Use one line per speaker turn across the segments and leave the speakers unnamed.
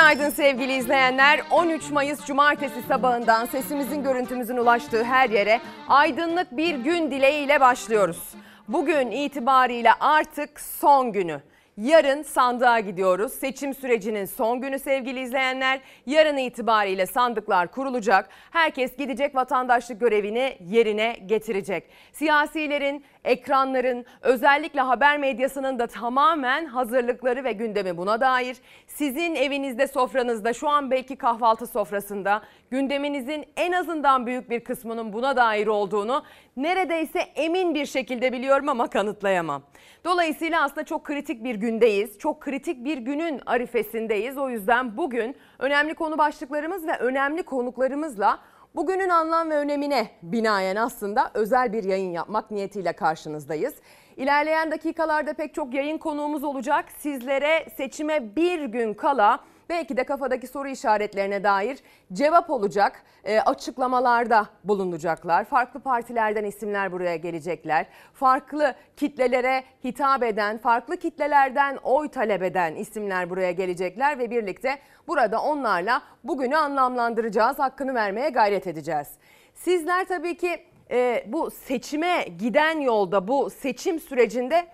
Günaydın sevgili izleyenler. 13 Mayıs Cumartesi sabahından sesimizin görüntümüzün ulaştığı her yere aydınlık bir gün dileğiyle başlıyoruz. Bugün itibariyle artık son günü. Yarın sandığa gidiyoruz. Seçim sürecinin son günü sevgili izleyenler. Yarın itibariyle sandıklar kurulacak. Herkes gidecek vatandaşlık görevini yerine getirecek. Siyasilerin, ekranların, özellikle haber medyasının da tamamen hazırlıkları ve gündemi buna dair. Sizin evinizde, sofranızda, şu an belki kahvaltı sofrasında gündeminizin en azından büyük bir kısmının buna dair olduğunu neredeyse emin bir şekilde biliyorum ama kanıtlayamam. Dolayısıyla aslında çok kritik bir gündeyiz. Çok kritik bir günün arifesindeyiz. O yüzden bugün önemli konu başlıklarımız ve önemli konuklarımızla bugünün anlam ve önemine binaen aslında özel bir yayın yapmak niyetiyle karşınızdayız. İlerleyen dakikalarda pek çok yayın konuğumuz olacak. Sizlere seçime bir gün kala belki de kafadaki soru işaretlerine dair cevap olacak e, açıklamalarda bulunacaklar. Farklı partilerden isimler buraya gelecekler. Farklı kitlelere hitap eden, farklı kitlelerden oy talep eden isimler buraya gelecekler ve birlikte burada onlarla bugünü anlamlandıracağız, hakkını vermeye gayret edeceğiz. Sizler tabii ki e, bu seçime giden yolda, bu seçim sürecinde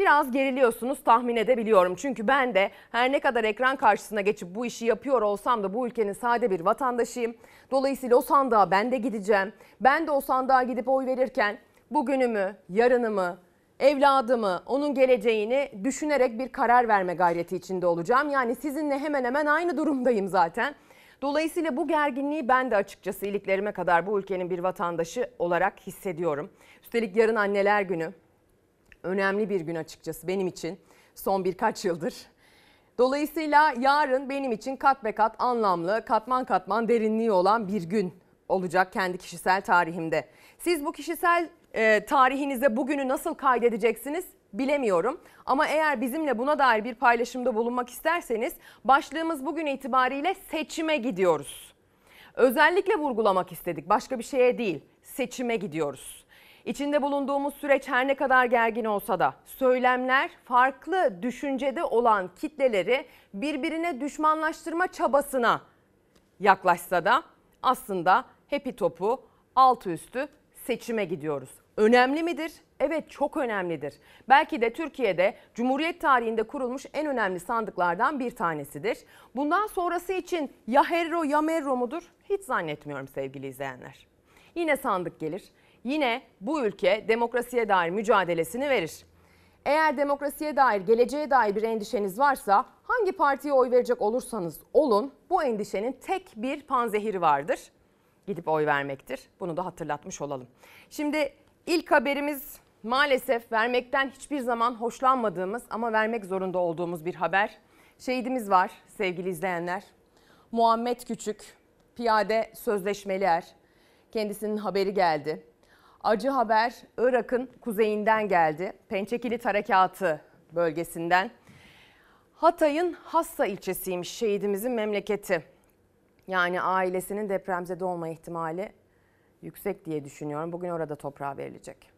biraz geriliyorsunuz tahmin edebiliyorum. Çünkü ben de her ne kadar ekran karşısına geçip bu işi yapıyor olsam da bu ülkenin sade bir vatandaşıyım. Dolayısıyla o sandığa ben de gideceğim. Ben de o sandığa gidip oy verirken bugünümü, yarınımı, evladımı, onun geleceğini düşünerek bir karar verme gayreti içinde olacağım. Yani sizinle hemen hemen aynı durumdayım zaten. Dolayısıyla bu gerginliği ben de açıkçası iliklerime kadar bu ülkenin bir vatandaşı olarak hissediyorum. Üstelik yarın anneler günü önemli bir gün açıkçası benim için son birkaç yıldır. Dolayısıyla yarın benim için kat be kat anlamlı, katman katman derinliği olan bir gün olacak kendi kişisel tarihimde. Siz bu kişisel e, tarihinizde bugünü nasıl kaydedeceksiniz bilemiyorum. Ama eğer bizimle buna dair bir paylaşımda bulunmak isterseniz başlığımız bugün itibariyle seçime gidiyoruz. Özellikle vurgulamak istedik başka bir şeye değil seçime gidiyoruz. İçinde bulunduğumuz süreç her ne kadar gergin olsa da söylemler farklı düşüncede olan kitleleri birbirine düşmanlaştırma çabasına yaklaşsa da aslında hepi topu altı üstü seçime gidiyoruz. Önemli midir? Evet çok önemlidir. Belki de Türkiye'de Cumhuriyet tarihinde kurulmuş en önemli sandıklardan bir tanesidir. Bundan sonrası için ya Herro ya Merro mudur? Hiç zannetmiyorum sevgili izleyenler. Yine sandık gelir yine bu ülke demokrasiye dair mücadelesini verir. Eğer demokrasiye dair, geleceğe dair bir endişeniz varsa hangi partiye oy verecek olursanız olun bu endişenin tek bir panzehiri vardır. Gidip oy vermektir. Bunu da hatırlatmış olalım. Şimdi ilk haberimiz maalesef vermekten hiçbir zaman hoşlanmadığımız ama vermek zorunda olduğumuz bir haber. Şehidimiz var sevgili izleyenler. Muhammed Küçük, piyade sözleşmeli er. Kendisinin haberi geldi. Acı haber Irak'ın kuzeyinden geldi. Pençekilit Harekatı bölgesinden. Hatay'ın Hassa ilçesiymiş şehidimizin memleketi. Yani ailesinin depremzede olma ihtimali yüksek diye düşünüyorum. Bugün orada toprağa verilecek.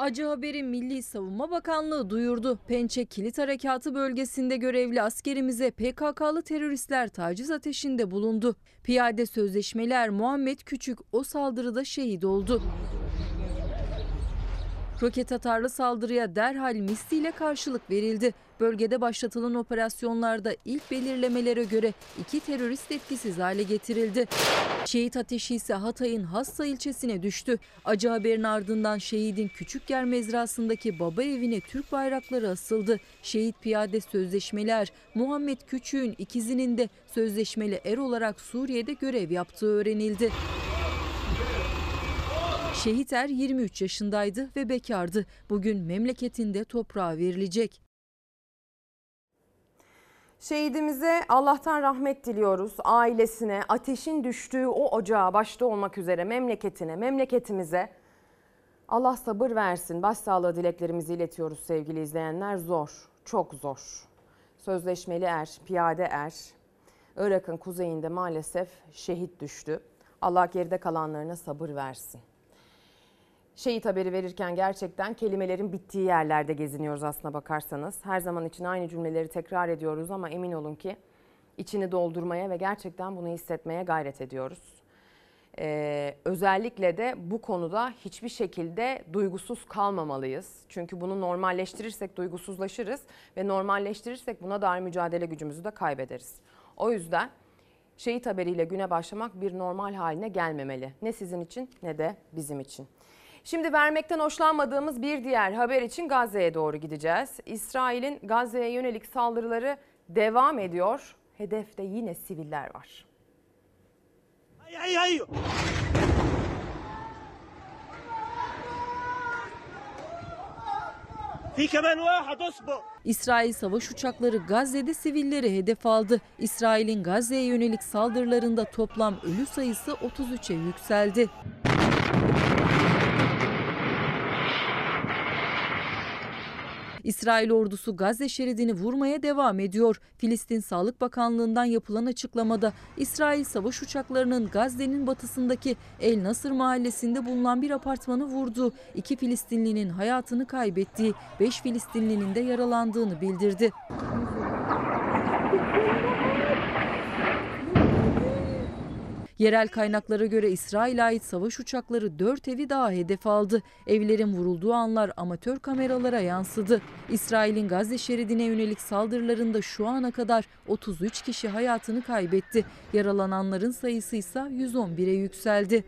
Acı haberi Milli Savunma Bakanlığı duyurdu. Pençe Kilit Harekatı bölgesinde görevli askerimize PKK'lı teröristler taciz ateşinde bulundu. Piyade sözleşmeler Muhammed Küçük o saldırıda şehit oldu. Roket atarlı saldırıya derhal misliyle karşılık verildi. Bölgede başlatılan operasyonlarda ilk belirlemelere göre iki terörist etkisiz hale getirildi. Şehit ateşi ise Hatay'ın Hassa ilçesine düştü. Acı haberin ardından şehidin küçük yer mezrasındaki baba evine Türk bayrakları asıldı. Şehit piyade sözleşmeler Muhammed Küçük'ün ikizinin de sözleşmeli er olarak Suriye'de görev yaptığı öğrenildi. Şehit Er 23 yaşındaydı ve bekardı. Bugün memleketinde toprağa verilecek.
Şehidimize Allah'tan rahmet diliyoruz. Ailesine, ateşin düştüğü o ocağa başta olmak üzere memleketine, memleketimize Allah sabır versin. Başsağlığı dileklerimizi iletiyoruz sevgili izleyenler. Zor, çok zor. Sözleşmeli er, piyade er. Irak'ın kuzeyinde maalesef şehit düştü. Allah geride kalanlarına sabır versin. Şehit haberi verirken gerçekten kelimelerin bittiği yerlerde geziniyoruz aslına bakarsanız. Her zaman için aynı cümleleri tekrar ediyoruz ama emin olun ki içini doldurmaya ve gerçekten bunu hissetmeye gayret ediyoruz. Ee, özellikle de bu konuda hiçbir şekilde duygusuz kalmamalıyız. Çünkü bunu normalleştirirsek duygusuzlaşırız ve normalleştirirsek buna dair mücadele gücümüzü de kaybederiz. O yüzden şehit haberiyle güne başlamak bir normal haline gelmemeli. Ne sizin için ne de bizim için. Şimdi vermekten hoşlanmadığımız bir diğer haber için Gazze'ye doğru gideceğiz. İsrail'in Gazze'ye yönelik saldırıları devam ediyor. Hedefte yine siviller var.
Ay, ay, ay.
İsrail savaş uçakları Gazze'de sivilleri hedef aldı. İsrail'in Gazze'ye yönelik saldırılarında toplam ölü sayısı 33'e yükseldi. İsrail ordusu Gazze şeridini vurmaya devam ediyor. Filistin Sağlık Bakanlığı'ndan yapılan açıklamada İsrail savaş uçaklarının Gazze'nin batısındaki El Nasır mahallesinde bulunan bir apartmanı vurdu. İki Filistinlinin hayatını kaybettiği, beş Filistinlinin de yaralandığını bildirdi. Yerel kaynaklara göre İsrail'e ait savaş uçakları 4 evi daha hedef aldı. Evlerin vurulduğu anlar amatör kameralara yansıdı. İsrail'in Gazze şeridine yönelik saldırılarında şu ana kadar 33 kişi hayatını kaybetti. Yaralananların sayısı ise 111'e yükseldi.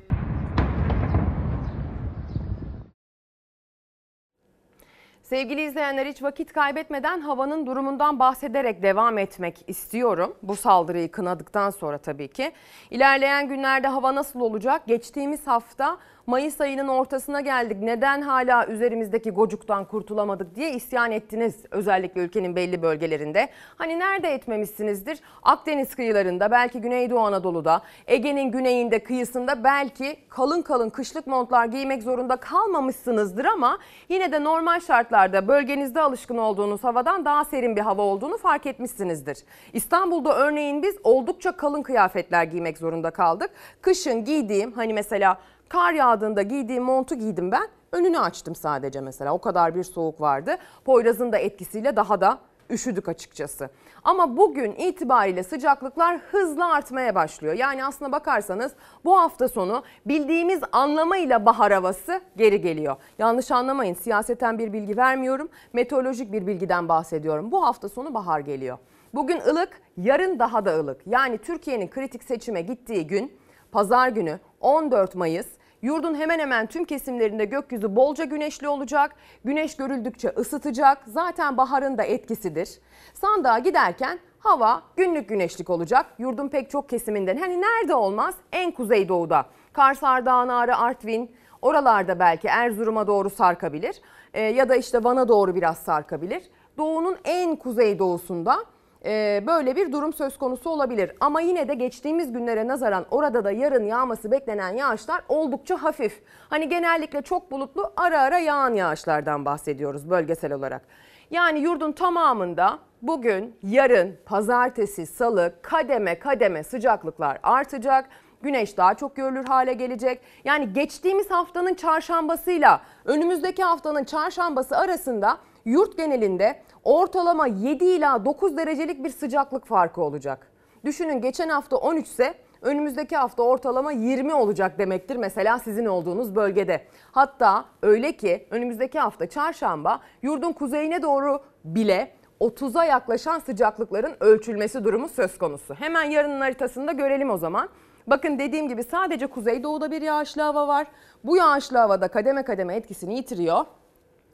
Sevgili izleyenler hiç vakit kaybetmeden havanın durumundan bahsederek devam etmek istiyorum. Bu saldırıyı kınadıktan sonra tabii ki. İlerleyen günlerde hava nasıl olacak? Geçtiğimiz hafta Mayıs ayının ortasına geldik. Neden hala üzerimizdeki gocuktan kurtulamadık diye isyan ettiniz. Özellikle ülkenin belli bölgelerinde. Hani nerede etmemişsinizdir? Akdeniz kıyılarında, belki Güneydoğu Anadolu'da, Ege'nin güneyinde, kıyısında belki kalın kalın kışlık montlar giymek zorunda kalmamışsınızdır ama yine de normal şartlarda bölgenizde alışkın olduğunuz havadan daha serin bir hava olduğunu fark etmişsinizdir. İstanbul'da örneğin biz oldukça kalın kıyafetler giymek zorunda kaldık. Kışın giydiğim hani mesela Kar yağdığında giydiğim montu giydim ben. Önünü açtım sadece mesela. O kadar bir soğuk vardı. Poyraz'ın da etkisiyle daha da üşüdük açıkçası. Ama bugün itibariyle sıcaklıklar hızla artmaya başlıyor. Yani aslına bakarsanız bu hafta sonu bildiğimiz anlamıyla bahar havası geri geliyor. Yanlış anlamayın siyaseten bir bilgi vermiyorum. Meteorolojik bir bilgiden bahsediyorum. Bu hafta sonu bahar geliyor. Bugün ılık, yarın daha da ılık. Yani Türkiye'nin kritik seçime gittiği gün pazar günü 14 Mayıs Yurdun hemen hemen tüm kesimlerinde gökyüzü bolca güneşli olacak. Güneş görüldükçe ısıtacak. Zaten baharın da etkisidir. Sandığa giderken hava günlük güneşlik olacak. Yurdun pek çok kesiminden. Hani nerede olmaz? En kuzeydoğuda. Kars, Ardahan, Ağrı, Artvin oralarda belki Erzurum'a doğru sarkabilir. Ee, ya da işte Van'a doğru biraz sarkabilir. Doğunun en kuzeydoğusunda e, böyle bir durum söz konusu olabilir. Ama yine de geçtiğimiz günlere nazaran orada da yarın yağması beklenen yağışlar oldukça hafif. Hani genellikle çok bulutlu ara ara yağan yağışlardan bahsediyoruz bölgesel olarak. Yani yurdun tamamında bugün, yarın, pazartesi, salı kademe kademe sıcaklıklar artacak. Güneş daha çok görülür hale gelecek. Yani geçtiğimiz haftanın çarşambasıyla önümüzdeki haftanın çarşambası arasında yurt genelinde ortalama 7 ila 9 derecelik bir sıcaklık farkı olacak. Düşünün geçen hafta 13 ise önümüzdeki hafta ortalama 20 olacak demektir mesela sizin olduğunuz bölgede. Hatta öyle ki önümüzdeki hafta çarşamba yurdun kuzeyine doğru bile 30'a yaklaşan sıcaklıkların ölçülmesi durumu söz konusu. Hemen yarının haritasında görelim o zaman. Bakın dediğim gibi sadece kuzeydoğuda bir yağışlı hava var. Bu yağışlı havada kademe kademe etkisini yitiriyor.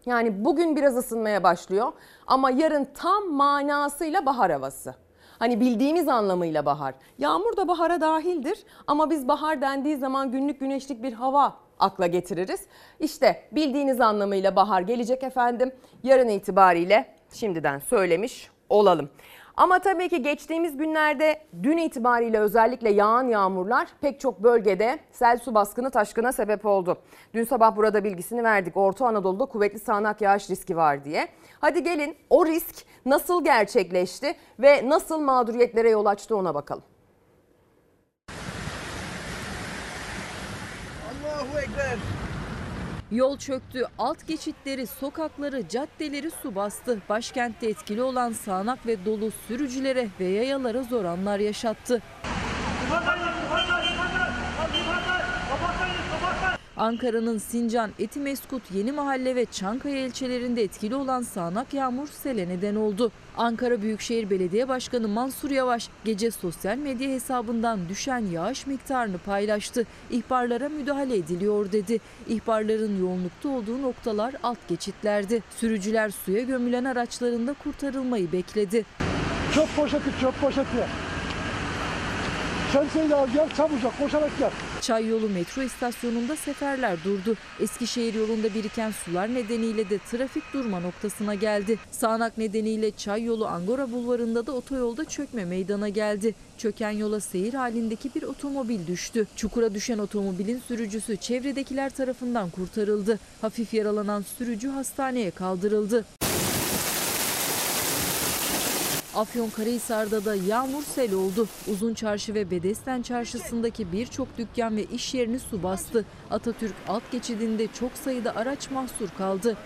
Yani bugün biraz ısınmaya başlıyor ama yarın tam manasıyla bahar havası. Hani bildiğimiz anlamıyla bahar. Yağmur da bahara dahildir ama biz bahar dendiği zaman günlük güneşlik bir hava akla getiririz. İşte bildiğiniz anlamıyla bahar gelecek efendim. Yarın itibariyle şimdiden söylemiş olalım. Ama tabii ki geçtiğimiz günlerde dün itibariyle özellikle yağan yağmurlar pek çok bölgede sel su baskını taşkına sebep oldu. Dün sabah burada bilgisini verdik. Orta Anadolu'da kuvvetli sağanak yağış riski var diye. Hadi gelin o risk nasıl gerçekleşti ve nasıl mağduriyetlere yol açtı ona bakalım.
Allahu Ekber.
Yol çöktü, alt geçitleri, sokakları, caddeleri su bastı. Başkentte etkili olan sağanak ve dolu sürücülere ve yayalara zor anlar yaşattı. Ankara'nın Sincan, Etimeskut, Yeni Mahalle ve Çankaya ilçelerinde etkili olan sağanak yağmur sele neden oldu. Ankara Büyükşehir Belediye Başkanı Mansur Yavaş gece sosyal medya hesabından düşen yağış miktarını paylaştı. İhbarlara müdahale ediliyor dedi. İhbarların yoğunlukta olduğu noktalar alt geçitlerdi. Sürücüler suya gömülen araçlarında kurtarılmayı bekledi.
Çöp poşeti, çöp poşeti. Şemsiyeyi al gel çabucak koşarak gel.
Çayyolu metro istasyonunda seferler durdu. Eskişehir yolunda biriken sular nedeniyle de trafik durma noktasına geldi. Sağanak nedeniyle Çayyolu Angora Bulvarı'nda da otoyolda çökme meydana geldi. Çöken yola seyir halindeki bir otomobil düştü. Çukura düşen otomobilin sürücüsü çevredekiler tarafından kurtarıldı. Hafif yaralanan sürücü hastaneye kaldırıldı. Afyonkarahisar'da da yağmur sel oldu. Uzun Çarşı ve Bedesten Çarşısı'ndaki birçok dükkan ve iş yerini su bastı. Atatürk alt geçidinde çok sayıda araç mahsur kaldı.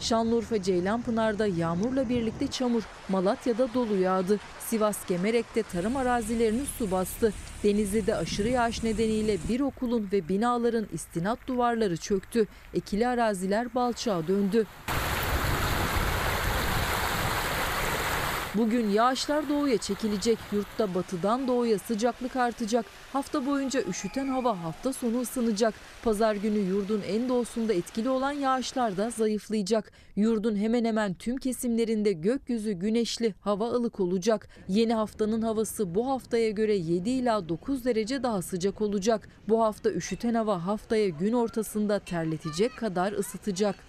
Şanlıurfa Ceylanpınar'da yağmurla birlikte çamur, Malatya'da dolu yağdı. Sivas Gemerek'te tarım arazilerini su bastı. Denizli'de aşırı yağış nedeniyle bir okulun ve binaların istinat duvarları çöktü. Ekili araziler balçağa döndü. Bugün yağışlar doğuya çekilecek. Yurtta batıdan doğuya sıcaklık artacak. Hafta boyunca üşüten hava hafta sonu ısınacak. Pazar günü yurdun en doğusunda etkili olan yağışlar da zayıflayacak. Yurdun hemen hemen tüm kesimlerinde gökyüzü güneşli, hava ılık olacak. Yeni haftanın havası bu haftaya göre 7 ila 9 derece daha sıcak olacak. Bu hafta üşüten hava haftaya gün ortasında terletecek kadar ısıtacak.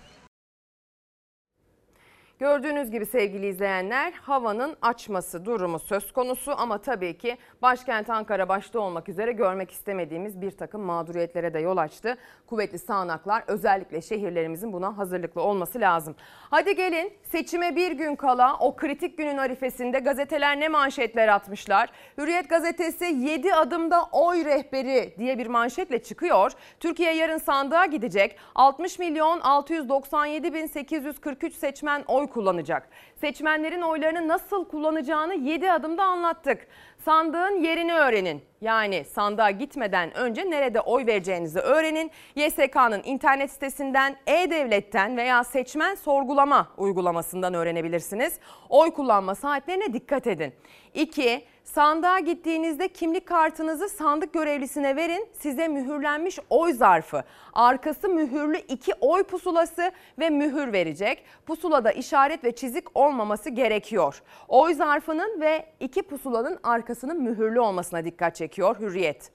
Gördüğünüz gibi sevgili izleyenler havanın açması durumu söz konusu ama tabii ki başkent Ankara başta olmak üzere görmek istemediğimiz bir takım mağduriyetlere de yol açtı. Kuvvetli sağanaklar özellikle şehirlerimizin buna hazırlıklı olması lazım. Hadi gelin seçime bir gün kala o kritik günün arifesinde gazeteler ne manşetler atmışlar. Hürriyet gazetesi 7 adımda oy rehberi diye bir manşetle çıkıyor. Türkiye yarın sandığa gidecek. 60 milyon 697 bin 843 seçmen oy kullanacak. Seçmenlerin oylarını nasıl kullanacağını 7 adımda anlattık. Sandığın yerini öğrenin. Yani sandığa gitmeden önce nerede oy vereceğinizi öğrenin. YSK'nın internet sitesinden, E-Devlet'ten veya seçmen sorgulama uygulamasından öğrenebilirsiniz. Oy kullanma saatlerine dikkat edin. 2. Sandığa gittiğinizde kimlik kartınızı sandık görevlisine verin. Size mühürlenmiş oy zarfı, arkası mühürlü iki oy pusulası ve mühür verecek. Pusulada işaret ve çizik olmaması gerekiyor. Oy zarfının ve iki pusulanın arkasının mühürlü olmasına dikkat çekiyor Hürriyet.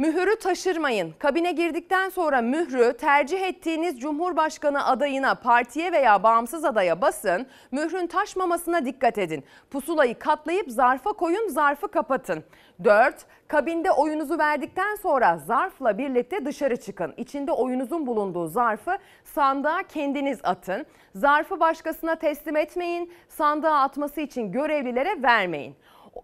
Mühürü taşırmayın. Kabine girdikten sonra mührü tercih ettiğiniz Cumhurbaşkanı adayına, partiye veya bağımsız adaya basın. Mührün taşmamasına dikkat edin. Pusulayı katlayıp zarfa koyun, zarfı kapatın. 4. Kabinde oyunuzu verdikten sonra zarfla birlikte dışarı çıkın. İçinde oyunuzun bulunduğu zarfı sandığa kendiniz atın. Zarfı başkasına teslim etmeyin. Sandığa atması için görevlilere vermeyin.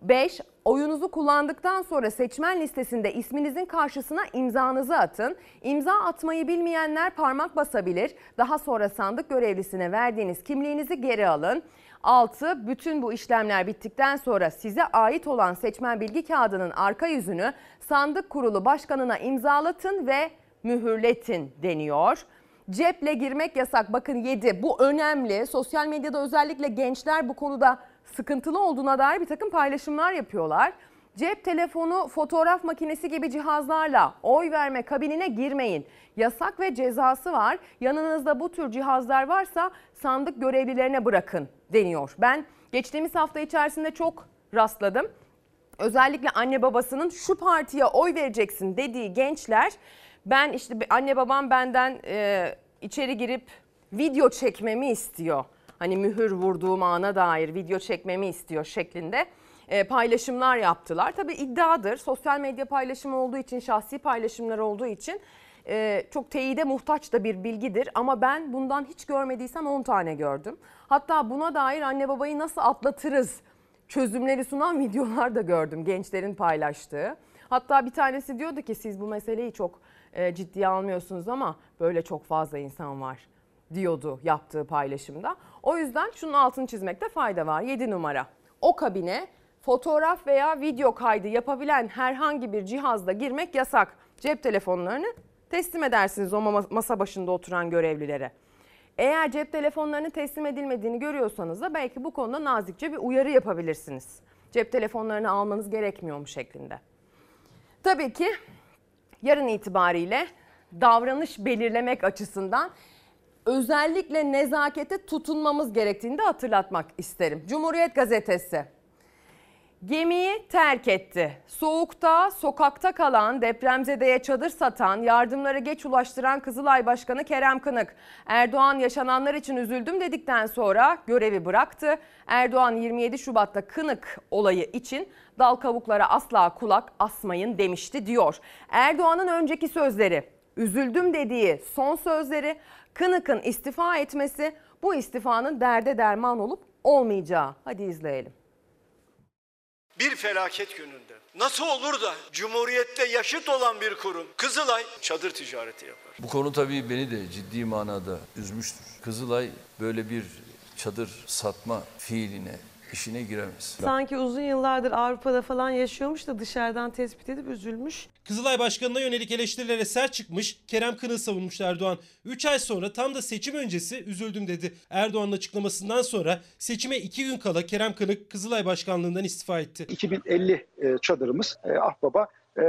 5. Oyunuzu kullandıktan sonra seçmen listesinde isminizin karşısına imzanızı atın. İmza atmayı bilmeyenler parmak basabilir. Daha sonra sandık görevlisine verdiğiniz kimliğinizi geri alın. 6. Bütün bu işlemler bittikten sonra size ait olan seçmen bilgi kağıdının arka yüzünü sandık kurulu başkanına imzalatın ve mühürletin deniyor. Ceple girmek yasak. Bakın 7. Bu önemli. Sosyal medyada özellikle gençler bu konuda sıkıntılı olduğuna dair bir takım paylaşımlar yapıyorlar. Cep telefonu, fotoğraf makinesi gibi cihazlarla oy verme kabinine girmeyin. Yasak ve cezası var. Yanınızda bu tür cihazlar varsa sandık görevlilerine bırakın deniyor. Ben geçtiğimiz hafta içerisinde çok rastladım. Özellikle anne babasının şu partiye oy vereceksin dediği gençler ben işte anne babam benden e, içeri girip video çekmemi istiyor. Hani mühür vurduğum ana dair video çekmemi istiyor şeklinde e, paylaşımlar yaptılar. Tabii iddiadır. Sosyal medya paylaşımı olduğu için, şahsi paylaşımlar olduğu için e, çok teyide muhtaç da bir bilgidir. Ama ben bundan hiç görmediysem 10 tane gördüm. Hatta buna dair anne babayı nasıl atlatırız çözümleri sunan videolar da gördüm gençlerin paylaştığı. Hatta bir tanesi diyordu ki siz bu meseleyi çok e, ciddiye almıyorsunuz ama böyle çok fazla insan var diyordu yaptığı paylaşımda. O yüzden şunun altını çizmekte fayda var. 7 numara. O kabine fotoğraf veya video kaydı yapabilen herhangi bir cihazla girmek yasak. Cep telefonlarını teslim edersiniz o ma- masa başında oturan görevlilere. Eğer cep telefonlarının teslim edilmediğini görüyorsanız da belki bu konuda nazikçe bir uyarı yapabilirsiniz. Cep telefonlarını almanız gerekmiyor mu şeklinde. Tabii ki yarın itibariyle davranış belirlemek açısından özellikle nezakete tutunmamız gerektiğini de hatırlatmak isterim. Cumhuriyet Gazetesi Gemiyi terk etti. Soğukta, sokakta kalan, depremzedeye çadır satan, yardımları geç ulaştıran Kızılay Başkanı Kerem Kınık. Erdoğan yaşananlar için üzüldüm dedikten sonra görevi bıraktı. Erdoğan 27 Şubat'ta Kınık olayı için dal kavuklara asla kulak asmayın demişti diyor. Erdoğan'ın önceki sözleri, üzüldüm dediği son sözleri, Kınık'ın istifa etmesi, bu istifanın derde derman olup olmayacağı. Hadi izleyelim.
Bir felaket gününde nasıl olur da Cumhuriyette yaşıt olan bir kurum Kızılay çadır ticareti yapar?
Bu konu tabii beni de ciddi manada üzmüştür. Kızılay böyle bir çadır satma fiiline, işine giremez.
Sanki uzun yıllardır Avrupa'da falan yaşıyormuş da dışarıdan tespit edip üzülmüş.
Kızılay Başkanı'na yönelik eleştirilere sert çıkmış, Kerem Kınık'ı savunmuş Erdoğan. 3 ay sonra tam da seçim öncesi üzüldüm dedi. Erdoğan'ın açıklamasından sonra seçime 2 gün kala Kerem Kınık Kızılay Başkanlığından istifa etti.
2050 e, çadırımız e, Ahbaba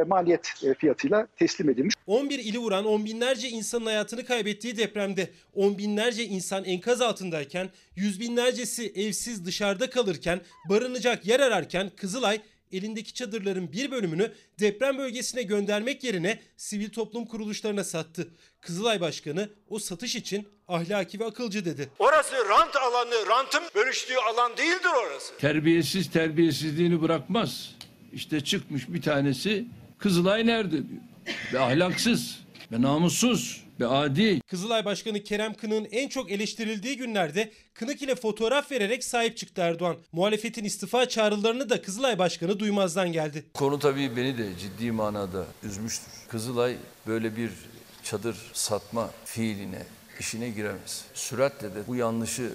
maliyet e, fiyatıyla teslim edilmiş.
11 ili vuran on binlerce insanın hayatını kaybettiği depremde on binlerce insan enkaz altındayken yüz binlercesi evsiz dışarıda kalırken barınacak yer ararken Kızılay elindeki çadırların bir bölümünü deprem bölgesine göndermek yerine sivil toplum kuruluşlarına sattı. Kızılay Başkanı o satış için ahlaki ve akılcı dedi.
Orası rant alanı, rantın bölüştüğü alan değildir orası.
Terbiyesiz terbiyesizliğini bırakmaz. İşte çıkmış bir tanesi Kızılay nerede diyor. Ve ahlaksız ve namussuz ve adi.
Kızılay Başkanı Kerem Kınık'ın en çok eleştirildiği günlerde Kınık ile fotoğraf vererek sahip çıktı Erdoğan. Muhalefetin istifa çağrılarını da Kızılay Başkanı duymazdan geldi.
Konu tabii beni de ciddi manada üzmüştür. Kızılay böyle bir çadır satma fiiline, işine giremez. Süratle de bu yanlışı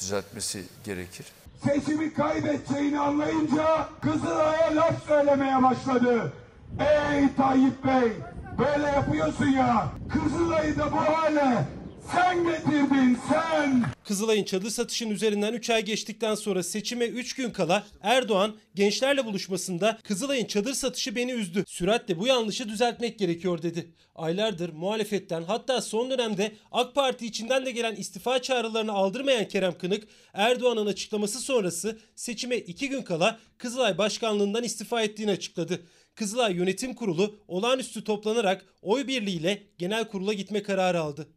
düzeltmesi gerekir.
Seçimi kaybedeceğini anlayınca Kızılay'a laf söylemeye başladı. Ey Tayyip Bey böyle yapıyorsun ya Kızılay'ı da bu hale sen getirdin sen.
Kızılay'ın çadır satışının üzerinden 3 ay geçtikten sonra seçime 3 gün kala Erdoğan gençlerle buluşmasında Kızılay'ın çadır satışı beni üzdü. Süratle bu yanlışı düzeltmek gerekiyor dedi. Aylardır muhalefetten hatta son dönemde AK Parti içinden de gelen istifa çağrılarını aldırmayan Kerem Kınık Erdoğan'ın açıklaması sonrası seçime 2 gün kala Kızılay Başkanlığından istifa ettiğini açıkladı. Kızılay Yönetim Kurulu olağanüstü toplanarak oy birliğiyle genel kurula gitme kararı aldı.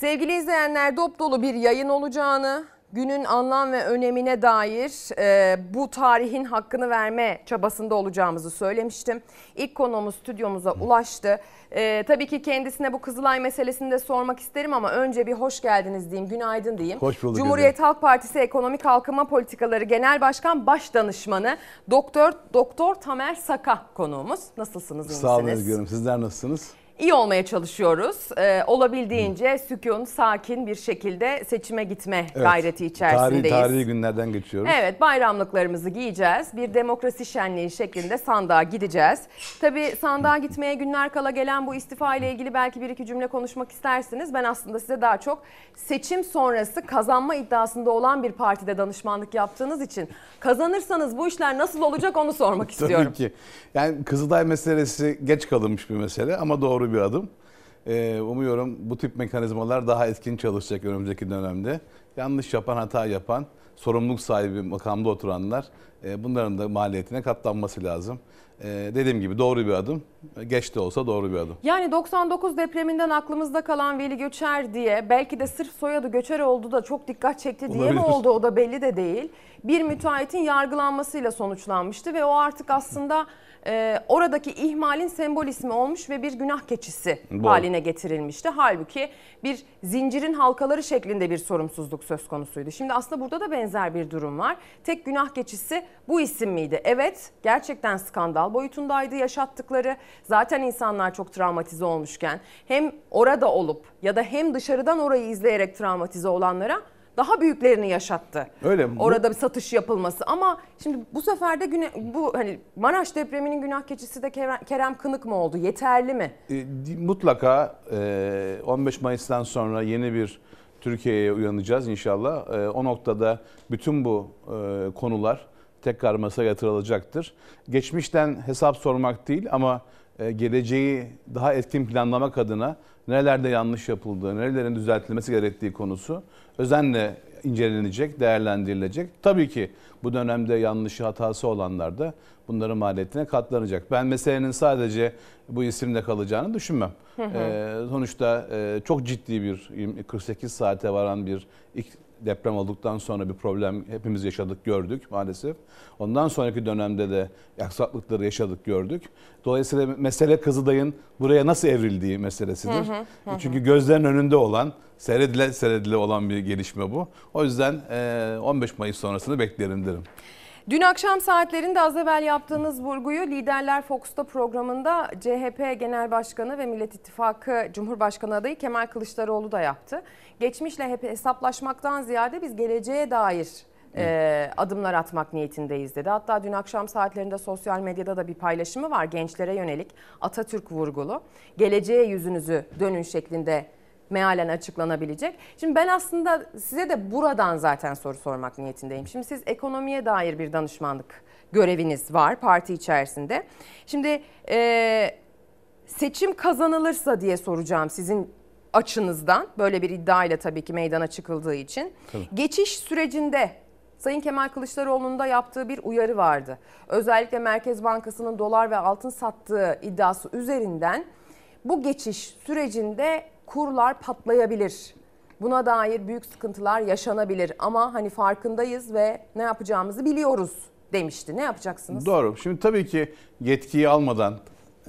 Sevgili izleyenler dop dolu bir yayın olacağını, günün anlam ve önemine dair e, bu tarihin hakkını verme çabasında olacağımızı söylemiştim. İlk konuğumuz stüdyomuza ulaştı. E, tabii ki kendisine bu Kızılay meselesini de sormak isterim ama önce bir hoş geldiniz diyeyim, günaydın diyeyim.
Hoş bulduk
Cumhuriyet Halk Partisi Ekonomi Kalkınma Politikaları Genel Başkan Baş Danışmanı Doktor Doktor Tamer Saka konuğumuz. Nasılsınız?
Sağ olun. Sizler nasılsınız?
İyi olmaya çalışıyoruz. Ee, olabildiğince sükun, sakin bir şekilde seçime gitme gayreti içerisindeyiz.
Tarihi, tarihi günlerden geçiyoruz.
Evet bayramlıklarımızı giyeceğiz. Bir demokrasi şenliği şeklinde sandığa gideceğiz. Tabii sandığa gitmeye günler kala gelen bu istifa ile ilgili belki bir iki cümle konuşmak istersiniz. Ben aslında size daha çok seçim sonrası kazanma iddiasında olan bir partide danışmanlık yaptığınız için kazanırsanız bu işler nasıl olacak onu sormak istiyorum.
Tabii ki. Yani Kızılay meselesi geç kalınmış bir mesele ama doğru bir adım. Ee, umuyorum bu tip mekanizmalar daha etkin çalışacak önümüzdeki dönemde. Yanlış yapan, hata yapan, sorumluluk sahibi makamda oturanlar e, bunların da maliyetine katlanması lazım. E, dediğim gibi doğru bir adım. Geç de olsa doğru bir adım.
Yani 99 depreminden aklımızda kalan Veli Göçer diye belki de sırf soyadı Göçer oldu da çok dikkat çekti diye mi
Olabilir.
oldu o da belli de değil. Bir müteahhitin yargılanmasıyla sonuçlanmıştı ve o artık aslında e, oradaki ihmalin sembol ismi olmuş ve bir günah keçisi
Doğru.
haline getirilmişti. Halbuki bir zincirin halkaları şeklinde bir sorumsuzluk söz konusuydu. Şimdi aslında burada da benzer bir durum var. Tek günah keçisi bu isim miydi? Evet gerçekten skandal boyutundaydı yaşattıkları. Zaten insanlar çok travmatize olmuşken hem orada olup ya da hem dışarıdan orayı izleyerek travmatize olanlara daha büyüklerini yaşattı.
Öyle. Bu-
Orada bir satış yapılması ama şimdi bu sefer de güne, bu hani Maraş depreminin günah keçisi de Kerem, Kerem Kınık mı oldu? Yeterli mi?
E, mutlaka e, 15 Mayıs'tan sonra yeni bir Türkiye'ye uyanacağız inşallah. E, o noktada bütün bu e, konular tekrar masaya yatırılacaktır. Geçmişten hesap sormak değil ama e, geleceği daha etkin planlamak adına nerelerde yanlış yapıldığı, nerelerin düzeltilmesi gerektiği konusu özenle incelenecek, değerlendirilecek. Tabii ki bu dönemde yanlışı hatası olanlar da bunların maliyetine katlanacak. Ben meselenin sadece bu isimle kalacağını düşünmem.
Hı hı.
Ee, sonuçta e, çok ciddi bir 48 saate varan bir deprem olduktan sonra bir problem hepimiz yaşadık gördük maalesef. Ondan sonraki dönemde de aksaklıkları yaşadık gördük. Dolayısıyla mesele Kızılay'ın buraya nasıl evrildiği meselesidir.
Hı hı, hı.
Çünkü gözlerin önünde olan, seyredile seyredile olan bir gelişme bu. O yüzden e, 15 Mayıs sonrasını beklerim derim.
Dün akşam saatlerinde az evvel yaptığınız vurguyu Liderler Fox'ta programında CHP Genel Başkanı ve Millet İttifakı Cumhurbaşkanı adayı Kemal Kılıçdaroğlu da yaptı. Geçmişle hep hesaplaşmaktan ziyade biz geleceğe dair e, adımlar atmak niyetindeyiz dedi. Hatta dün akşam saatlerinde sosyal medyada da bir paylaşımı var gençlere yönelik Atatürk vurgulu. Geleceğe yüzünüzü dönün şeklinde mealen açıklanabilecek. Şimdi ben aslında size de buradan zaten soru sormak niyetindeyim. Şimdi siz ekonomiye dair bir danışmanlık göreviniz var parti içerisinde. Şimdi e, seçim kazanılırsa diye soracağım sizin açınızdan. Böyle bir iddia ile tabii ki meydana çıkıldığı için.
Tabii.
Geçiş sürecinde Sayın Kemal Kılıçdaroğlu'nun da yaptığı bir uyarı vardı. Özellikle Merkez Bankası'nın dolar ve altın sattığı iddiası üzerinden bu geçiş sürecinde kurlar patlayabilir. Buna dair büyük sıkıntılar yaşanabilir ama hani farkındayız ve ne yapacağımızı biliyoruz demişti. Ne yapacaksınız?
Doğru. Şimdi tabii ki yetkiyi almadan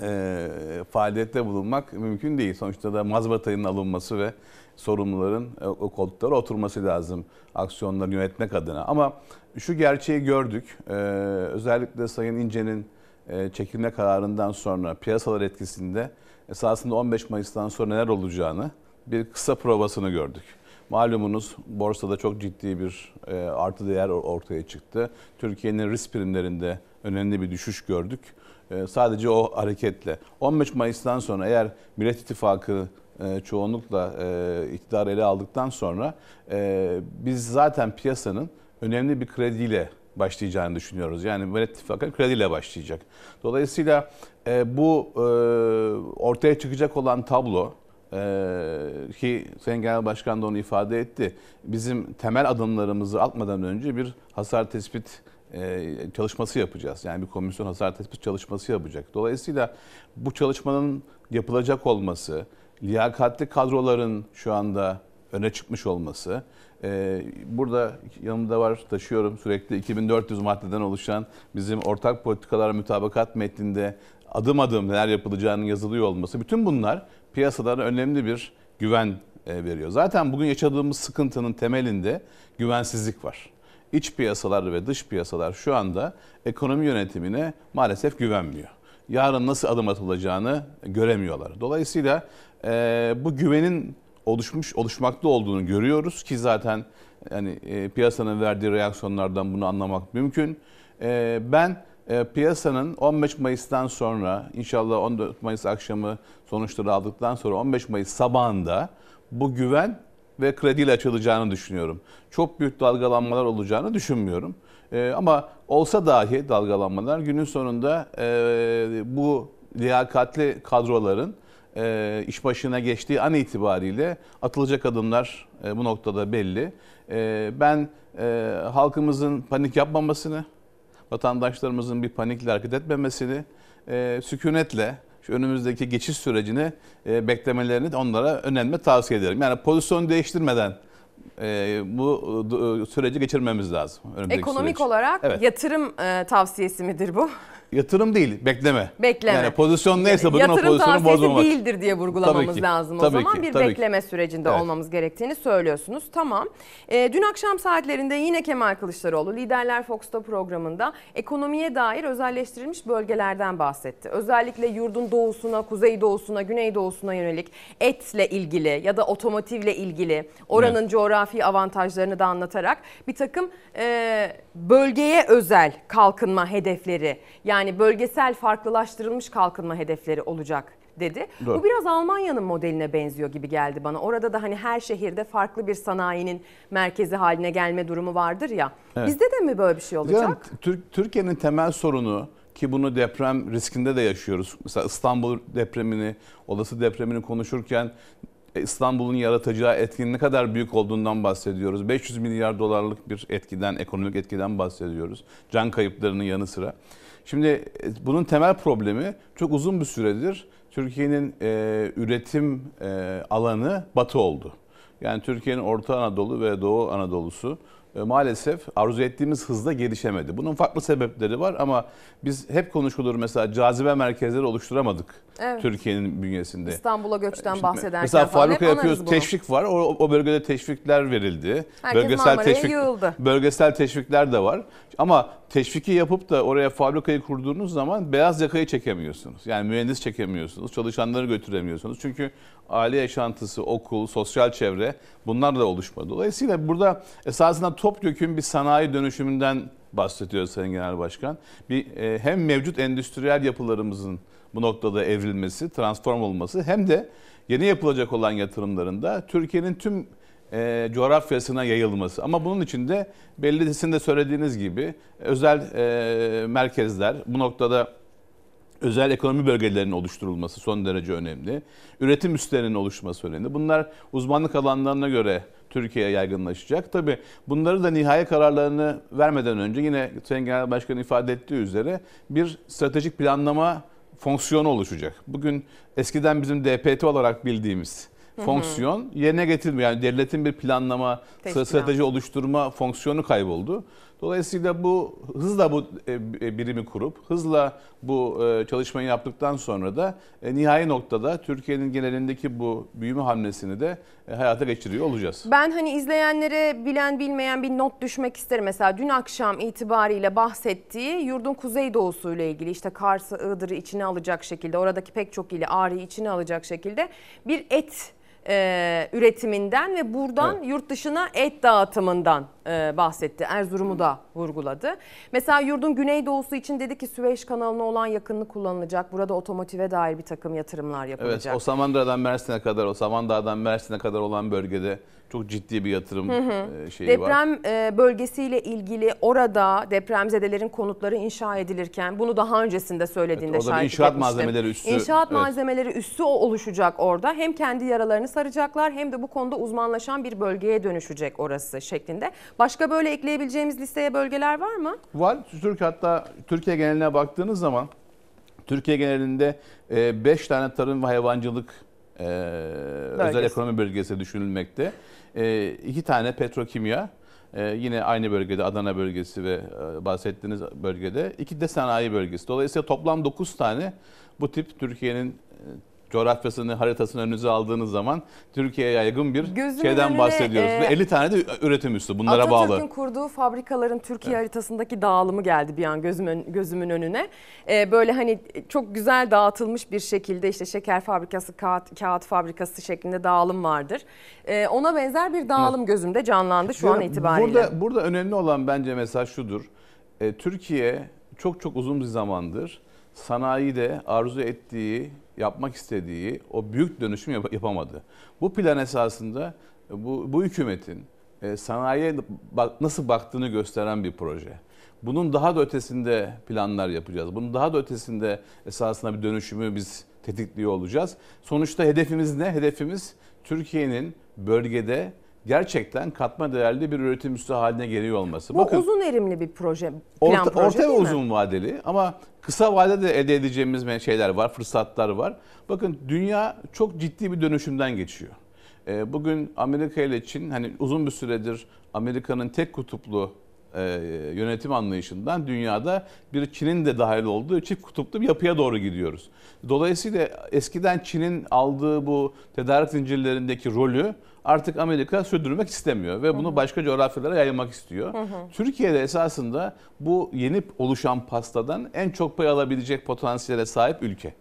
e, faaliyette bulunmak mümkün değil. Sonuçta da mazbatayın alınması ve sorumluların e, o koltuklara oturması lazım aksiyonları yönetmek adına. Ama şu gerçeği gördük. E, özellikle Sayın İnce'nin e, çekilme kararından sonra piyasalar etkisinde esasında 15 Mayıs'tan sonra neler olacağını bir kısa provasını gördük. Malumunuz borsada çok ciddi bir e, artı değer or- ortaya çıktı. Türkiye'nin risk primlerinde önemli bir düşüş gördük. E, sadece o hareketle. 15 Mayıs'tan sonra eğer Millet İttifakı e, çoğunlukla e, iktidar ele aldıktan sonra e, biz zaten piyasanın önemli bir krediyle başlayacağını düşünüyoruz. Yani Millet İttifakı krediyle başlayacak. Dolayısıyla bu ortaya çıkacak olan tablo ee, ki Sayın Genel Başkan da onu ifade etti. Bizim temel adımlarımızı atmadan önce bir hasar tespit çalışması yapacağız. Yani bir komisyon hasar tespit çalışması yapacak. Dolayısıyla bu çalışmanın yapılacak olması, liyakatli kadroların şu anda öne çıkmış olması, e, burada yanımda var taşıyorum sürekli 2400 maddeden oluşan bizim ortak politikalar mütabakat metninde adım adım neler yapılacağının yazılıyor olması bütün bunlar piyasalara önemli bir güven e, veriyor. Zaten bugün yaşadığımız sıkıntının temelinde güvensizlik var. İç piyasalar ve dış piyasalar şu anda ekonomi yönetimine maalesef güvenmiyor. Yarın nasıl adım atılacağını göremiyorlar. Dolayısıyla e, bu güvenin oluşmuş oluşmakta olduğunu görüyoruz ki zaten yani e, piyasanın verdiği reaksiyonlardan bunu anlamak mümkün. E, ben e, piyasanın 15 Mayıs'tan sonra inşallah 14 Mayıs akşamı sonuçları aldıktan sonra 15 Mayıs sabahında bu güven ve krediyle açılacağını düşünüyorum. Çok büyük dalgalanmalar olacağını düşünmüyorum. E, ama olsa dahi dalgalanmalar günün sonunda e, bu liyakatli kadroların e, iş başına geçtiği an itibariyle atılacak adımlar e, bu noktada belli. E, ben e, halkımızın panik yapmamasını, vatandaşlarımızın bir panikle hareket etmemesini, e, sükunetle şu önümüzdeki geçiş sürecini e, beklemelerini de onlara önemli tavsiye ederim. Yani pozisyon değiştirmeden e, bu e, süreci geçirmemiz lazım. önümüzdeki
Ekonomik
süreci.
olarak
Evet.
yatırım e, tavsiyesi midir bu?
Yatırım değil, bekleme.
Bekleme.
Yani pozisyon neyse bugün o
Yatırım
pozisyonu bozmamak.
değildir diye vurgulamamız
Tabii ki,
lazım o
tabii
zaman.
ki,
bir
tabii ki.
bekleme sürecinde
Evet.
olmamız gerektiğini söylüyorsunuz. Tamam. Ee, dün akşam saatlerinde yine Kemal Kılıçdaroğlu Liderler Fox'ta programında ekonomiye dair özelleştirilmiş bölgelerden bahsetti. Özellikle yurdun doğusuna, kuzey doğusuna, güney doğusuna yönelik etle ilgili ya da otomotivle ilgili oranın coğrafi avantajlarını da anlatarak bir takım e, bölgeye özel kalkınma hedefleri yani bölgesel farklılaştırılmış kalkınma hedefleri olacak dedi.
Doğru.
Bu biraz Almanya'nın modeline benziyor gibi geldi bana. Orada da hani her şehirde farklı bir sanayinin merkezi haline gelme durumu vardır ya.
Evet.
Bizde de mi böyle bir şey olacak?
Yani Tür- Türkiye'nin temel sorunu ki bunu deprem riskinde de yaşıyoruz. Mesela İstanbul depremini, olası depremini konuşurken e, İstanbul'un yaratacağı etkinin ne kadar büyük olduğundan bahsediyoruz. 500 milyar dolarlık bir etkiden, ekonomik etkiden bahsediyoruz. Can kayıplarının yanı sıra. Şimdi e, bunun temel problemi çok uzun bir süredir Türkiye'nin e, üretim e, alanı batı oldu. Yani Türkiye'nin Orta Anadolu ve Doğu Anadolu'su e, maalesef arzu ettiğimiz hızda gelişemedi. Bunun farklı sebepleri var ama biz hep konuşulur mesela cazibe merkezleri oluşturamadık
Evet.
Türkiye'nin bünyesinde.
İstanbul'a göçten bahsederken
Mesela fabrika yapıyoruz, teşvik var. O, o bölgede teşvikler verildi.
Herkes Marmara'ya yığıldı.
bölgesel teşvikler de var. Ama teşviki yapıp da oraya fabrikayı kurduğunuz zaman beyaz yakayı çekemiyorsunuz. Yani mühendis çekemiyorsunuz, çalışanları götüremiyorsunuz. Çünkü aile yaşantısı, okul, sosyal çevre bunlar da oluşmadı. Dolayısıyla burada esasında topyekun bir sanayi dönüşümünden bahsediyor Sayın Genel Başkan. Bir e, hem mevcut endüstriyel yapılarımızın bu noktada evrilmesi, transform olması hem de yeni yapılacak olan yatırımların da Türkiye'nin tüm e, coğrafyasına yayılması. Ama bunun için de belli sizin de söylediğiniz gibi özel e, merkezler bu noktada özel ekonomi bölgelerinin oluşturulması son derece önemli. Üretim üslerinin oluşması önemli. Bunlar uzmanlık alanlarına göre Türkiye'ye yaygınlaşacak. Tabii bunları da nihai kararlarını vermeden önce yine Sayın Genel Başkan ifade ettiği üzere bir stratejik planlama fonksiyonu oluşacak. Bugün eskiden bizim DPT olarak bildiğimiz. Fonksiyon yerine getirilmiyor. Yani devletin bir planlama,
Teşkilat.
strateji oluşturma fonksiyonu kayboldu. Dolayısıyla bu hızla bu e, birimi kurup hızla bu e, çalışmayı yaptıktan sonra da e, nihai noktada Türkiye'nin genelindeki bu büyüme hamlesini de e, hayata geçiriyor olacağız.
Ben hani izleyenlere bilen bilmeyen bir not düşmek isterim. Mesela dün akşam itibariyle bahsettiği yurdun kuzeydoğusu ile ilgili işte Kars'ı, Iğdır'ı içine alacak şekilde oradaki pek çok ili Ağrı'yı içine alacak şekilde bir et e, üretiminden ve buradan
Evet.
yurt dışına et dağıtımından e, bahsetti. Erzurum'u da vurguladı. Mesela yurdun güneydoğusu için dedi ki Süveyş kanalına olan yakınlık kullanılacak. Burada otomotive dair bir takım yatırımlar
Evet,
yapılacak.
o Samandıra'dan Mersin'e kadar, o Samandağ'dan Mersin'e kadar olan bölgede çok ciddi bir yatırım
Hı hı.
e, şeyi var.
Deprem e, bölgesiyle ilgili orada depremzedelerin konutları inşa edilirken bunu daha öncesinde söylediğinde
Evet,
şahitlik
inşaat
etmiştim.
malzemeleri üssü,
İnşaat
evet.
malzemeleri üssü o- oluşacak orada. Hem kendi yaralarını saracaklar hem de bu konuda uzmanlaşan bir bölgeye dönüşecek orası şeklinde. Başka böyle ekleyebileceğimiz listeye bölgeler var mı?
Var. Türkiye hatta Türkiye geneline baktığınız zaman Türkiye genelinde 5 tane tarım ve hayvancılık e, özel ekonomi bölgesi düşünülmekte. 2 tane petrokimya e, yine aynı bölgede Adana bölgesi ve e, bahsettiğiniz bölgede. iki de sanayi bölgesi. Dolayısıyla toplam 9 tane bu tip Türkiye'nin e, coğrafyasını, haritasını önünüze aldığınız zaman Türkiye'ye yaygın bir
Gözümün
şeyden
önüne,
bahsediyoruz.
e,
Ve 50 tane de üretim üssü bunlara bağlı.
Atatürk'ün kurduğu fabrikaların Türkiye haritasındaki dağılımı geldi bir an gözümün, gözümün önüne. Ee, böyle hani çok güzel dağıtılmış bir şekilde işte şeker fabrikası, kağıt, kağıt fabrikası şeklinde dağılım vardır. Ee, ona benzer bir dağılım gözümde canlandı şu an
Yani
itibariyle.
Burada, burada önemli olan bence mesaj şudur. E, Türkiye çok çok uzun bir zamandır sanayide arzu ettiği, yapmak istediği o büyük dönüşüm yap- yapamadı. Bu plan esasında e, bu, bu hükümetin e, sanayiye bak, nasıl baktığını gösteren bir proje. Bunun daha da ötesinde planlar yapacağız. Bunun daha da ötesinde esasında bir dönüşümü biz tetikliyor olacağız. Sonuçta hedefimiz ne? Hedefimiz Türkiye'nin bölgede gerçekten katma değerli bir üretim üssü haline geliyor olması.
Bu uzun erimli bir proje, plan
Orta,
proje
orta ve uzun vadeli ama kısa vadede de elde edeceğimiz şeyler var, fırsatlar var. Bakın dünya çok ciddi bir dönüşümden geçiyor. Ee, Bugün Amerika ile Çin hani uzun bir süredir Amerika'nın tek kutuplu e, yönetim anlayışından dünyada bir Çin'in de dahil olduğu çift kutuplu bir yapıya doğru gidiyoruz. Dolayısıyla eskiden Çin'in aldığı bu tedarik zincirlerindeki rolü artık Amerika sürdürmek istemiyor ve bunu başka coğrafyalara yaymak istiyor. Türkiye'de esasında bu yeni oluşan pastadan en çok pay alabilecek potansiyele sahip ülke.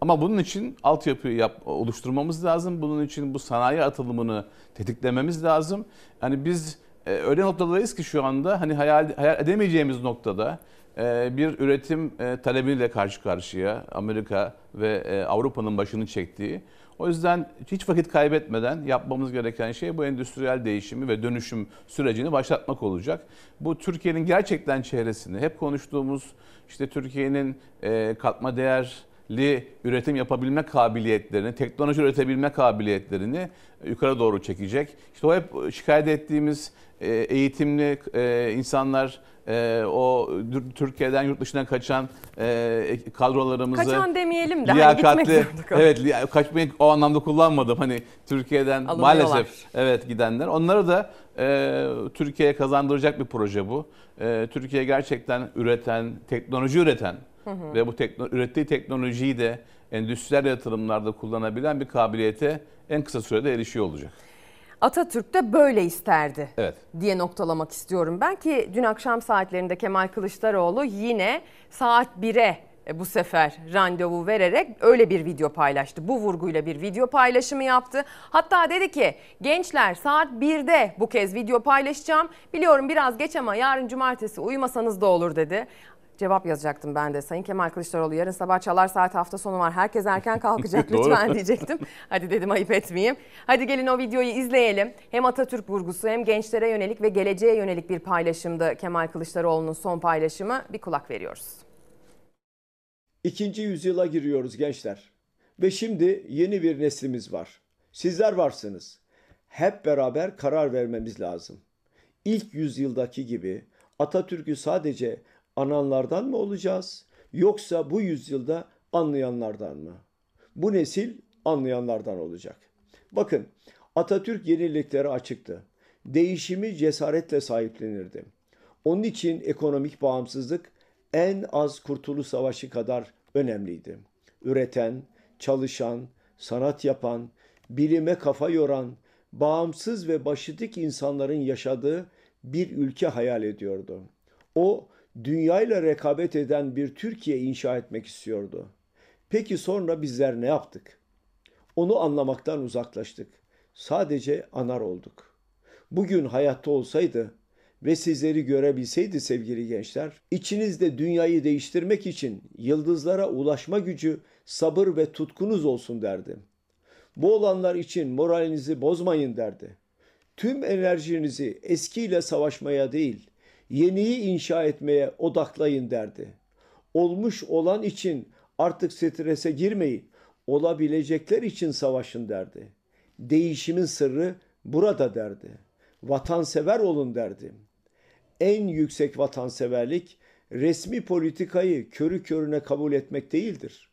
Ama bunun için altyapıyı yap, oluşturmamız lazım. Bunun için bu sanayi atılımını tetiklememiz lazım. Yani biz öyle noktadayız ki şu anda hani hayal, hayal edemeyeceğimiz noktada e, bir üretim e, talebiyle karşı karşıya Amerika ve e, Avrupa'nın başını çektiği. O yüzden hiç vakit kaybetmeden yapmamız gereken şey bu endüstriyel değişimi ve dönüşüm sürecini başlatmak olacak. Bu Türkiye'nin gerçekten çehresini, hep konuştuğumuz işte Türkiye'nin e, katma değerli üretim yapabilme kabiliyetlerini, teknoloji üretebilme kabiliyetlerini yukarı doğru çekecek. İşte o hep şikayet ettiğimiz e, eğitimli e, insanlar, e, o Türkiye'den yurt dışına kaçan e, kadrolarımızı
Kaçan demeyelim de hani
liyakatli,
kalıyor.
evet li- kaçmayı o anlamda kullanmadım. Hani Türkiye'den maalesef evet gidenler. Onları da e, Türkiye'ye kazandıracak bir proje bu. E, Türkiye gerçekten üreten, teknoloji üreten ve bu tekno- ürettiği teknolojiyi de endüstriyel yatırımlarda kullanabilen bir kabiliyete en kısa sürede erişiyor olacak.
Atatürk de böyle isterdi
Evet.
diye noktalamak istiyorum. Ben ki dün akşam saatlerinde Kemal Kılıçdaroğlu yine saat 1'e bu sefer randevu vererek öyle bir video paylaştı. Bu vurguyla bir video paylaşımı yaptı. Hatta dedi ki gençler saat 1'de bu kez video paylaşacağım. Biliyorum biraz geç ama yarın cumartesi uyumasanız da olur dedi. Cevap yazacaktım ben de. Sayın Kemal Kılıçdaroğlu yarın sabah çalar saat hafta sonu var. Herkes erken kalkacak lütfen diyecektim. Hadi dedim ayıp etmeyeyim. Hadi gelin o videoyu izleyelim. Hem Atatürk vurgusu hem gençlere yönelik ve geleceğe yönelik bir paylaşımdı Kemal Kılıçdaroğlu'nun son paylaşımı. Bir kulak veriyoruz.
İkinci yüzyıla giriyoruz gençler. Ve şimdi yeni bir neslimiz var. Sizler varsınız. Hep beraber karar vermemiz lazım. İlk yüzyıldaki gibi Atatürk'ü sadece ananlardan mı olacağız yoksa bu yüzyılda anlayanlardan mı? Bu nesil anlayanlardan olacak. Bakın Atatürk yeniliklere açıktı. Değişimi cesaretle sahiplenirdi. Onun için ekonomik bağımsızlık en az Kurtuluş Savaşı kadar önemliydi. Üreten, çalışan, sanat yapan, bilime kafa yoran, bağımsız ve başıdık insanların yaşadığı bir ülke hayal ediyordu. O dünyayla rekabet eden bir Türkiye inşa etmek istiyordu. Peki sonra bizler ne yaptık? Onu anlamaktan uzaklaştık. Sadece anar olduk. Bugün hayatta olsaydı ve sizleri görebilseydi sevgili gençler, içinizde dünyayı değiştirmek için yıldızlara ulaşma gücü, sabır ve tutkunuz olsun derdi. Bu olanlar için moralinizi bozmayın derdi. Tüm enerjinizi eskiyle savaşmaya değil, yeniyi inşa etmeye odaklayın derdi. Olmuş olan için artık strese girmeyin, olabilecekler için savaşın derdi. Değişimin sırrı burada derdi. Vatansever olun derdi. En yüksek vatanseverlik resmi politikayı körü körüne kabul etmek değildir.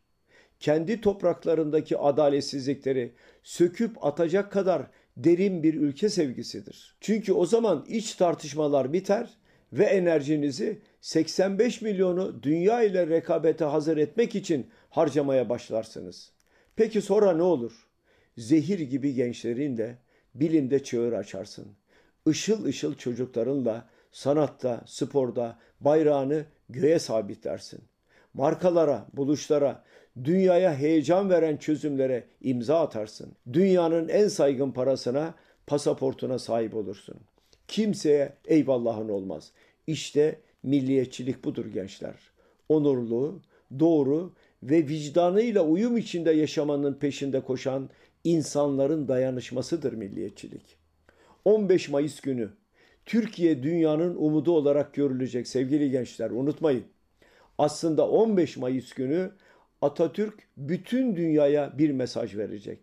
Kendi topraklarındaki adaletsizlikleri söküp atacak kadar derin bir ülke sevgisidir. Çünkü o zaman iç tartışmalar biter ve enerjinizi 85 milyonu dünya ile rekabete hazır etmek için harcamaya başlarsınız. Peki sonra ne olur? Zehir gibi gençlerinle bilimde çığır açarsın. Işıl ışıl çocuklarınla sanatta, sporda bayrağını göğe sabitlersin. Markalara, buluşlara, dünyaya heyecan veren çözümlere imza atarsın. Dünyanın en saygın parasına, pasaportuna sahip olursun. Kimseye eyvallahın olmaz. İşte milliyetçilik budur gençler. Onurlu, doğru ve vicdanıyla uyum içinde yaşamanın peşinde koşan insanların dayanışmasıdır milliyetçilik. 15 Mayıs günü Türkiye dünyanın umudu olarak görülecek sevgili gençler unutmayın. Aslında 15 Mayıs günü Atatürk bütün dünyaya bir mesaj verecek.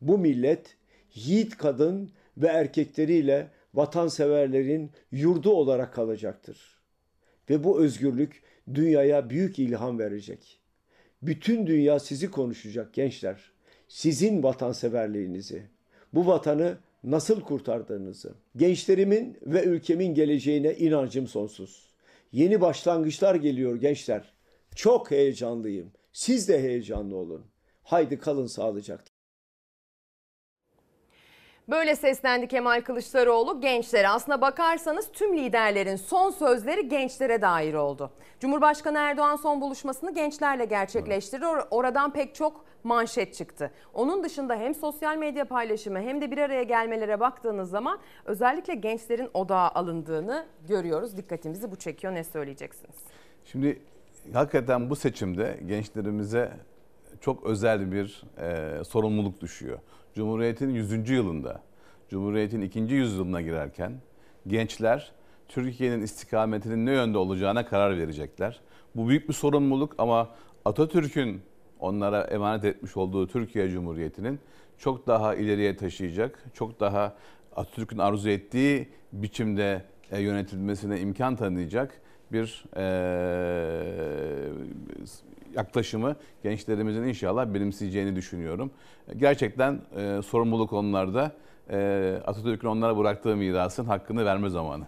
Bu millet yiğit kadın ve erkekleriyle vatanseverlerin yurdu olarak kalacaktır. Ve bu özgürlük dünyaya büyük ilham verecek. Bütün dünya sizi konuşacak gençler. Sizin vatanseverliğinizi. Bu vatanı nasıl kurtardığınızı. Gençlerimin ve ülkemin geleceğine inancım sonsuz. Yeni başlangıçlar geliyor gençler. Çok heyecanlıyım. Siz de heyecanlı olun. Haydi kalın sağlıcakla.
Böyle seslendi Kemal Kılıçdaroğlu gençlere. Aslına bakarsanız tüm liderlerin son sözleri gençlere dair oldu. Cumhurbaşkanı Erdoğan son buluşmasını gençlerle gerçekleştirdi. Or- Oradan pek çok manşet çıktı. Onun dışında hem sosyal medya paylaşımı hem de bir araya gelmelere baktığınız zaman özellikle gençlerin odağa alındığını görüyoruz. Dikkatimizi bu çekiyor. Ne söyleyeceksiniz?
Şimdi hakikaten bu seçimde gençlerimize çok özel bir e, sorumluluk düşüyor. Cumhuriyet'in 100. yılında, Cumhuriyet'in 2. yüzyılına girerken gençler Türkiye'nin istikametinin ne yönde olacağına karar verecekler. Bu büyük bir sorumluluk ama Atatürk'ün onlara emanet etmiş olduğu Türkiye Cumhuriyeti'nin çok daha ileriye taşıyacak, çok daha Atatürk'ün arzu ettiği biçimde e, yönetilmesine imkan tanıyacak bir e, yaklaşımı gençlerimizin inşallah benimseyeceğini düşünüyorum. Gerçekten e, sorumluluk onlarda. E, Atatürk'ün onlara bıraktığı mirasın hakkını verme zamanı.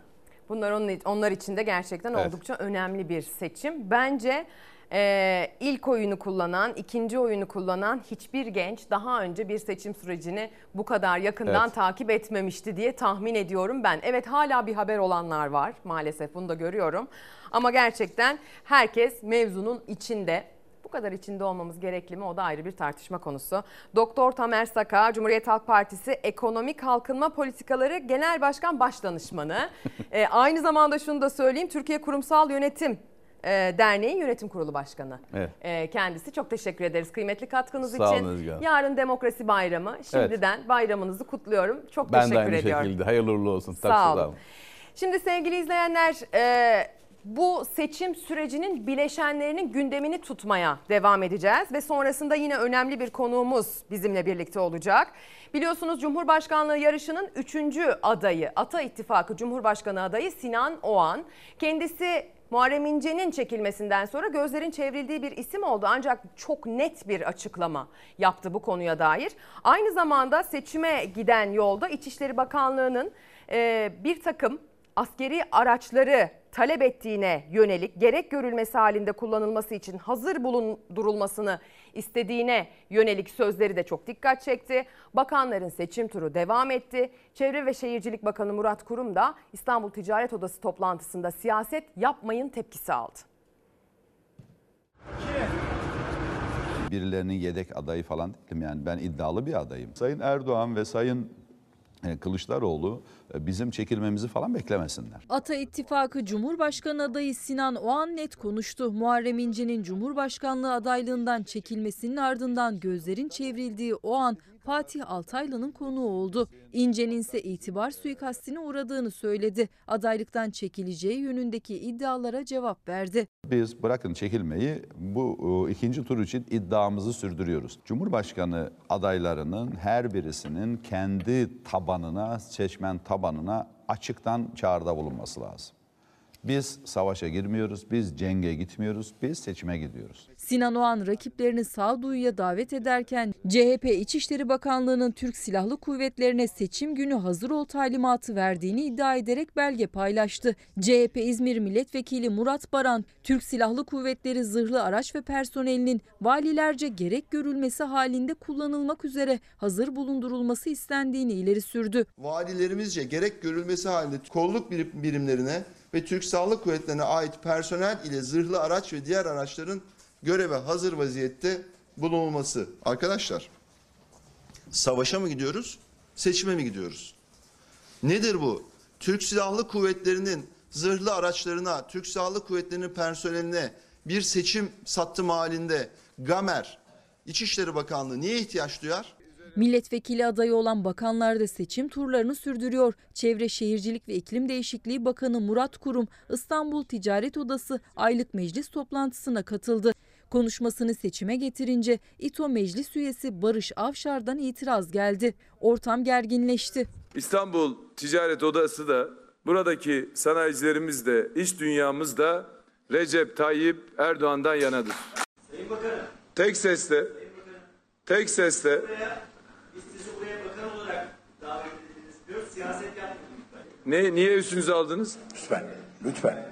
Bunlar onun, onlar için de gerçekten
Evet.
oldukça önemli bir seçim. Bence e, ilk oyunu kullanan, ikinci oyunu kullanan hiçbir genç daha önce bir seçim sürecini bu kadar yakından
Evet.
takip etmemişti diye tahmin ediyorum ben. Evet hala bir haber olanlar var maalesef bunu da görüyorum. Ama gerçekten herkes mevzunun içinde. Kadar içinde olmamız gerekli mi o da ayrı bir tartışma konusu. Doktor Tamer Saka, Cumhuriyet Halk Partisi Ekonomik Kalkınma Politikaları Genel Başkan Başdanışmanı. Ee, aynı zamanda şunu da söyleyeyim, Türkiye Kurumsal Yönetim e, Derneği Yönetim Kurulu Başkanı.
Evet.
Ee, kendisi çok teşekkür ederiz kıymetli katkınız
Sağ
için.
olun.
Yarın Demokrasi Bayramı. Şimdiden bayramınızı kutluyorum. Çok
Ben de
teşekkür
aynı
ediyorum.
şekilde. Hayırlı uğurlu olsun.
Sağ olun. Şimdi sevgili izleyenler e, bu seçim sürecinin bileşenlerinin gündemini tutmaya devam edeceğiz ve sonrasında yine önemli bir konuğumuz bizimle birlikte olacak. Biliyorsunuz Cumhurbaşkanlığı yarışının 3. adayı Ata İttifakı Cumhurbaşkanı adayı Sinan Oğan. Kendisi Muharrem İnce'nin çekilmesinden sonra gözlerin çevrildiği bir isim oldu ancak çok net bir açıklama yaptı bu konuya dair. Aynı zamanda seçime giden yolda İçişleri Bakanlığı'nın bir takım askeri araçları talep ettiğine yönelik gerek görülmesi halinde kullanılması için hazır bulundurulmasını istediğine yönelik sözleri de çok dikkat çekti. Bakanların seçim turu devam etti. Çevre ve Şehircilik Bakanı Murat Kurum da İstanbul Ticaret Odası toplantısında siyaset yapmayın tepkisi aldı.
birilerinin yedek adayı falan değilim yani ben iddialı bir adayım. Sayın Erdoğan ve Sayın Kılıçdaroğlu e, bizim çekilmemizi falan beklemesinler.
Ata İttifakı Cumhurbaşkanı adayı Sinan Oğan net konuştu. Muharrem İnce'nin Cumhurbaşkanlığı adaylığından çekilmesinin ardından gözlerin çevrildiği o an Fatih Altaylı'nın konuğu oldu. İnce'nin ise itibar suikastine uğradığını söyledi. Adaylıktan çekileceği yönündeki iddialara cevap verdi.
Biz bırakın çekilmeyi bu e, ikinci tur için iddiamızı sürdürüyoruz. Cumhurbaşkanı adaylarının her birisinin kendi tabanına, seçmen tabanına açıktan çağrıda bulunması lazım. Biz savaşa girmiyoruz, biz cenge gitmiyoruz, biz seçime gidiyoruz.
Sinan Oğan rakiplerini sağduyuya davet ederken CHP İçişleri Bakanlığı'nın Türk Silahlı Kuvvetlerine seçim günü hazır ol talimatı verdiğini iddia ederek belge paylaştı. CHP İzmir Milletvekili Murat Baran, Türk Silahlı Kuvvetleri zırhlı araç ve personelinin valilerce gerek görülmesi halinde kullanılmak üzere hazır bulundurulması istendiğini ileri sürdü.
Valilerimizce gerek görülmesi halinde kolluk birim- birimlerine ve Türk Silahlı Kuvvetlerine ait personel ile zırhlı araç ve diğer araçların göreve hazır vaziyette bulunulması. Arkadaşlar, savaşa mı gidiyoruz, seçime mi gidiyoruz? Nedir bu? Türk Silahlı Kuvvetleri'nin zırhlı araçlarına, Türk Silahlı Kuvvetleri'nin personeline bir seçim sattım halinde Gamer, İçişleri Bakanlığı niye ihtiyaç duyar?
Milletvekili adayı olan bakanlar da seçim turlarını sürdürüyor. Çevre Şehircilik ve İklim Değişikliği Bakanı Murat Kurum İstanbul Ticaret Odası aylık meclis toplantısına katıldı. Konuşmasını seçime getirince İTO Meclis üyesi Barış Avşar'dan itiraz geldi. Ortam gerginleşti.
İstanbul Ticaret Odası da buradaki sanayicilerimiz de iş dünyamız da Recep Tayyip Erdoğan'dan yanadır.
Sayın Bakanım,
Tek sesle, tek sesle
davet edildiniz.
Ne, niye üstünüze aldınız?
Lütfen, lütfen.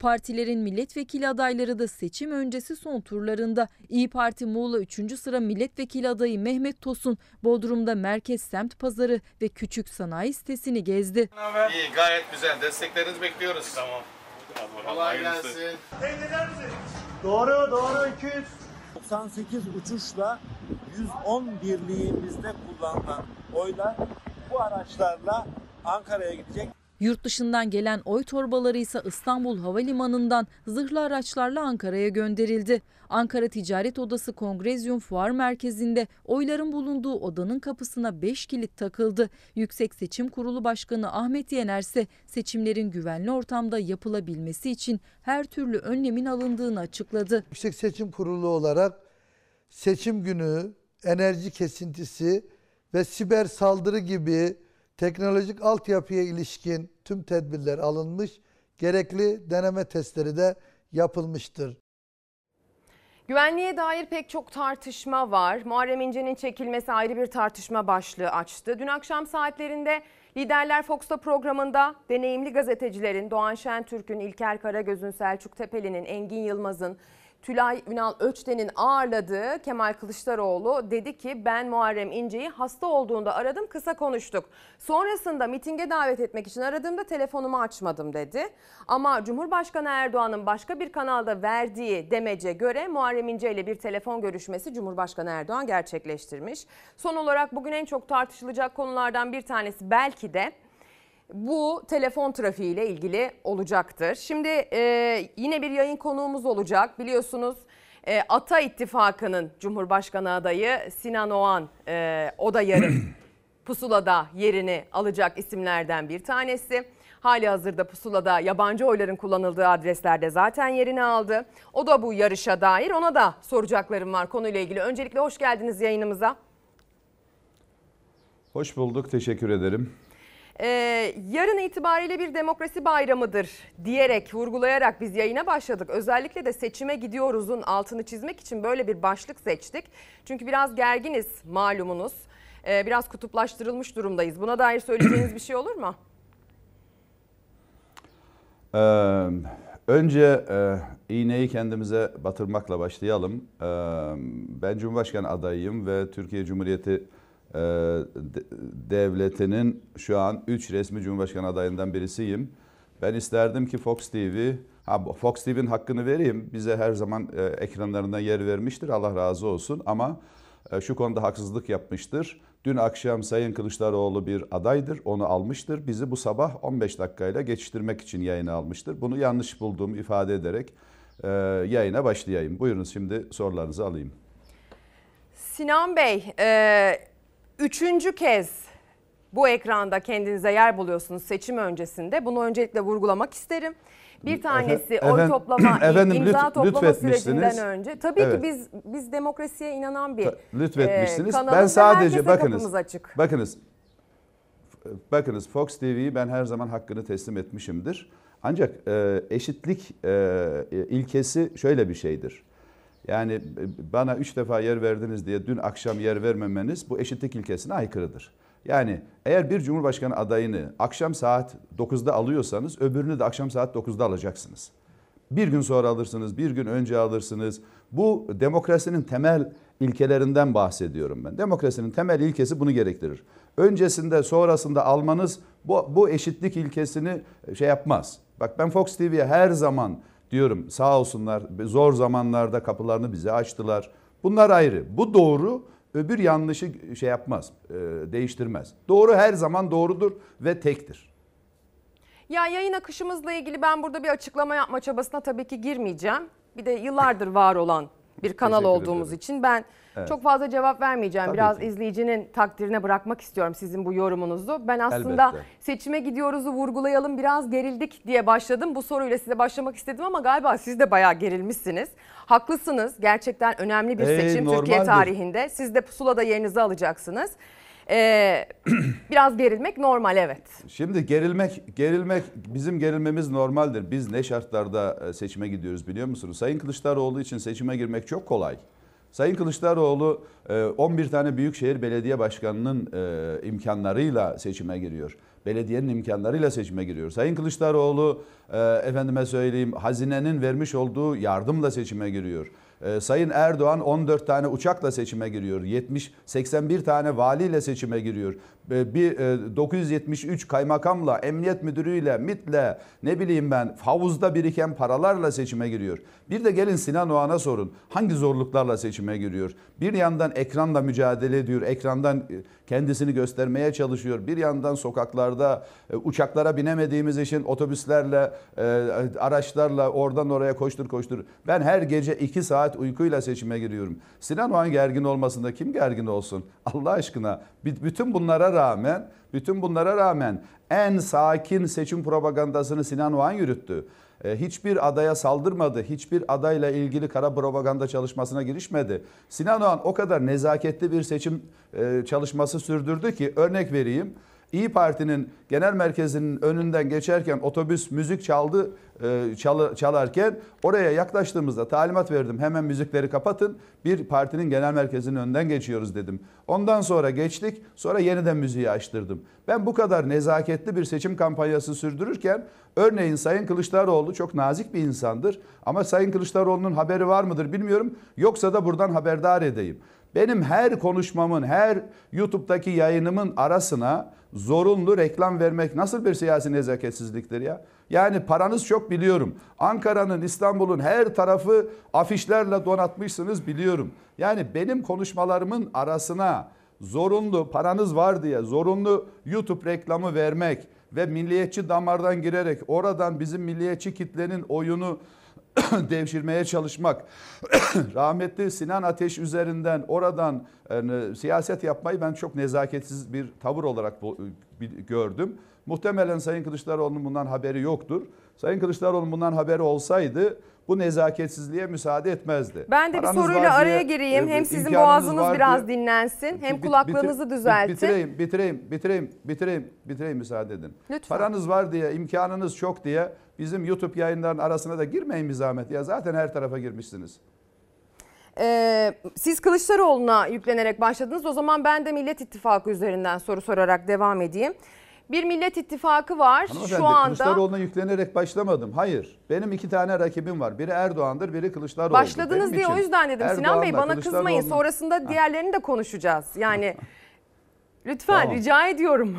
Partilerin milletvekili adayları da seçim öncesi son turlarında. İyi Parti Muğla 3. sıra milletvekili adayı Mehmet Tosun, Bodrum'da Merkez Semt Pazarı ve Küçük Sanayi sitesini gezdi.
İyi gayet güzel. Desteklerinizi bekliyoruz. Tamam. Kolay gelsin.
Doğru doğru 200.
98 uçuşla 110 birliğimizde kullanılan oylar bu araçlarla Ankara'ya gidecek.
Yurt dışından gelen oy torbaları ise İstanbul Havalimanı'ndan zırhlı araçlarla Ankara'ya gönderildi. Ankara Ticaret Odası Kongrezyum Fuar Merkezi'nde oyların bulunduğu odanın kapısına 5 kilit takıldı. Yüksek Seçim Kurulu Başkanı Ahmet Yener ise seçimlerin güvenli ortamda yapılabilmesi için her türlü önlemin alındığını açıkladı.
Yüksek Seçim Kurulu olarak seçim günü enerji kesintisi ve siber saldırı gibi teknolojik altyapıya ilişkin tüm tedbirler alınmış, gerekli deneme testleri de yapılmıştır.
Güvenliğe dair pek çok tartışma var. Muharrem İnce'nin çekilmesi ayrı bir tartışma başlığı açtı. Dün akşam saatlerinde Liderler Fox'ta programında deneyimli gazetecilerin Doğan Şentürk'ün, İlker Karagöz'ün, Selçuk Tepeli'nin, Engin Yılmaz'ın, Tülay Ünal Öçten'in ağırladığı Kemal Kılıçdaroğlu dedi ki ben Muharrem İnce'yi hasta olduğunda aradım kısa konuştuk. Sonrasında mitinge davet etmek için aradığımda telefonumu açmadım dedi. Ama Cumhurbaşkanı Erdoğan'ın başka bir kanalda verdiği demece göre Muharrem İnce ile bir telefon görüşmesi Cumhurbaşkanı Erdoğan gerçekleştirmiş. Son olarak bugün en çok tartışılacak konulardan bir tanesi belki de bu telefon trafiğiyle ilgili olacaktır. Şimdi e, yine bir yayın konuğumuz olacak. Biliyorsunuz e, Ata İttifakı'nın Cumhurbaşkanı adayı Sinan Oğan e, o da yarın pusulada yerini alacak isimlerden bir tanesi. Hali hazırda pusulada yabancı oyların kullanıldığı adreslerde zaten yerini aldı. O da bu yarışa dair ona da soracaklarım var konuyla ilgili. Öncelikle hoş geldiniz yayınımıza.
Hoş bulduk, teşekkür ederim.
Ee, yarın itibariyle bir demokrasi bayramıdır diyerek vurgulayarak biz yayına başladık. Özellikle de seçime gidiyoruzun altını çizmek için böyle bir başlık seçtik. Çünkü biraz gerginiz malumunuz. Ee, biraz kutuplaştırılmış durumdayız. Buna dair söyleyeceğiniz bir şey olur mu?
Ee, önce e, iğneyi kendimize batırmakla başlayalım. Ee, ben Cumhurbaşkanı adayıyım ve Türkiye Cumhuriyeti e, devletinin şu an 3 resmi Cumhurbaşkanı adayından birisiyim. Ben isterdim ki Fox TV, ha, Fox TV'nin hakkını vereyim. Bize her zaman e, ekranlarında yer vermiştir. Allah razı olsun ama e, şu konuda haksızlık yapmıştır. Dün akşam Sayın Kılıçdaroğlu bir adaydır, onu almıştır. Bizi bu sabah 15 dakikayla geçiştirmek için yayına almıştır. Bunu yanlış bulduğumu ifade ederek e, yayına başlayayım. Buyurun şimdi sorularınızı alayım.
Sinan Bey, e, üçüncü kez bu ekranda kendinize yer buluyorsunuz seçim öncesinde. Bunu öncelikle vurgulamak isterim. Bir tanesi
Efendim-
oy toplama,
efendim,
imza
lütf-
toplama
lütfetmişsiniz.
sürecinden önce. Tabii
Evet.
ki biz biz demokrasiye inanan bir
Lütfetmişsiniz.
e,
ben sadece bakınız.
açık.
Bakınız. Bakınız Fox TV'yi ben her zaman hakkını teslim etmişimdir. Ancak e, eşitlik e, ilkesi şöyle bir şeydir. Yani e, bana üç defa yer verdiniz diye dün akşam yer vermemeniz bu eşitlik ilkesine aykırıdır. Yani eğer bir cumhurbaşkanı adayını akşam saat 9'da alıyorsanız öbürünü de akşam saat 9'da alacaksınız. Bir gün sonra alırsınız, bir gün önce alırsınız. Bu demokrasinin temel ilkelerinden bahsediyorum ben. Demokrasinin temel ilkesi bunu gerektirir. Öncesinde, sonrasında almanız bu, bu eşitlik ilkesini şey yapmaz. Bak ben Fox TV'ye her zaman diyorum sağ olsunlar zor zamanlarda kapılarını bize açtılar. Bunlar ayrı. Bu doğru, öbür yanlışı şey yapmaz, e, değiştirmez. Doğru her zaman doğrudur ve tektir.
Ya yayın akışımızla ilgili ben burada bir açıklama yapma çabasına tabii ki girmeyeceğim. Bir de yıllardır var olan bir kanal
Teşekkür
olduğumuz
ederim.
için ben
Evet.
çok fazla cevap vermeyeceğim.
Tabii
Biraz
ki.
izleyicinin takdirine bırakmak istiyorum sizin bu yorumunuzu. Ben aslında
Elbette.
seçime gidiyoruzu vurgulayalım biraz gerildik diye başladım. Bu soruyla size başlamak istedim ama galiba siz de bayağı gerilmişsiniz. Haklısınız. Gerçekten önemli bir seçim Türkiye
normaldir.
tarihinde. Siz de pusulada yerinizi alacaksınız. Ee, biraz gerilmek normal evet.
Şimdi gerilmek, gerilmek bizim gerilmemiz normaldir. Biz ne şartlarda e, seçime gidiyoruz biliyor musunuz? Sayın Kılıçdaroğlu için seçime girmek çok kolay. Sayın Kılıçdaroğlu e, 11 tane Büyükşehir Belediye Başkanı'nın e, imkanlarıyla seçime giriyor. Belediyenin imkanlarıyla seçime giriyor. Sayın Kılıçdaroğlu e, efendime söyleyeyim hazinenin vermiş olduğu yardımla seçime giriyor. E, Sayın Erdoğan 14 tane uçakla seçime giriyor. 70 81 tane valiyle seçime giriyor. E, Bir e, 973 kaymakamla, emniyet müdürüyle, MIT'le, ne bileyim ben havuzda biriken paralarla seçime giriyor. Bir de gelin Sinan Oğan'a sorun. Hangi zorluklarla seçime giriyor? Bir yandan ekranla mücadele ediyor. Ekrandan e, kendisini göstermeye çalışıyor. Bir yandan sokaklarda e, uçaklara binemediğimiz için otobüslerle, e, araçlarla oradan oraya koştur koştur. Ben her gece 2 saat uykuyla seçime giriyorum. Sinan Oğan gergin olmasında kim gergin olsun? Allah aşkına. Bütün bunlara rağmen, bütün bunlara rağmen en sakin seçim propagandasını Sinan Oğan yürüttü. E, Hiçbir adaya saldırmadı. Hiçbir adayla ilgili kara propaganda çalışmasına girişmedi. Sinan Oğan o kadar nezaketli bir seçim e, çalışması sürdürdü ki örnek vereyim. İyi Parti'nin genel merkezinin önünden geçerken otobüs müzik çaldı e, çalarken oraya yaklaştığımızda talimat verdim. Hemen müzikleri kapatın. Bir partinin genel merkezinin önünden geçiyoruz dedim. Ondan sonra geçtik. Sonra yeniden müziği açtırdım. Ben bu kadar nezaketli bir seçim kampanyası sürdürürken örneğin Sayın Kılıçdaroğlu çok nazik bir insandır. Ama Sayın Kılıçdaroğlu'nun haberi var mıdır bilmiyorum. Yoksa da buradan haberdar edeyim. Benim her konuşmamın, her YouTube'daki yayınımın arasına zorunlu reklam vermek nasıl bir siyasi nezaketsizliktir ya? Yani paranız çok biliyorum. Ankara'nın, İstanbul'un her tarafı afişlerle donatmışsınız biliyorum. Yani benim konuşmalarımın arasına zorunlu paranız var diye zorunlu YouTube reklamı vermek ve milliyetçi damardan girerek oradan bizim milliyetçi kitlenin oyunu devşirmeye çalışmak, rahmetli Sinan Ateş üzerinden oradan yani, siyaset yapmayı ben çok nezaketsiz bir tavır olarak bu, bir- gördüm. Muhtemelen Sayın Kılıçdaroğlu'nun bundan haberi yoktur. Sayın Kılıçdaroğlu'nun bundan haberi olsaydı bu nezaketsizliğe müsaade etmezdi.
Ben de bir
Paranız
soruyla
var
araya gireyim.
e,
Hem sizin boğazınız biraz
diye-
dinlensin hem
Bit-
kulaklarınızı
bitir-
düzeltin.
Bitireyim, bitireyim, bitireyim, bitireyim, bitireyim müsaade edin.
Lütfen.
Paranız var diye, imkanınız çok diye bizim YouTube yayınlarının arasına da girmeyin bir zahmet. Ya zaten her tarafa girmişsiniz.
Ee, siz Kılıçdaroğlu'na yüklenerek başladınız. O zaman ben de Millet İttifakı üzerinden soru sorarak devam edeyim. Bir Millet İttifakı var.
Hanımefendi
Şu anda
Kılıçdaroğlu'na yüklenerek başlamadım. Hayır. Benim iki tane rakibim var. Biri Erdoğan'dır, biri Kılıçdaroğlu.
başladınız
Benim
diye o yüzden dedim Sinan Bey
Erdoğan'la
bana kızmayın. Sonrasında diğerlerini de konuşacağız. Yani lütfen
Tamam.
rica ediyorum.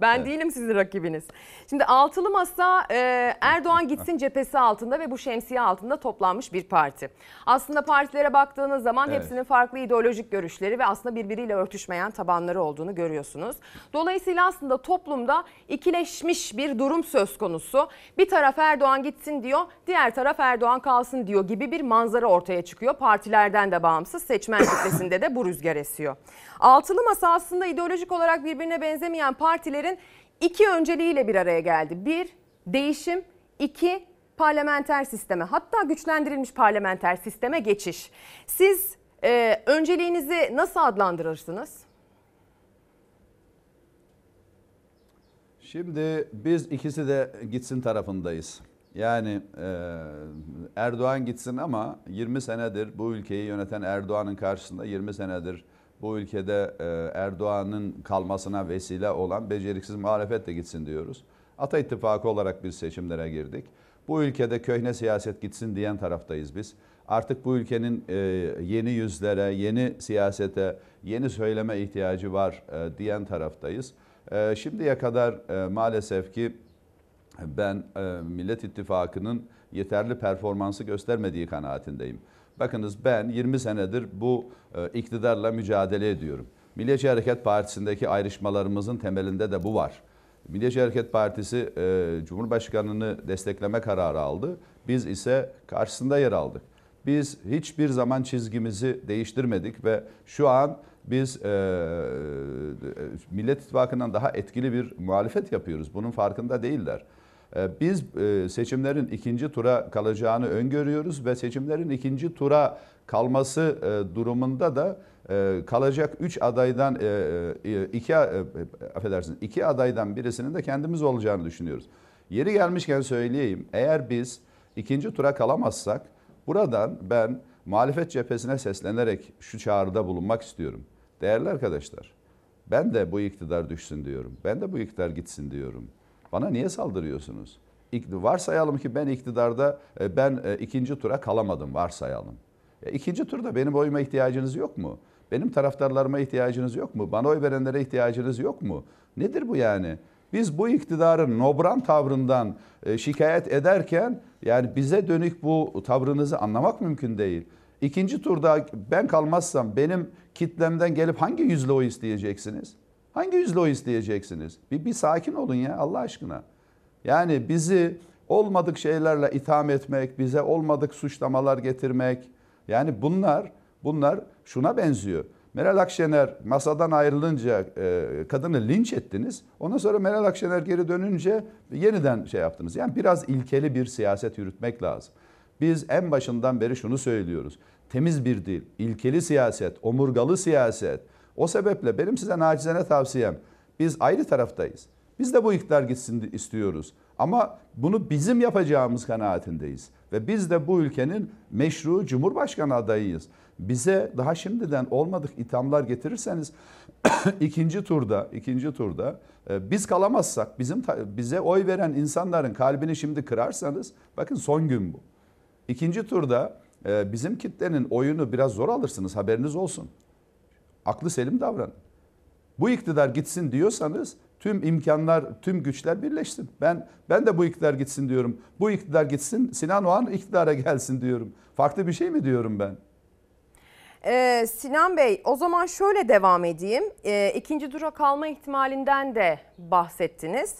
Ben değilim sizin rakibiniz. Şimdi altılı masa e, Erdoğan gitsin cephesi altında ve bu şemsiye altında toplanmış bir parti. Aslında partilere baktığınız zaman
Evet.
hepsinin farklı ideolojik görüşleri ve aslında birbiriyle örtüşmeyen tabanları olduğunu görüyorsunuz. Dolayısıyla aslında toplumda ikileşmiş bir durum söz konusu. Bir taraf Erdoğan gitsin diyor, diğer taraf Erdoğan kalsın diyor gibi bir manzara ortaya çıkıyor. Partilerden de bağımsız seçmen kitlesinde de bu rüzgar esiyor. Altılı masa aslında ideolojik olarak birbirine benzemeyen partilerin iki önceliğiyle bir araya geldi. Bir, değişim. iki parlamenter sisteme hatta güçlendirilmiş parlamenter sisteme geçiş. Siz e, önceliğinizi nasıl adlandırırsınız?
Şimdi biz ikisi de gitsin tarafındayız. Yani e, Erdoğan gitsin ama 20 senedir bu ülkeyi yöneten Erdoğan'ın karşısında 20 senedir bu ülkede e, Erdoğan'ın kalmasına vesile olan beceriksiz muhalefet de gitsin diyoruz. Ata İttifakı olarak biz seçimlere girdik. Bu ülkede köhne siyaset gitsin diyen taraftayız biz. Artık bu ülkenin e, yeni yüzlere, yeni siyasete, yeni söyleme ihtiyacı var e, diyen taraftayız. Şimdiye kadar maalesef ki ben Millet İttifakı'nın yeterli performansı göstermediği kanaatindeyim. Bakınız ben 20 senedir bu e, iktidarla mücadele ediyorum. Milliyetçi Hareket Partisi'ndeki ayrışmalarımızın temelinde de bu var. Milliyetçi Hareket Partisi e, Cumhurbaşkanı'nı destekleme kararı aldı. Biz ise karşısında yer aldık. Biz hiçbir zaman çizgimizi değiştirmedik ve şu an biz e, Millet İttifakı'ndan daha etkili bir muhalefet yapıyoruz. Bunun farkında değiller. E, Biz e, seçimlerin ikinci tura kalacağını öngörüyoruz ve seçimlerin ikinci tura kalması e, durumunda da e, kalacak üç adaydan iki affedersiniz iki adaydan birisinin de kendimiz olacağını düşünüyoruz. Yeri gelmişken söyleyeyim eğer biz ikinci tura kalamazsak buradan ben muhalefet cephesine seslenerek şu çağrıda bulunmak istiyorum. Değerli arkadaşlar, ben de bu iktidar düşsün diyorum. Ben de bu iktidar gitsin diyorum. Bana niye saldırıyorsunuz? Varsayalım ki ben iktidarda, e, ben e, ikinci tura kalamadım varsayalım. E, İkinci turda benim oyuma ihtiyacınız yok mu? Benim taraftarlarıma ihtiyacınız yok mu? Bana oy verenlere ihtiyacınız yok mu? Nedir bu yani? Biz bu iktidarın nobran tavrından şikayet ederken yani bize dönük bu tavrınızı anlamak mümkün değil. İkinci turda ben kalmazsam benim kitlemden gelip hangi yüzle oy isteyeceksiniz? Hangi yüzle oy isteyeceksiniz? Bir, bir sakin olun ya Allah aşkına. Yani bizi olmadık şeylerle itham etmek, bize olmadık suçlamalar getirmek. Yani bunlar bunlar şuna benziyor. Meral Akşener masadan ayrılınca e, kadını linç ettiniz. Ondan sonra Meral Akşener geri dönünce yeniden şey yaptınız. Yani biraz ilkeli bir siyaset yürütmek lazım. Biz en başından beri şunu söylüyoruz. Temiz bir dil, ilkeli siyaset, omurgalı siyaset. O sebeple benim size nacizane tavsiyem biz ayrı taraftayız. Biz de bu iktidar gitsin istiyoruz. Ama bunu bizim yapacağımız kanaatindeyiz. Ve biz de bu ülkenin meşru cumhurbaşkanı adayıyız. Bize daha şimdiden olmadık ithamlar getirirseniz ikinci turda, ikinci turda e, biz kalamazsak, bizim bize oy veren insanların kalbini şimdi kırarsanız bakın son gün bu. İkinci turda e, bizim kitlenin oyunu biraz zor alırsınız haberiniz olsun. Aklı selim davranın. Bu iktidar gitsin diyorsanız tüm imkanlar, tüm güçler birleşsin. Ben ben de bu iktidar gitsin diyorum. Bu iktidar gitsin, Sinan Oğan iktidara gelsin diyorum. Farklı bir şey mi diyorum ben?
Ee, Sinan Bey o zaman şöyle devam edeyim. Ee, ikinci tura kalma ihtimalinden de bahsettiniz.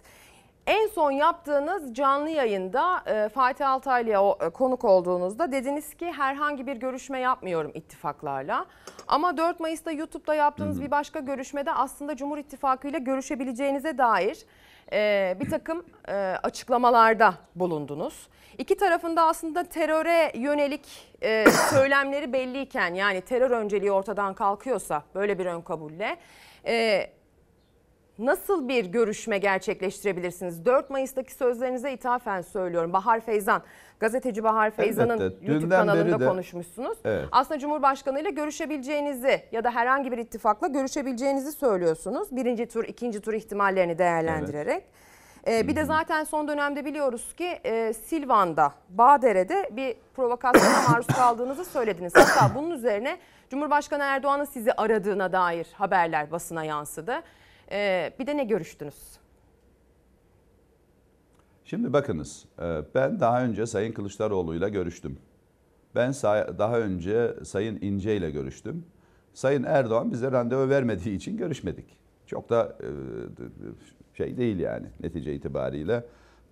En son yaptığınız canlı yayında e, Fatih Altaylı'ya e, konuk olduğunuzda dediniz ki herhangi bir görüşme yapmıyorum ittifaklarla. Ama 4 Mayıs'ta YouTube'da yaptığınız bir başka görüşmede aslında Cumhur İttifakı ile görüşebileceğinize dair e, bir takım açıklamalarda bulundunuz. İki tarafında aslında teröre yönelik söylemleri belliyken yani terör önceliği ortadan kalkıyorsa böyle bir ön kabulle nasıl bir görüşme gerçekleştirebilirsiniz? 4 Mayıs'taki sözlerinize ithafen söylüyorum. Bahar Feyzan, gazeteci Bahar Feyzan'ın
Elbette.
YouTube
Dünden
kanalında
beri de-
konuşmuşsunuz.
Evet.
Aslında Cumhurbaşkanı ile görüşebileceğinizi ya da herhangi bir ittifakla görüşebileceğinizi söylüyorsunuz. Birinci tur, ikinci tur ihtimallerini değerlendirerek. Ee, bir de zaten son dönemde biliyoruz ki e, Silvan'da, Bağdere'de bir provokasyona maruz kaldığınızı söylediniz. Hatta bunun üzerine Cumhurbaşkanı Erdoğan'ın sizi aradığına dair haberler basına yansıdı. Ee, bir de ne görüştünüz?
Şimdi bakınız, e, ben daha önce Sayın Kılıçdaroğlu'yla görüştüm. Ben daha önce Sayın İnce ile görüştüm. Sayın Erdoğan bize randevu vermediği için görüşmedik. Çok da e, şey değil yani netice itibariyle.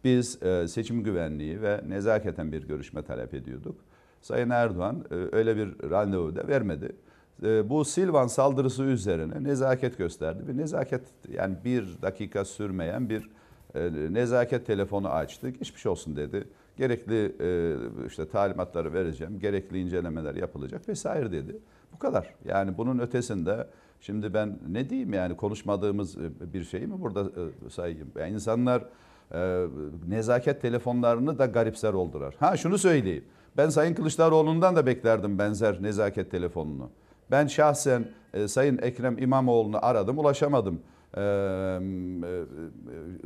Biz e, seçim güvenliği ve nezaketen bir görüşme talep ediyorduk. Sayın Erdoğan e, öyle bir randevu da vermedi. E, Bu Silvan saldırısı üzerine nezaket gösterdi. Bir nezaket yani bir dakika sürmeyen bir e, nezaket telefonu açtı. Geçmiş olsun dedi. Gerekli e, işte talimatları vereceğim. Gerekli incelemeler yapılacak vesaire dedi. Bu kadar. Yani bunun ötesinde şimdi ben ne diyeyim yani konuşmadığımız e, bir şey mi burada sayayım? Yani insanlar nezaket telefonlarını da garipser oldular. Ha şunu söyleyeyim. Ben Sayın Kılıçdaroğlu'ndan da beklerdim benzer nezaket telefonunu. Ben şahsen e, Sayın Ekrem İmamoğlu'nu aradım, ulaşamadım e, e, e,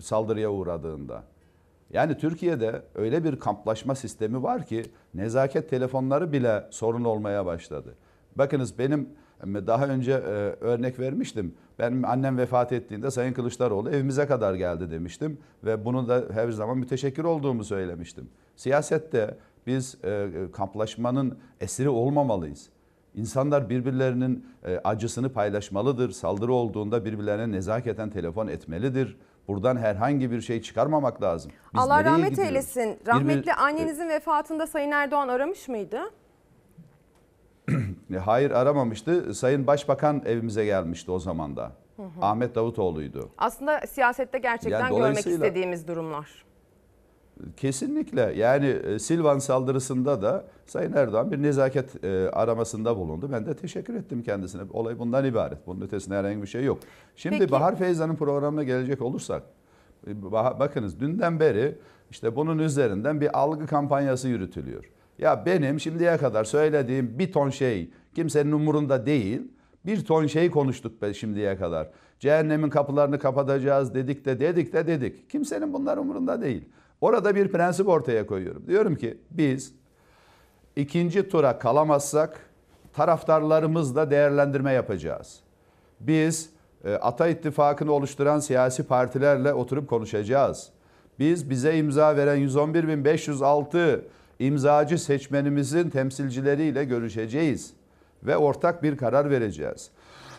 saldırıya uğradığında. Yani Türkiye'de öyle bir kamplaşma sistemi var ki nezaket telefonları bile sorun olmaya başladı. Bakınız benim daha önce e, örnek vermiştim. Benim annem vefat ettiğinde Sayın Kılıçdaroğlu evimize kadar geldi demiştim ve bunu da her zaman müteşekkir olduğumu söylemiştim. Siyasette biz e, kamplaşmanın esiri olmamalıyız. İnsanlar birbirlerinin e, acısını paylaşmalıdır. Saldırı olduğunda birbirlerine nezaketen telefon etmelidir. Buradan herhangi bir şey çıkarmamak lazım. Biz
Allah rahmet
gidiyoruz?
eylesin.
Birbir-
Rahmetli annenizin vefatında Sayın Erdoğan aramış mıydı?
E, Hayır aramamıştı. Sayın Başbakan evimize gelmişti o zaman da. Ahmet Davutoğlu'ydu.
Aslında siyasette gerçekten
Yani
görmek istediğimiz durumlar.
Kesinlikle yani e, Silvan saldırısında da Sayın Erdoğan bir nezaket e, aramasında bulundu. Ben de teşekkür ettim kendisine. Olay bundan ibaret. Bunun ötesinde herhangi bir şey yok. Şimdi
Peki.
Bahar Feyza'nın programına gelecek olursak e, bakınız dünden beri işte bunun üzerinden bir algı kampanyası yürütülüyor. Ya benim şimdiye kadar söylediğim bir ton şey kimsenin umurunda değil. Bir ton şey konuştuk be şimdiye kadar. Cehennemin kapılarını kapatacağız dedik de dedik de dedik. Kimsenin bunlar umurunda değil. Orada bir prensip ortaya koyuyorum. Diyorum ki biz ikinci tura kalamazsak taraftarlarımızla değerlendirme yapacağız. Biz e, Ata İttifakı'nı oluşturan siyasi partilerle oturup konuşacağız. Biz bize imza veren 111.506 imzacı seçmenimizin temsilcileriyle görüşeceğiz ve ortak bir karar vereceğiz.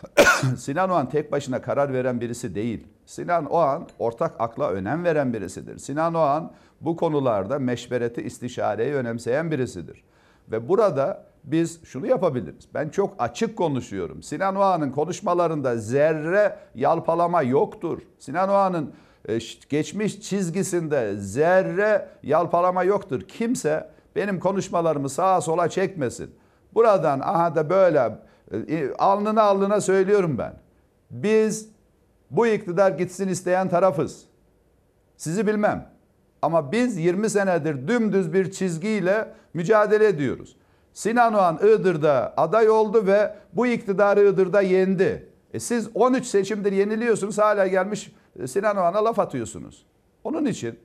Sinan Oğan tek başına karar veren birisi değil. Sinan Oğan ortak akla önem veren birisidir. Sinan Oğan bu konularda meşvereti, istişareyi önemseyen birisidir. Ve burada biz şunu yapabiliriz. Ben çok açık konuşuyorum. Sinan Oğan'ın konuşmalarında zerre yalpalama yoktur. Sinan Oğan'ın e, geçmiş çizgisinde zerre yalpalama yoktur. Kimse benim konuşmalarımı sağa sola çekmesin. Buradan aha da böyle alnına alnına söylüyorum ben. Biz bu iktidar gitsin isteyen tarafız. Sizi bilmem. Ama biz 20 senedir dümdüz bir çizgiyle mücadele ediyoruz. Sinan Oğan Iğdır'da aday oldu ve bu iktidarı Iğdır'da yendi. E siz 13 seçimdir yeniliyorsunuz hala gelmiş e, Sinan Oğan'a laf atıyorsunuz. Onun için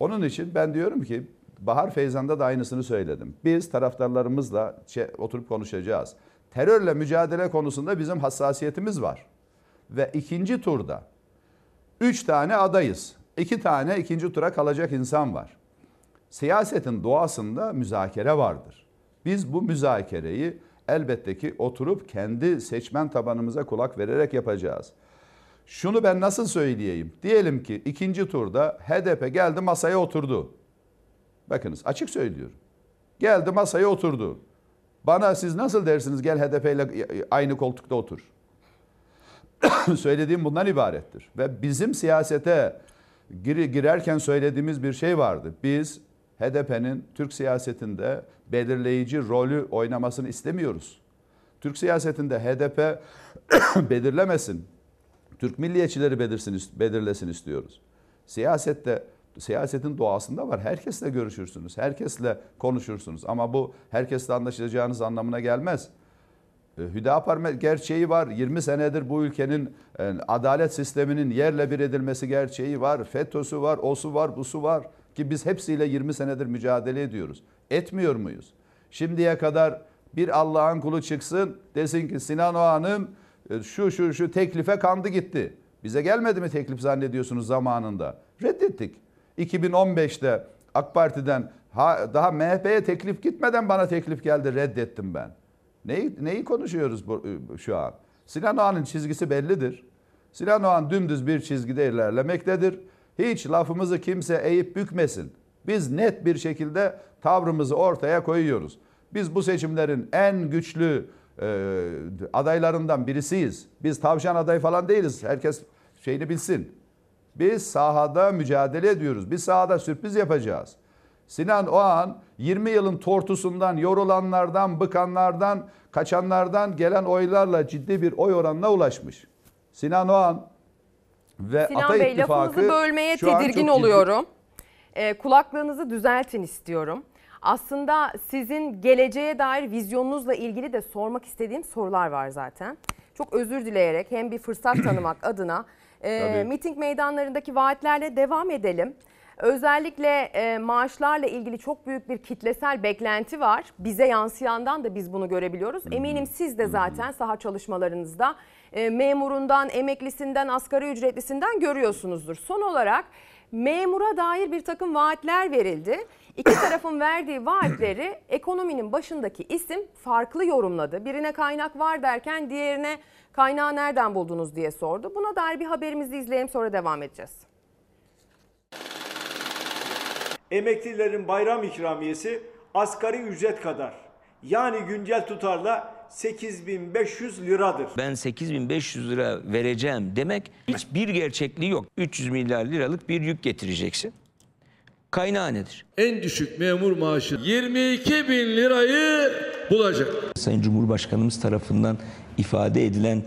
onun için ben diyorum ki Bahar Feyzan'da da aynısını söyledim. Biz taraftarlarımızla oturup konuşacağız. Terörle mücadele konusunda bizim hassasiyetimiz var. Ve ikinci turda üç tane adayız. İki tane ikinci tura kalacak insan var. Siyasetin doğasında müzakere vardır. Biz bu müzakereyi elbette ki oturup kendi seçmen tabanımıza kulak vererek yapacağız. Şunu ben nasıl söyleyeyim? Diyelim ki ikinci turda HDP geldi masaya oturdu. Bakınız açık söylüyorum. Geldi masaya oturdu. Bana siz nasıl dersiniz gel HDP ile aynı koltukta otur. Söylediğim bundan ibarettir. Ve bizim siyasete girerken söylediğimiz bir şey vardı. Biz HDP'nin Türk siyasetinde belirleyici rolü oynamasını istemiyoruz. Türk siyasetinde HDP belirlemesin. Türk milliyetçileri belirsin, belirlesin istiyoruz. Siyasette siyasetin doğasında var. Herkesle görüşürsünüz, herkesle konuşursunuz. Ama bu herkesle anlaşacağınız anlamına gelmez. E, Hüdapar gerçeği var. 20 senedir bu ülkenin e, adalet sisteminin yerle bir edilmesi gerçeği var. FETÖ'sü var, osu var, busu var. Ki biz hepsiyle 20 senedir mücadele ediyoruz. Etmiyor muyuz? Şimdiye kadar bir Allah'ın kulu çıksın desin ki Sinan Oğan'ın e, şu şu şu teklife kandı gitti. Bize gelmedi mi teklif zannediyorsunuz zamanında? Reddettik. 2015'te AK Parti'den ha, daha MHP'ye teklif gitmeden bana teklif geldi reddettim ben. Neyi, neyi konuşuyoruz bu, şu an? Sinan Oğan'ın çizgisi bellidir. Sinan Oğan dümdüz bir çizgide ilerlemektedir. Hiç lafımızı kimse eğip bükmesin. Biz net bir şekilde tavrımızı ortaya koyuyoruz. Biz bu seçimlerin en güçlü e, adaylarından birisiyiz. Biz tavşan aday falan değiliz. Herkes şeyini bilsin. Biz sahada mücadele ediyoruz. Biz sahada sürpriz yapacağız. Sinan Oğan 20 yılın tortusundan, yorulanlardan, bıkanlardan, kaçanlardan gelen oylarla ciddi bir oy oranına ulaşmış. Sinan Oğan ve
Sinan
Ata
Bey
İttifakı
lafınızı bölmeye
an
tedirgin
ciddi-
oluyorum. Ee, kulaklığınızı düzeltin istiyorum. Aslında sizin geleceğe dair vizyonunuzla ilgili de sormak istediğim sorular var zaten. Çok özür dileyerek hem bir fırsat tanımak adına e, miting meydanlarındaki vaatlerle devam edelim. Özellikle e, maaşlarla ilgili çok büyük bir kitlesel beklenti var. Bize yansıyandan da biz bunu görebiliyoruz. Eminim siz de zaten saha çalışmalarınızda e, memurundan, emeklisinden, asgari ücretlisinden görüyorsunuzdur. Son olarak memura dair bir takım vaatler verildi. İki tarafın verdiği vaatleri ekonominin başındaki isim farklı yorumladı. Birine kaynak var derken diğerine kaynağı nereden buldunuz diye sordu. Buna dair bir haberimizi izleyelim sonra devam edeceğiz.
Emeklilerin bayram ikramiyesi asgari ücret kadar. Yani güncel tutarla 8500 liradır.
Ben 8500 lira vereceğim demek hiçbir gerçekliği yok. 300 milyar liralık bir yük getireceksin. Kaynağı nedir?
En düşük memur maaşı 22 bin lirayı bulacak.
Sayın Cumhurbaşkanımız tarafından ifade edilen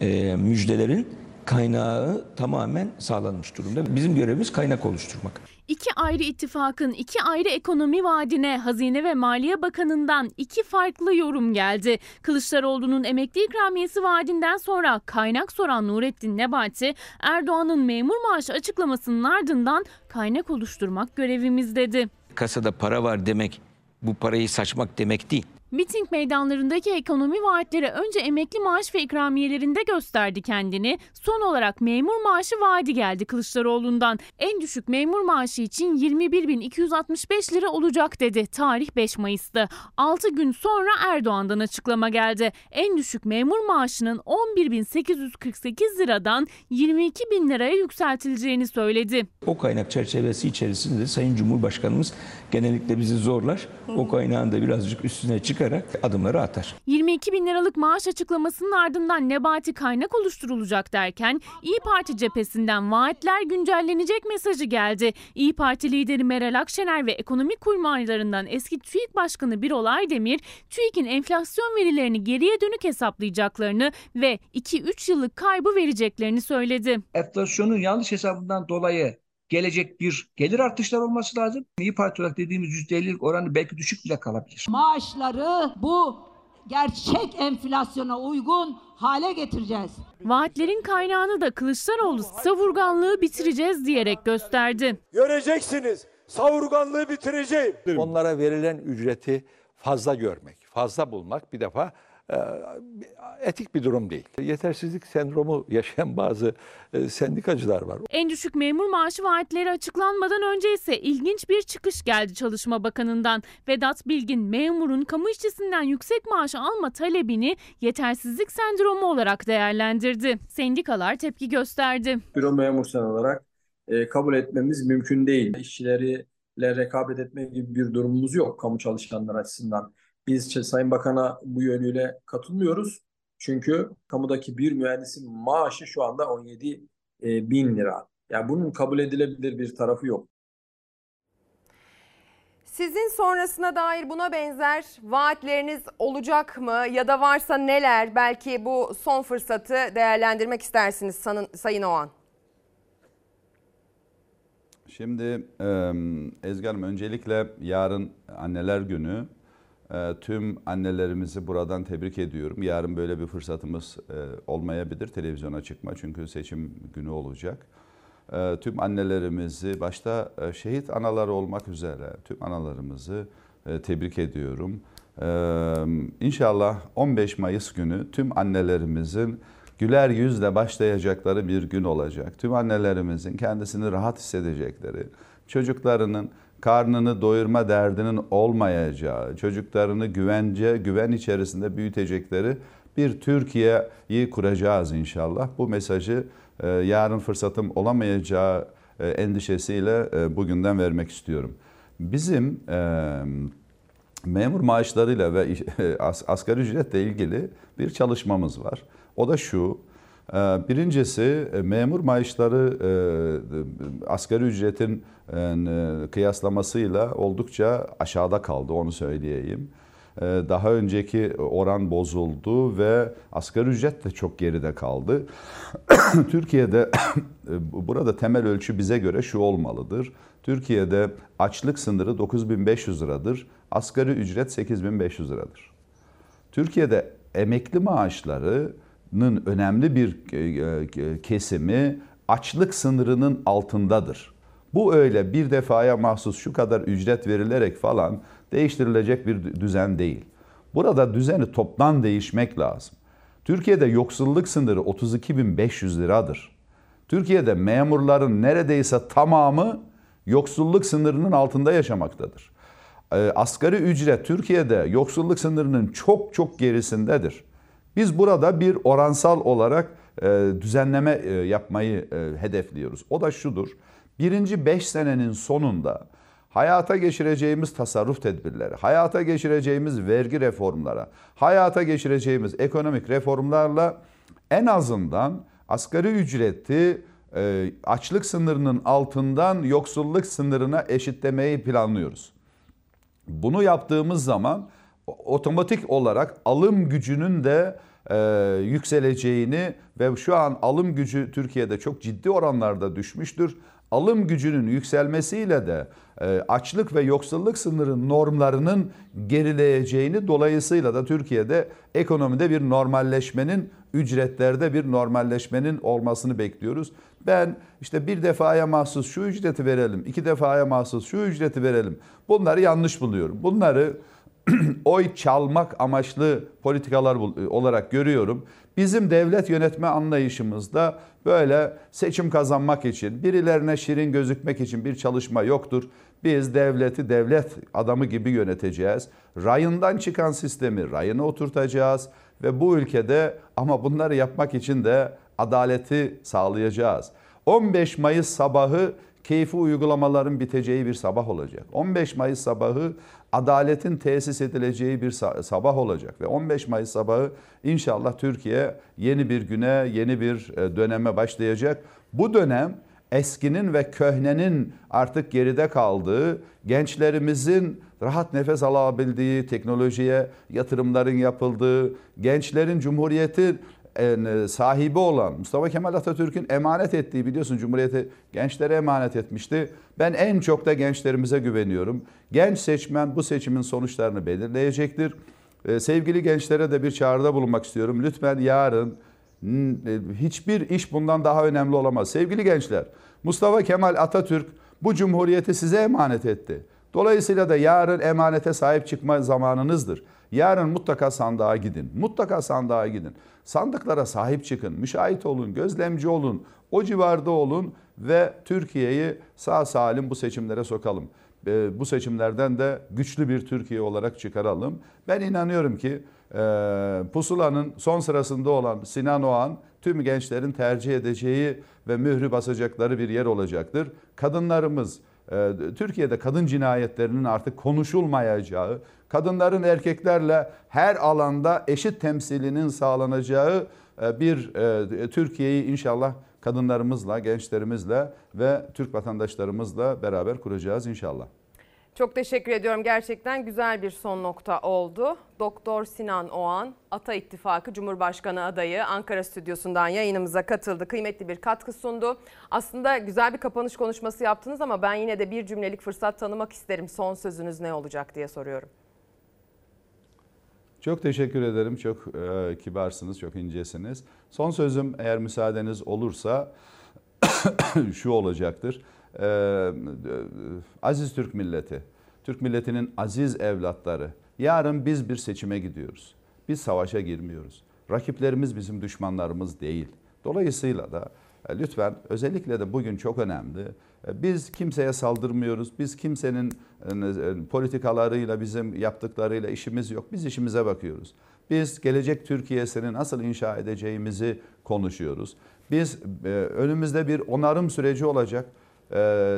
e, müjdelerin kaynağı tamamen sağlanmış durumda. Bizim görevimiz kaynak oluşturmak.
İki ayrı ittifakın iki ayrı ekonomi vaadine Hazine ve Maliye Bakanı'ndan iki farklı yorum geldi. Kılıçdaroğlu'nun emekli ikramiyesi vaadinden sonra kaynak soran Nurettin Nebati, Erdoğan'ın memur maaşı açıklamasının ardından kaynak oluşturmak görevimiz dedi.
Kasada para var demek bu parayı saçmak demek değil.
Miting meydanlarındaki ekonomi vaatleri önce emekli maaş ve ikramiyelerinde gösterdi kendini. Son olarak memur maaşı vaadi geldi Kılıçdaroğlu'ndan. En düşük memur maaşı için 21.265 lira olacak dedi. Tarih 5 Mayıs'tı. 6 gün sonra Erdoğan'dan açıklama geldi. En düşük memur maaşının 11.848 liradan 22.000 liraya yükseltileceğini söyledi.
O kaynak çerçevesi içerisinde Sayın Cumhurbaşkanımız genellikle bizi zorlar. O kaynağın da birazcık üstüne çıkarak adımları atar.
22 bin liralık maaş açıklamasının ardından Nebati kaynak oluşturulacak derken İyi Parti cephesinden vaatler güncellenecek mesajı geldi. İyi Parti lideri Meral Akşener ve ekonomik kurmaylarından eski TÜİK Başkanı Birol Aydemir, TÜİK'in enflasyon verilerini geriye dönük hesaplayacaklarını ve 2-3 yıllık kaybı vereceklerini söyledi.
Enflasyonun yanlış hesabından dolayı gelecek bir gelir artışlar olması lazım. İyi Parti olarak dediğimiz %50'lik oranı belki düşük bile kalabilir.
Maaşları bu gerçek enflasyona uygun hale getireceğiz.
Vaatlerin kaynağını da Kılıçdaroğlu savurganlığı bitireceğiz diyerek gösterdi.
Göreceksiniz savurganlığı bitireceğim.
Onlara verilen ücreti fazla görmek, fazla bulmak bir defa etik bir durum değil. Yetersizlik sendromu yaşayan bazı e, sendikacılar var.
En düşük memur maaşı vaatleri açıklanmadan önce ise ilginç bir çıkış geldi Çalışma Bakanı'ndan. Vedat Bilgin memurun kamu işçisinden yüksek maaş alma talebini yetersizlik sendromu olarak değerlendirdi. Sendikalar tepki gösterdi.
Büro memur sen olarak e, kabul etmemiz mümkün değil. İşçileriyle rekabet etme gibi bir durumumuz yok kamu çalışanlar açısından. Biz Sayın Bakan'a bu yönüyle katılmıyoruz. Çünkü kamudaki bir mühendisin maaşı şu anda 17 e, bin lira. Yani bunun kabul edilebilir bir tarafı yok.
Sizin sonrasına dair buna benzer vaatleriniz olacak mı ya da varsa neler? Belki bu son fırsatı değerlendirmek istersiniz Sayın Oğan.
Şimdi Ezgi Hanım öncelikle yarın anneler günü tüm annelerimizi buradan tebrik ediyorum. Yarın böyle bir fırsatımız olmayabilir televizyona çıkma çünkü seçim günü olacak. Tüm annelerimizi başta şehit anaları olmak üzere tüm analarımızı tebrik ediyorum. İnşallah 15 Mayıs günü tüm annelerimizin güler yüzle başlayacakları bir gün olacak. Tüm annelerimizin kendisini rahat hissedecekleri, çocuklarının karnını doyurma derdinin olmayacağı, çocuklarını güvence, güven içerisinde büyütecekleri bir Türkiye'yi kuracağız inşallah. Bu mesajı e, yarın fırsatım olamayacağı e, endişesiyle e, bugünden vermek istiyorum. Bizim memur maaşlarıyla ve asgari ücretle ilgili bir çalışmamız var. O da şu, Birincisi memur maaşları asgari ücretin kıyaslamasıyla oldukça aşağıda kaldı onu söyleyeyim. Daha önceki oran bozuldu ve asgari ücret de çok geride kaldı. Türkiye'de burada temel ölçü bize göre şu olmalıdır. Türkiye'de açlık sınırı 9500 liradır. Asgari ücret 8500 liradır. Türkiye'de emekli maaşları önemli bir kesimi açlık sınırının altındadır. Bu öyle bir defaya mahsus şu kadar ücret verilerek falan değiştirilecek bir düzen değil. Burada düzeni toptan değişmek lazım. Türkiye'de yoksulluk sınırı 32.500 liradır. Türkiye'de memurların neredeyse tamamı yoksulluk sınırının altında yaşamaktadır. Asgari ücret Türkiye'de yoksulluk sınırının çok çok gerisindedir. Biz burada bir oransal olarak e, düzenleme e, yapmayı e, hedefliyoruz. O da şudur. Birinci beş senenin sonunda hayata geçireceğimiz tasarruf tedbirleri, hayata geçireceğimiz vergi reformlara, hayata geçireceğimiz ekonomik reformlarla en azından asgari ücreti açlık sınırının altından yoksulluk sınırına eşitlemeyi planlıyoruz. Bunu yaptığımız zaman otomatik olarak alım gücünün de e, yükseleceğini ve şu an alım gücü Türkiye'de çok ciddi oranlarda düşmüştür. Alım gücünün yükselmesiyle de e, açlık ve yoksulluk sınırı normlarının gerileyeceğini dolayısıyla da Türkiye'de ekonomide bir normalleşmenin ücretlerde bir normalleşmenin olmasını bekliyoruz. Ben işte bir defaya mahsus şu ücreti verelim, iki defaya mahsus şu ücreti verelim. Bunları yanlış buluyorum. Bunları oy çalmak amaçlı politikalar olarak görüyorum. Bizim devlet yönetme anlayışımızda böyle seçim kazanmak için, birilerine şirin gözükmek için bir çalışma yoktur. Biz devleti devlet adamı gibi yöneteceğiz. Rayından çıkan sistemi rayına oturtacağız ve bu ülkede ama bunları yapmak için de adaleti sağlayacağız. 15 Mayıs sabahı keyfi uygulamaların biteceği bir sabah olacak. 15 Mayıs sabahı adaletin tesis edileceği bir sabah olacak ve 15 Mayıs sabahı inşallah Türkiye yeni bir güne, yeni bir e, döneme başlayacak. Bu dönem eskinin ve köhnenin artık geride kaldığı, gençlerimizin rahat nefes alabildiği, teknolojiye yatırımların yapıldığı, gençlerin cumhuriyeti e, sahibi olan Mustafa Kemal Atatürk'ün emanet ettiği biliyorsun Cumhuriyeti gençlere emanet etmişti. Ben en çok da gençlerimize güveniyorum. Genç seçmen bu seçimin sonuçlarını belirleyecektir. E, sevgili gençlere de bir çağrıda bulunmak istiyorum. Lütfen yarın e, hiçbir iş bundan daha önemli olamaz. Sevgili gençler, Mustafa Kemal Atatürk bu cumhuriyeti size emanet etti. Dolayısıyla da yarın emanete sahip çıkma zamanınızdır. Yarın mutlaka sandığa gidin. Mutlaka sandığa gidin. Sandıklara sahip çıkın. Müşahit olun, gözlemci olun. O civarda olun ve Türkiye'yi sağ salim bu seçimlere sokalım. Ee, bu seçimlerden de güçlü bir Türkiye olarak çıkaralım. Ben inanıyorum ki e, pusulanın son sırasında olan Sinan Oğan tüm gençlerin tercih edeceği ve mührü basacakları bir yer olacaktır. Kadınlarımız, e, Türkiye'de kadın cinayetlerinin artık konuşulmayacağı, kadınların erkeklerle her alanda eşit temsilinin sağlanacağı e, bir e, Türkiye'yi inşallah kadınlarımızla, gençlerimizle ve Türk vatandaşlarımızla beraber kuracağız inşallah.
Çok teşekkür ediyorum. Gerçekten güzel bir son nokta oldu. Doktor Sinan Oğan, Ata İttifakı Cumhurbaşkanı adayı Ankara stüdyosundan yayınımıza katıldı. Kıymetli bir katkı sundu. Aslında güzel bir kapanış konuşması yaptınız ama ben yine de bir cümlelik fırsat tanımak isterim. Son sözünüz ne olacak diye soruyorum.
Çok teşekkür ederim. Çok e, kibarsınız, çok incesiniz. Son sözüm eğer müsaadeniz olursa şu olacaktır. E, aziz Türk milleti, Türk milletinin aziz evlatları. Yarın biz bir seçime gidiyoruz. Biz savaşa girmiyoruz. Rakiplerimiz bizim düşmanlarımız değil. Dolayısıyla da e, lütfen özellikle de bugün çok önemli. E, biz kimseye saldırmıyoruz. Biz kimsenin e, politikalarıyla, bizim yaptıklarıyla işimiz yok. Biz işimize bakıyoruz. Biz gelecek Türkiye'sini nasıl inşa edeceğimizi konuşuyoruz. Biz önümüzde bir onarım süreci olacak.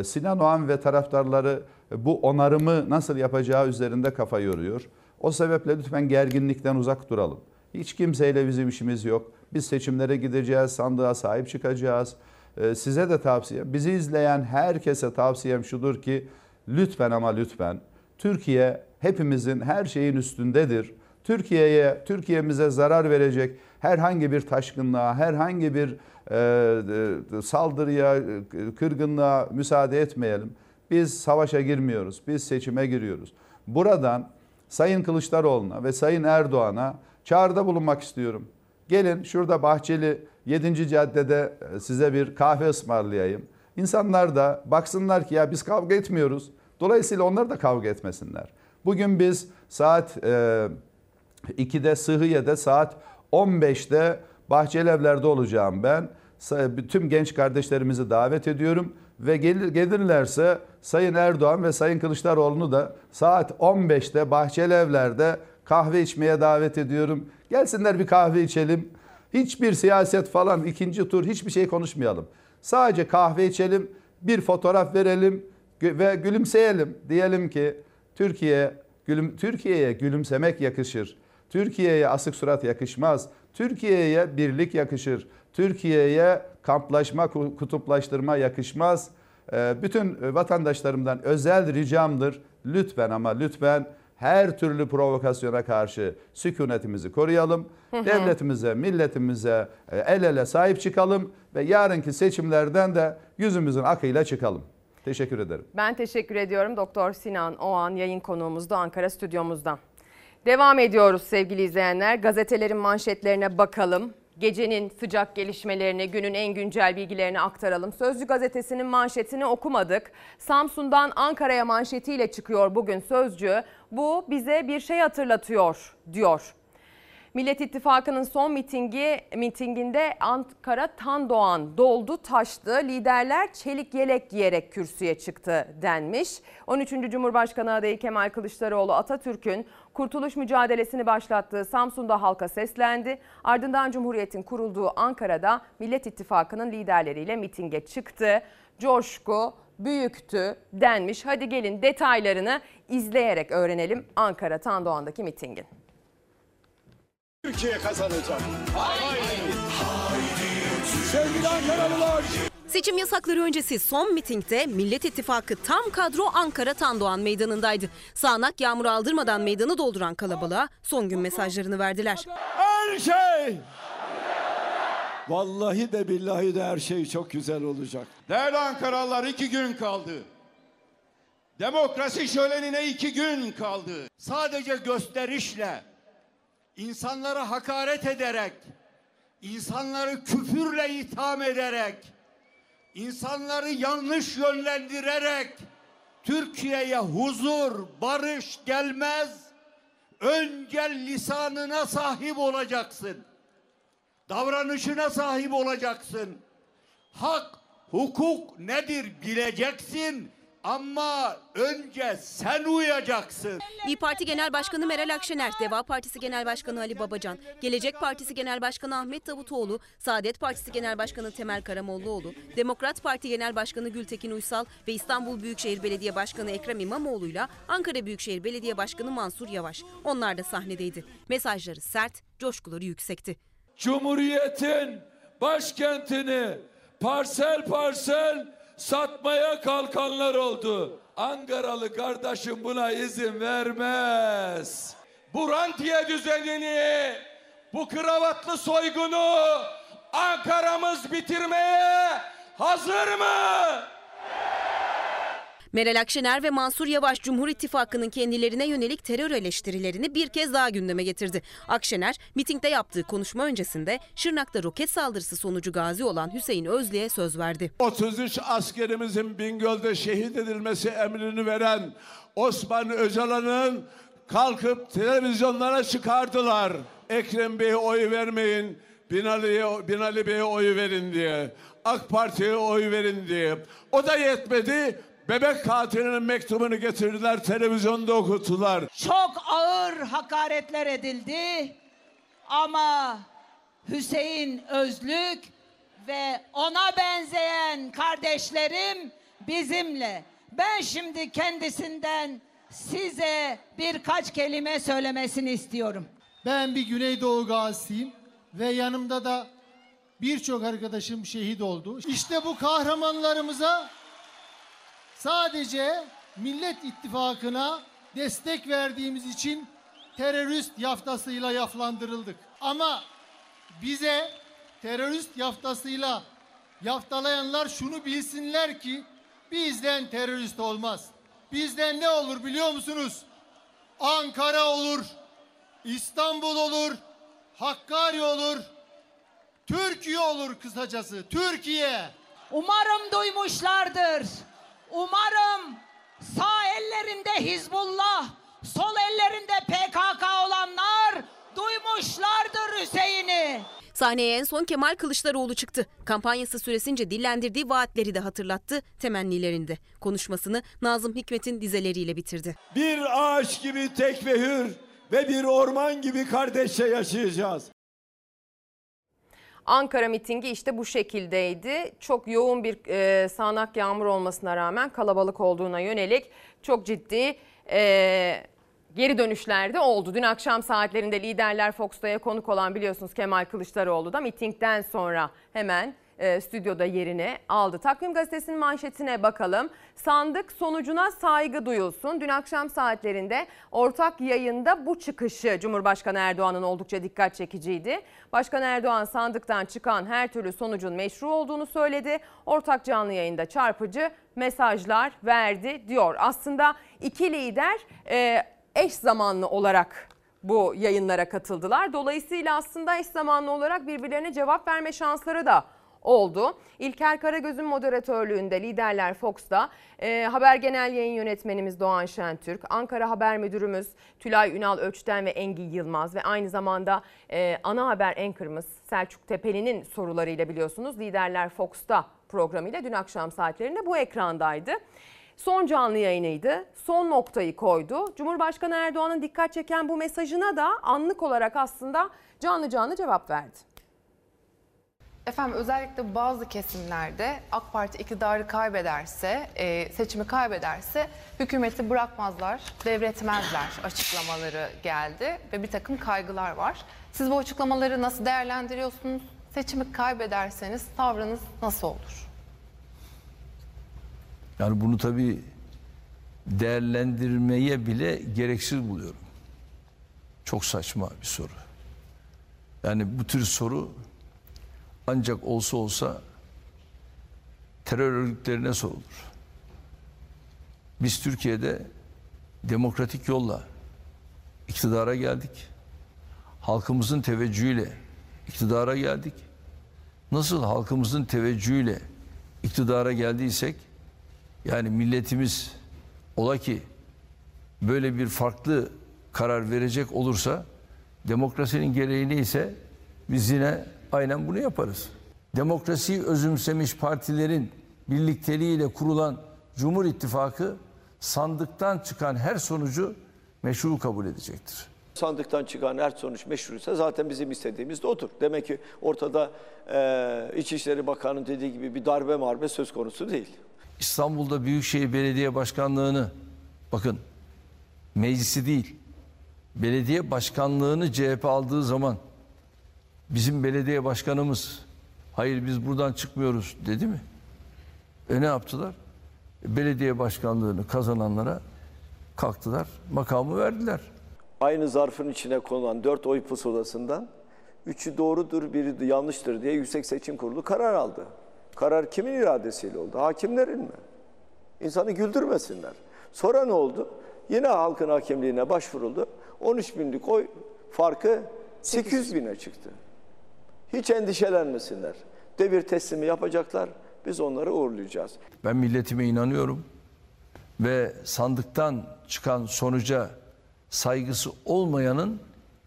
Sinan Oğan ve taraftarları bu onarımı nasıl yapacağı üzerinde kafa yoruyor. O sebeple lütfen gerginlikten uzak duralım. Hiç kimseyle bizim işimiz yok. Biz seçimlere gideceğiz, sandığa sahip çıkacağız. Ee, size de tavsiye, bizi izleyen herkese tavsiyem şudur ki lütfen ama lütfen Türkiye hepimizin her şeyin üstündedir. Türkiye'ye, Türkiye'mize zarar verecek herhangi bir taşkınlığa, herhangi bir e, e saldırıya, e, kırgınlığa müsaade etmeyelim. Biz savaşa girmiyoruz, biz seçime giriyoruz. Buradan Sayın Kılıçdaroğlu'na ve Sayın Erdoğan'a çağrıda bulunmak istiyorum. Gelin şurada Bahçeli 7. caddede e, size bir kahve ısmarlayayım. İnsanlar da baksınlar ki ya biz kavga etmiyoruz. Dolayısıyla onlar da kavga etmesinler. Bugün biz saat e, 2'de Sıhhiye'de saat 15'te Bahçelievler'de olacağım ben. Tüm genç kardeşlerimizi davet ediyorum ve gelir, gelirlerse Sayın Erdoğan ve Sayın Kılıçdaroğlu'nu da saat 15'te Bahçelievler'de kahve içmeye davet ediyorum. Gelsinler bir kahve içelim. Hiçbir siyaset falan ikinci tur hiçbir şey konuşmayalım. Sadece kahve içelim, bir fotoğraf verelim ve gülümseyelim. Diyelim ki Türkiye gülüm, Türkiye'ye gülümsemek yakışır. Türkiye'ye asık surat yakışmaz. Türkiye'ye birlik yakışır. Türkiye'ye kamplaşma, kutuplaştırma yakışmaz. Ee, bütün vatandaşlarımdan özel ricamdır. Lütfen ama lütfen her türlü provokasyona karşı sükunetimizi koruyalım. Devletimize, milletimize e, el ele sahip çıkalım ve yarınki seçimlerden de yüzümüzün akıyla çıkalım. Teşekkür ederim.
Ben teşekkür ediyorum Doktor Sinan Oğan yayın konuğumuzda Ankara stüdyomuzdan. Devam ediyoruz sevgili izleyenler. Gazetelerin manşetlerine bakalım. Gecenin sıcak gelişmelerini, günün en güncel bilgilerini aktaralım. Sözcü gazetesinin manşetini okumadık. Samsun'dan Ankara'ya manşetiyle çıkıyor bugün Sözcü. Bu bize bir şey hatırlatıyor diyor. Millet İttifakı'nın son mitingi mitinginde Ankara Tandoğan doldu taştı. Liderler çelik yelek giyerek kürsüye çıktı denmiş. 13. Cumhurbaşkanı adayı Kemal Kılıçdaroğlu Atatürk'ün kurtuluş mücadelesini başlattığı Samsun'da halka seslendi. Ardından Cumhuriyet'in kurulduğu Ankara'da Millet İttifakı'nın liderleriyle mitinge çıktı. Coşku büyüktü denmiş. Hadi gelin detaylarını izleyerek öğrenelim Ankara Tandoğan'daki mitingin.
Türkiye kazanacak. Haydi. Sevgili Ankaralılar.
Seçim yasakları öncesi son mitingde Millet İttifakı tam kadro Ankara Tandoğan Meydanı'ndaydı. Sağanak yağmur aldırmadan meydanı dolduran kalabalığa son gün mesajlarını verdiler.
Her şey. Vallahi de billahi de her şey çok güzel olacak.
Değerli Ankaralılar iki gün kaldı. Demokrasi şölenine iki gün kaldı. Sadece gösterişle, insanlara hakaret ederek, insanları küfürle itham ederek, insanları yanlış yönlendirerek Türkiye'ye huzur, barış gelmez. Önce lisanına sahip olacaksın. Davranışına sahip olacaksın. Hak, hukuk nedir bileceksin ama önce sen uyacaksın.
İyi Parti Genel Başkanı Meral Akşener, Deva Partisi Genel Başkanı Ali Babacan, Gelecek Partisi Genel Başkanı Ahmet Davutoğlu, Saadet Partisi Genel Başkanı Temel Karamollaoğlu, Demokrat Parti Genel Başkanı Gültekin Uysal ve İstanbul Büyükşehir Belediye Başkanı Ekrem İmamoğlu'yla Ankara Büyükşehir Belediye Başkanı Mansur Yavaş. Onlar da sahnedeydi. Mesajları sert, coşkuları yüksekti.
Cumhuriyetin başkentini parsel parsel satmaya kalkanlar oldu. Ankaralı kardeşim buna izin vermez.
Bu rantiye düzenini, bu kravatlı soygunu Ankara'mız bitirmeye hazır mı?
Meral Akşener ve Mansur Yavaş Cumhur İttifakı'nın kendilerine yönelik terör eleştirilerini bir kez daha gündeme getirdi. Akşener mitingde yaptığı konuşma öncesinde Şırnak'ta roket saldırısı sonucu gazi olan Hüseyin Özlü'ye söz verdi.
33 askerimizin Bingöl'de şehit edilmesi emrini veren Osman Öcalan'ın kalkıp televizyonlara çıkardılar. Ekrem Bey'e oy vermeyin, Binali'ye Binali Bey'e oy verin diye. AK Parti'ye oy verin diye. O da yetmedi. Bebek katilinin mektubunu getirdiler, televizyonda okuttular.
Çok ağır hakaretler edildi ama Hüseyin Özlük ve ona benzeyen kardeşlerim bizimle. Ben şimdi kendisinden size birkaç kelime söylemesini istiyorum.
Ben bir Güneydoğu gazisiyim ve yanımda da birçok arkadaşım şehit oldu. İşte bu kahramanlarımıza sadece Millet İttifakı'na destek verdiğimiz için terörist yaftasıyla yaflandırıldık. Ama bize terörist yaftasıyla yaftalayanlar şunu bilsinler ki bizden terörist olmaz. Bizden ne olur biliyor musunuz? Ankara olur, İstanbul olur, Hakkari olur, Türkiye olur kısacası. Türkiye.
Umarım duymuşlardır. Umarım sağ ellerinde Hizbullah, sol ellerinde PKK olanlar duymuşlardır Hüseyin'i.
Sahneye en son Kemal Kılıçdaroğlu çıktı. Kampanyası süresince dillendirdiği vaatleri de hatırlattı temennilerinde. Konuşmasını Nazım Hikmet'in dizeleriyle bitirdi.
Bir ağaç gibi tek ve hür ve bir orman gibi kardeşçe yaşayacağız.
Ankara mitingi işte bu şekildeydi. Çok yoğun bir e, sağanak yağmur olmasına rağmen kalabalık olduğuna yönelik çok ciddi e, geri dönüşler de oldu. Dün akşam saatlerinde liderler Fox'ta'ya konuk olan biliyorsunuz Kemal Kılıçdaroğlu da mitingden sonra hemen e, stüdyoda yerini aldı. Takvim gazetesinin manşetine bakalım. Sandık sonucuna saygı duyulsun. Dün akşam saatlerinde ortak yayında bu çıkışı Cumhurbaşkanı Erdoğan'ın oldukça dikkat çekiciydi. Başkan Erdoğan sandıktan çıkan her türlü sonucun meşru olduğunu söyledi. Ortak canlı yayında çarpıcı mesajlar verdi diyor. Aslında iki lider e, eş zamanlı olarak bu yayınlara katıldılar. Dolayısıyla aslında eş zamanlı olarak birbirlerine cevap verme şansları da oldu. İlker Karagöz'ün moderatörlüğünde Liderler Fox'ta e, haber genel yayın yönetmenimiz Doğan Şentürk, Ankara Haber Müdürümüz Tülay Ünal Öçten ve Engin Yılmaz ve aynı zamanda e, ana haber anchor'ımız Selçuk Tepeli'nin sorularıyla biliyorsunuz Liderler Fox'ta programıyla dün akşam saatlerinde bu ekrandaydı. Son canlı yayınıydı. Son noktayı koydu. Cumhurbaşkanı Erdoğan'ın dikkat çeken bu mesajına da anlık olarak aslında canlı canlı cevap verdi.
Efendim özellikle bazı kesimlerde AK Parti iktidarı kaybederse, e, seçimi kaybederse hükümeti bırakmazlar, devretmezler açıklamaları geldi ve bir takım kaygılar var. Siz bu açıklamaları nasıl değerlendiriyorsunuz? Seçimi kaybederseniz tavrınız nasıl olur?
Yani bunu tabii değerlendirmeye bile gereksiz buluyorum. Çok saçma bir soru. Yani bu tür soru ancak olsa olsa terör örgütlerine sorulur. Biz Türkiye'de demokratik yolla iktidara geldik. Halkımızın teveccühüyle iktidara geldik. Nasıl halkımızın teveccühüyle iktidara geldiysek yani milletimiz ola ki böyle bir farklı karar verecek olursa demokrasinin gereği neyse biz yine aynen bunu yaparız. Demokrasiyi özümsemiş partilerin birlikteliğiyle kurulan Cumhur İttifakı sandıktan çıkan her sonucu meşru kabul edecektir.
Sandıktan çıkan her sonuç meşruysa zaten bizim istediğimiz de odur. Demek ki ortada e, İçişleri Bakanı'nın dediği gibi bir darbe marbe söz konusu değil.
İstanbul'da Büyükşehir Belediye Başkanlığı'nı bakın meclisi değil belediye başkanlığını CHP aldığı zaman bizim belediye başkanımız hayır biz buradan çıkmıyoruz dedi mi? E ne yaptılar? E, belediye başkanlığını kazananlara kalktılar makamı verdiler.
Aynı zarfın içine konulan dört oy pusulasından üçü doğrudur, biri yanlıştır diye Yüksek Seçim Kurulu karar aldı. Karar kimin iradesiyle oldu? Hakimlerin mi? İnsanı güldürmesinler. Sonra ne oldu? Yine halkın hakimliğine başvuruldu. 13 binlik oy farkı 800 bine çıktı. Hiç endişelenmesinler. Devir teslimi yapacaklar. Biz onları uğurlayacağız.
Ben milletime inanıyorum ve sandıktan çıkan sonuca saygısı olmayanın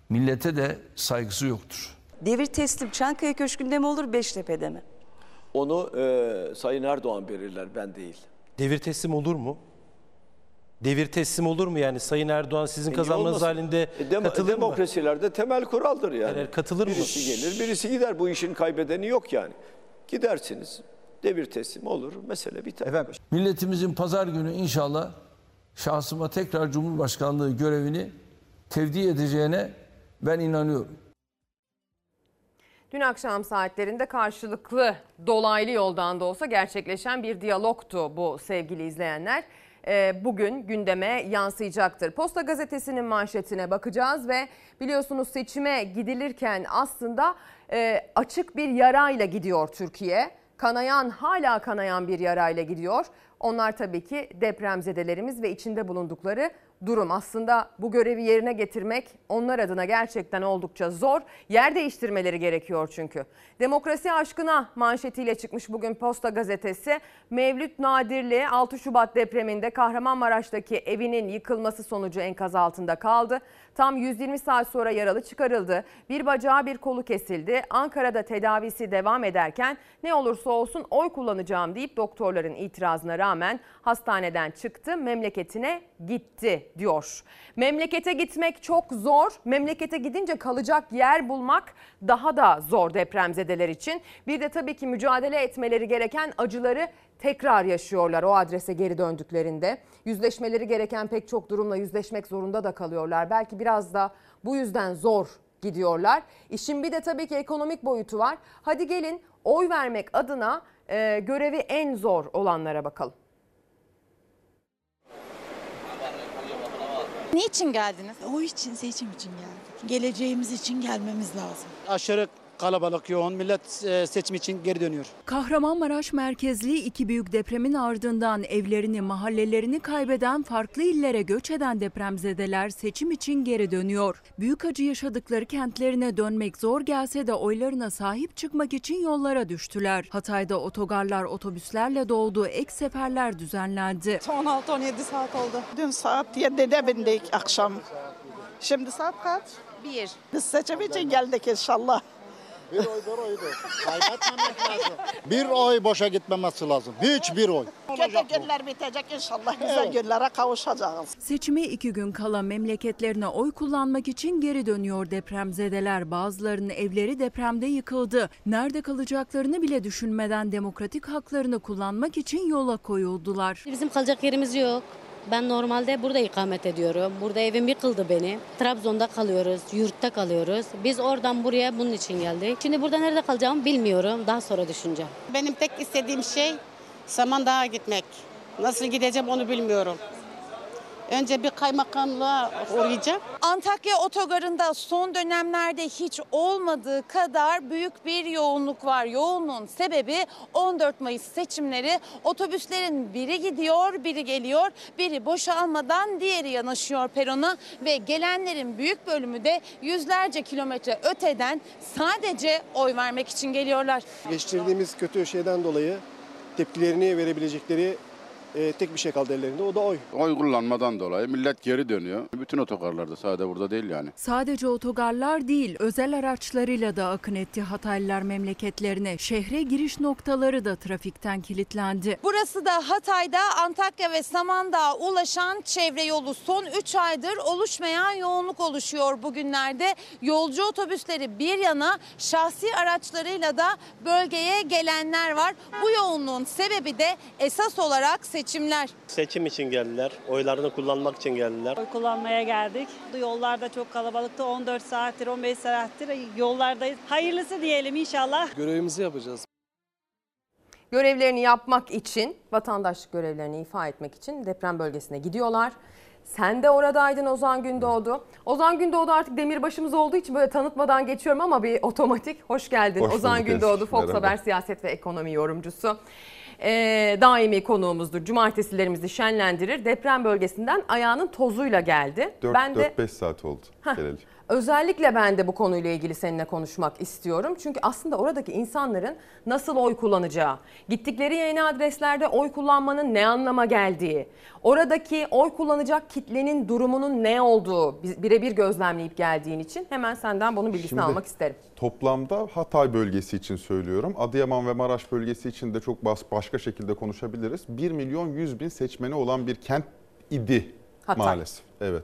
millete de saygısı yoktur.
Devir teslim Çankaya Köşkü'nde mi olur Beştepe'de mi?
Onu e, Sayın Erdoğan belirler, ben değil.
Devir teslim olur mu? Devir teslim olur mu yani Sayın Erdoğan sizin
E,
kazanmanız
olmasın?
halinde
E, dem-
katılır mı?
Demokrasilerde temel kuraldır yani.
Evet, katılır mı?
Birisi gelir, birisi gider. Bu işin kaybedeni yok yani. Gidersiniz, devir teslim olur, mesele biter.
Milletimizin pazar günü inşallah şahsıma tekrar Cumhurbaşkanlığı görevini tevdi edeceğine ben inanıyorum.
Dün akşam saatlerinde karşılıklı dolaylı yoldan da olsa gerçekleşen bir diyalogtu bu sevgili izleyenler. Ee, Bugün gündeme yansıyacaktır. Posta gazetesinin manşetine bakacağız ve biliyorsunuz seçime gidilirken aslında e, açık bir yarayla gidiyor Türkiye. Kanayan hala kanayan bir yarayla gidiyor. Onlar tabii ki depremzedelerimiz ve içinde bulundukları durum. Aslında bu görevi yerine getirmek onlar adına gerçekten oldukça zor. Yer değiştirmeleri gerekiyor çünkü. Demokrasi aşkına manşetiyle çıkmış bugün Posta Gazetesi. Mevlüt Nadirli 6 Şubat depreminde Kahramanmaraş'taki evinin yıkılması sonucu enkaz altında kaldı. Tam 120 saat sonra yaralı çıkarıldı. Bir bacağı bir kolu kesildi. Ankara'da tedavisi devam ederken ne olursa olsun oy kullanacağım deyip doktorların itirazına rağmen hastaneden çıktı, memleketine gitti diyor. Memlekete gitmek çok zor. Memlekete gidince kalacak yer bulmak daha da zor depremzedeler için. Bir de tabii ki mücadele etmeleri gereken acıları tekrar yaşıyorlar o adrese geri döndüklerinde. Yüzleşmeleri gereken pek çok durumla yüzleşmek zorunda da kalıyorlar. Belki biraz da bu yüzden zor gidiyorlar. İşin bir de tabii ki ekonomik boyutu var. Hadi gelin Oy vermek adına e, görevi en zor olanlara bakalım.
Niçin geldiniz? O için, seçim için geldik. Geleceğimiz için gelmemiz lazım.
Aşırı kalabalık yoğun. Millet e, seçim için geri dönüyor.
Kahramanmaraş merkezli iki büyük depremin ardından evlerini, mahallelerini kaybeden farklı illere göç eden depremzedeler seçim için geri dönüyor. Büyük acı yaşadıkları kentlerine dönmek zor gelse de oylarına sahip çıkmak için yollara düştüler. Hatay'da otogarlar otobüslerle doldu, ek seferler düzenlendi.
16-17 saat oldu. Dün saat 7'de bindik akşam. Şimdi saat kaç? Bir. Biz seçim için geldik inşallah.
Bir oy bir oydu. Kaybetmemek lazım. Bir oy boşa gitmemesi lazım. Hiçbir oy.
Kötü günler bitecek inşallah. Güzel günlere kavuşacağız.
Seçime iki gün kala memleketlerine oy kullanmak için geri dönüyor depremzedeler. Bazılarının evleri depremde yıkıldı. Nerede kalacaklarını bile düşünmeden demokratik haklarını kullanmak için yola koyuldular.
Bizim kalacak yerimiz yok. Ben normalde burada ikamet ediyorum. Burada evim yıkıldı benim. Trabzon'da kalıyoruz, yurtta kalıyoruz. Biz oradan buraya bunun için geldik. Şimdi burada nerede kalacağımı bilmiyorum. Daha sonra düşüneceğim.
Benim tek istediğim şey Samandağ'a gitmek. Nasıl gideceğim onu bilmiyorum. Önce bir kaymakamlığa uğrayacağım.
Antakya otogarında son dönemlerde hiç olmadığı kadar büyük bir yoğunluk var. Yoğunluğun sebebi 14 Mayıs seçimleri. Otobüslerin biri gidiyor, biri geliyor. Biri boşalmadan diğeri yanaşıyor perona ve gelenlerin büyük bölümü de yüzlerce kilometre öteden sadece oy vermek için geliyorlar.
Geçirdiğimiz kötü şeyden dolayı tepkilerini verebilecekleri e, tek bir şey kaldı ellerinde o da oy.
Oy kullanmadan dolayı millet geri dönüyor. Bütün otogarlarda sadece burada değil yani.
Sadece otogarlar değil, özel araçlarıyla da akın etti Hataylılar memleketlerine. Şehre giriş noktaları da trafikten kilitlendi.
Burası da Hatay'da Antakya ve Samandağ'a ulaşan çevre yolu. Son 3 aydır oluşmayan yoğunluk oluşuyor bugünlerde. Yolcu otobüsleri bir yana şahsi araçlarıyla da bölgeye gelenler var. Bu yoğunluğun sebebi de esas olarak seçimler.
Seçim için geldiler. Oylarını kullanmak için geldiler.
Oy kullanmaya geldik. Bu yollarda çok kalabalıktı. 14 saattir, 15 saattir yollardayız. Hayırlısı diyelim inşallah.
Görevimizi yapacağız.
Görevlerini yapmak için, vatandaşlık görevlerini ifa etmek için deprem bölgesine gidiyorlar. Sen de oradaydın Ozan Gündoğdu. Ozan Gündoğdu artık demirbaşımız olduğu için böyle tanıtmadan geçiyorum ama bir otomatik. Hoş geldin.
Hoş
Ozan Gündoğdu. Fox
Merhaba.
Haber siyaset ve ekonomi yorumcusu. Ee, daimi konuğumuzdur. Cumartesilerimizi şenlendirir. Deprem bölgesinden ayağının tozuyla geldi. ben de
4-5 saat oldu
Heh. Özellikle ben de bu konuyla ilgili seninle konuşmak istiyorum. Çünkü aslında oradaki insanların nasıl oy kullanacağı, gittikleri yeni adreslerde oy kullanmanın ne anlama geldiği, oradaki oy kullanacak kitlenin durumunun ne olduğu bi- birebir gözlemleyip geldiğin için hemen senden bunun bilgisini
Şimdi-
almak isterim.
Toplamda Hatay bölgesi için söylüyorum. Adıyaman ve Maraş bölgesi için de çok başka şekilde konuşabiliriz. 1 milyon 100 bin seçmeni olan bir kent idi
Hatay.
maalesef. Evet.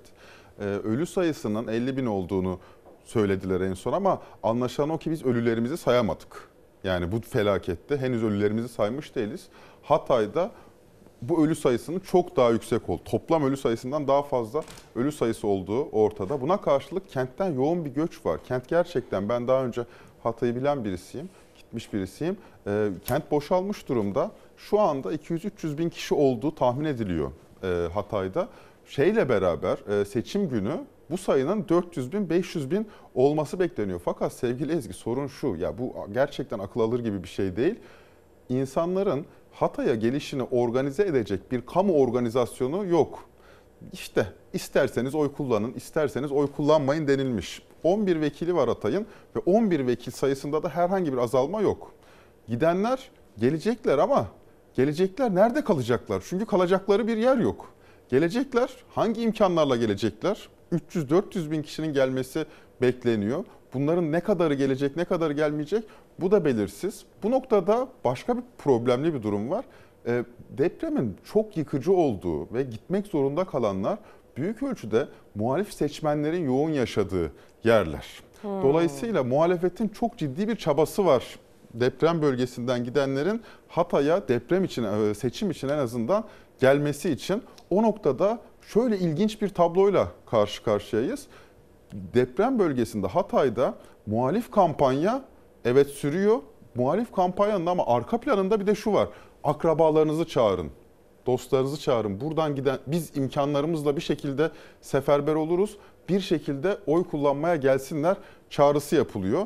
Ee, ölü sayısının 50 bin olduğunu söylediler en son ama anlaşılan o ki biz ölülerimizi sayamadık. Yani bu felakette henüz ölülerimizi saymış değiliz. Hatay'da bu ölü sayısının çok daha yüksek oldu. Toplam ölü sayısından daha fazla ölü sayısı olduğu ortada. Buna karşılık kentten yoğun bir göç var. Kent gerçekten ben daha önce Hatay'ı bilen birisiyim, gitmiş birisiyim. Ee, kent boşalmış durumda. Şu anda 200-300 bin kişi olduğu tahmin ediliyor e, Hatay'da. Şeyle beraber e, seçim günü bu sayının 400 bin, 500 bin olması bekleniyor. Fakat sevgili Ezgi sorun şu, ya bu gerçekten akıl alır gibi bir şey değil insanların Hatay'a gelişini organize edecek bir kamu organizasyonu yok. İşte isterseniz oy kullanın, isterseniz oy kullanmayın denilmiş. 11 vekili var Hatay'ın ve 11 vekil sayısında da herhangi bir azalma yok. Gidenler gelecekler ama gelecekler nerede kalacaklar? Çünkü kalacakları bir yer yok. Gelecekler hangi imkanlarla gelecekler? 300-400 bin kişinin gelmesi bekleniyor. Bunların ne kadarı gelecek, ne kadarı gelmeyecek bu da belirsiz. Bu noktada başka bir problemli bir durum var. Ee, depremin çok yıkıcı olduğu ve gitmek zorunda kalanlar büyük ölçüde muhalif seçmenlerin yoğun yaşadığı yerler.
Hmm.
Dolayısıyla muhalefetin çok ciddi bir çabası var deprem bölgesinden gidenlerin Hatay'a deprem için e, seçim için en azından gelmesi için o noktada şöyle ilginç bir tabloyla karşı karşıyayız. Deprem bölgesinde Hatay'da muhalif kampanya evet sürüyor. muhalif kampanyanın ama arka planında bir de şu var. Akrabalarınızı çağırın. Dostlarınızı çağırın. Buradan giden biz imkanlarımızla bir şekilde seferber oluruz. Bir şekilde oy kullanmaya gelsinler çağrısı yapılıyor.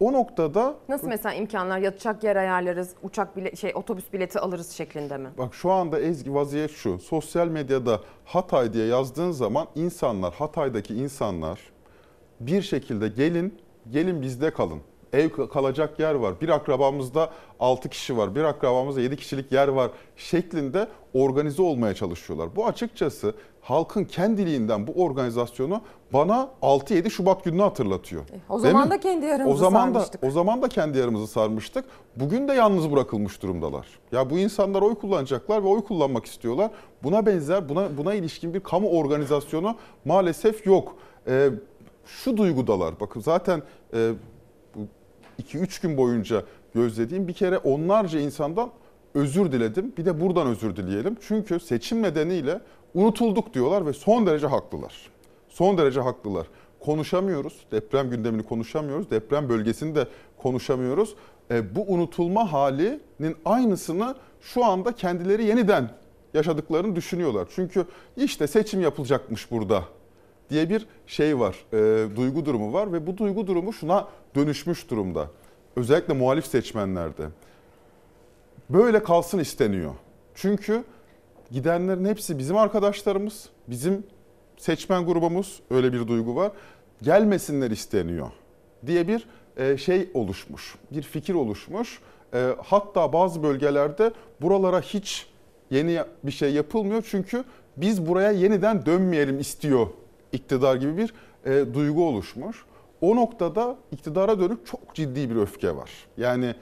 O noktada
Nasıl mesela imkanlar yatacak yer ayarlarız, uçak bile şey otobüs bileti alırız şeklinde mi?
Bak şu anda Ezgi vaziyet şu. Sosyal medyada Hatay diye yazdığın zaman insanlar, Hatay'daki insanlar bir şekilde gelin, gelin bizde kalın. Ev kalacak yer var. Bir akrabamızda 6 kişi var. Bir akrabamızda 7 kişilik yer var şeklinde organize olmaya çalışıyorlar. Bu açıkçası halkın kendiliğinden bu organizasyonu bana 6-7 Şubat gününü hatırlatıyor.
O
Değil
zaman
mi?
da kendi yaramızı
o zaman
sarmıştık.
Da, o zaman da kendi yarımızı sarmıştık. Bugün de yalnız bırakılmış durumdalar. Ya bu insanlar oy kullanacaklar ve oy kullanmak istiyorlar. Buna benzer, buna buna ilişkin bir kamu organizasyonu maalesef yok. Ee, şu duygudalar. Bakın zaten e, 2-3 gün boyunca gözlediğim bir kere onlarca insandan özür diledim. Bir de buradan özür dileyelim. Çünkü seçim nedeniyle unutulduk diyorlar ve son derece haklılar. Son derece haklılar. Konuşamıyoruz. Deprem gündemini konuşamıyoruz. Deprem bölgesini de konuşamıyoruz. E, bu unutulma halinin aynısını şu anda kendileri yeniden yaşadıklarını düşünüyorlar. Çünkü işte seçim yapılacakmış burada diye bir şey var, e, duygu durumu var ve bu duygu durumu şuna dönüşmüş durumda. Özellikle muhalif seçmenlerde. Böyle kalsın isteniyor. Çünkü gidenlerin hepsi bizim arkadaşlarımız, bizim seçmen grubumuz öyle bir duygu var. Gelmesinler isteniyor diye bir e, şey oluşmuş, bir fikir oluşmuş. E, hatta bazı bölgelerde buralara hiç yeni bir şey yapılmıyor çünkü biz buraya yeniden dönmeyelim istiyor iktidar gibi bir e, duygu oluşmuş. O noktada iktidara dönük çok ciddi bir öfke var. Yani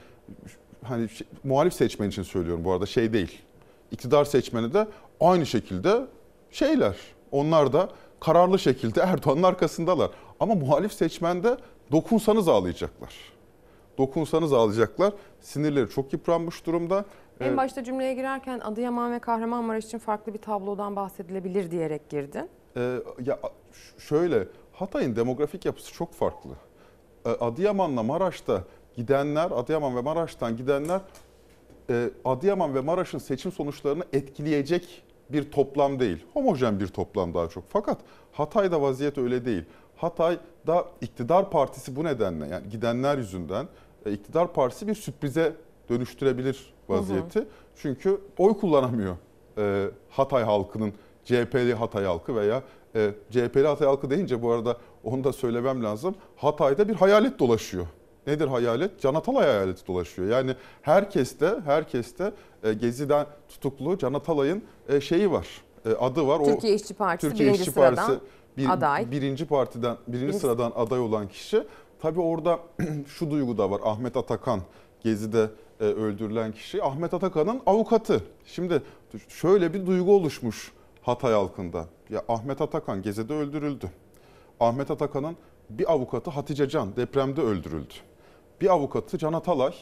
hani şey, muhalif seçmen için söylüyorum bu arada şey değil. İktidar seçmeni de aynı şekilde şeyler. Onlar da kararlı şekilde Erdoğan'ın arkasındalar. Ama muhalif seçmen de dokunsanız ağlayacaklar. Dokunsanız ağlayacaklar. Sinirleri çok yıpranmış durumda.
En başta cümleye girerken Adıyaman ve Kahramanmaraş için farklı bir tablodan bahsedilebilir diyerek girdin.
Ee, ya şöyle Hatay'ın demografik yapısı çok farklı. Ee, Adıyaman'la Maraş'ta gidenler, Adıyaman ve Maraş'tan gidenler e, Adıyaman ve Maraş'ın seçim sonuçlarını etkileyecek bir toplam değil. Homojen bir toplam daha çok. Fakat Hatay'da vaziyet öyle değil. Hatay'da iktidar partisi bu nedenle yani gidenler yüzünden e, iktidar partisi bir sürprize dönüştürebilir vaziyeti. Çünkü oy kullanamıyor e, Hatay halkının CHP'li Hatay halkı veya e, CHP'li Hatay halkı deyince bu arada onu da söylemem lazım. Hatay'da bir hayalet dolaşıyor. Nedir hayalet? Can Atalay hayaleti dolaşıyor. Yani herkeste, herkeste e, Gezi'den tutuklu Can Atalay'ın e, şeyi var. e, adı var.
Türkiye İşçi Partisi
Türkiye
birinci
İşçi
sıradan
Partisi bir,
aday.
birinci partiden, birinci,
Birinci-
sıradan aday olan kişi. Tabii orada şu duygu da var. Ahmet Atakan Gezi'de e, öldürülen kişi Ahmet Atakan'ın avukatı. Şimdi şöyle bir duygu oluşmuş Hatay halkında. Ya Ahmet Atakan Gezi'de öldürüldü. Ahmet Atakan'ın bir avukatı Hatice Can depremde öldürüldü. Bir avukatı Can Atalay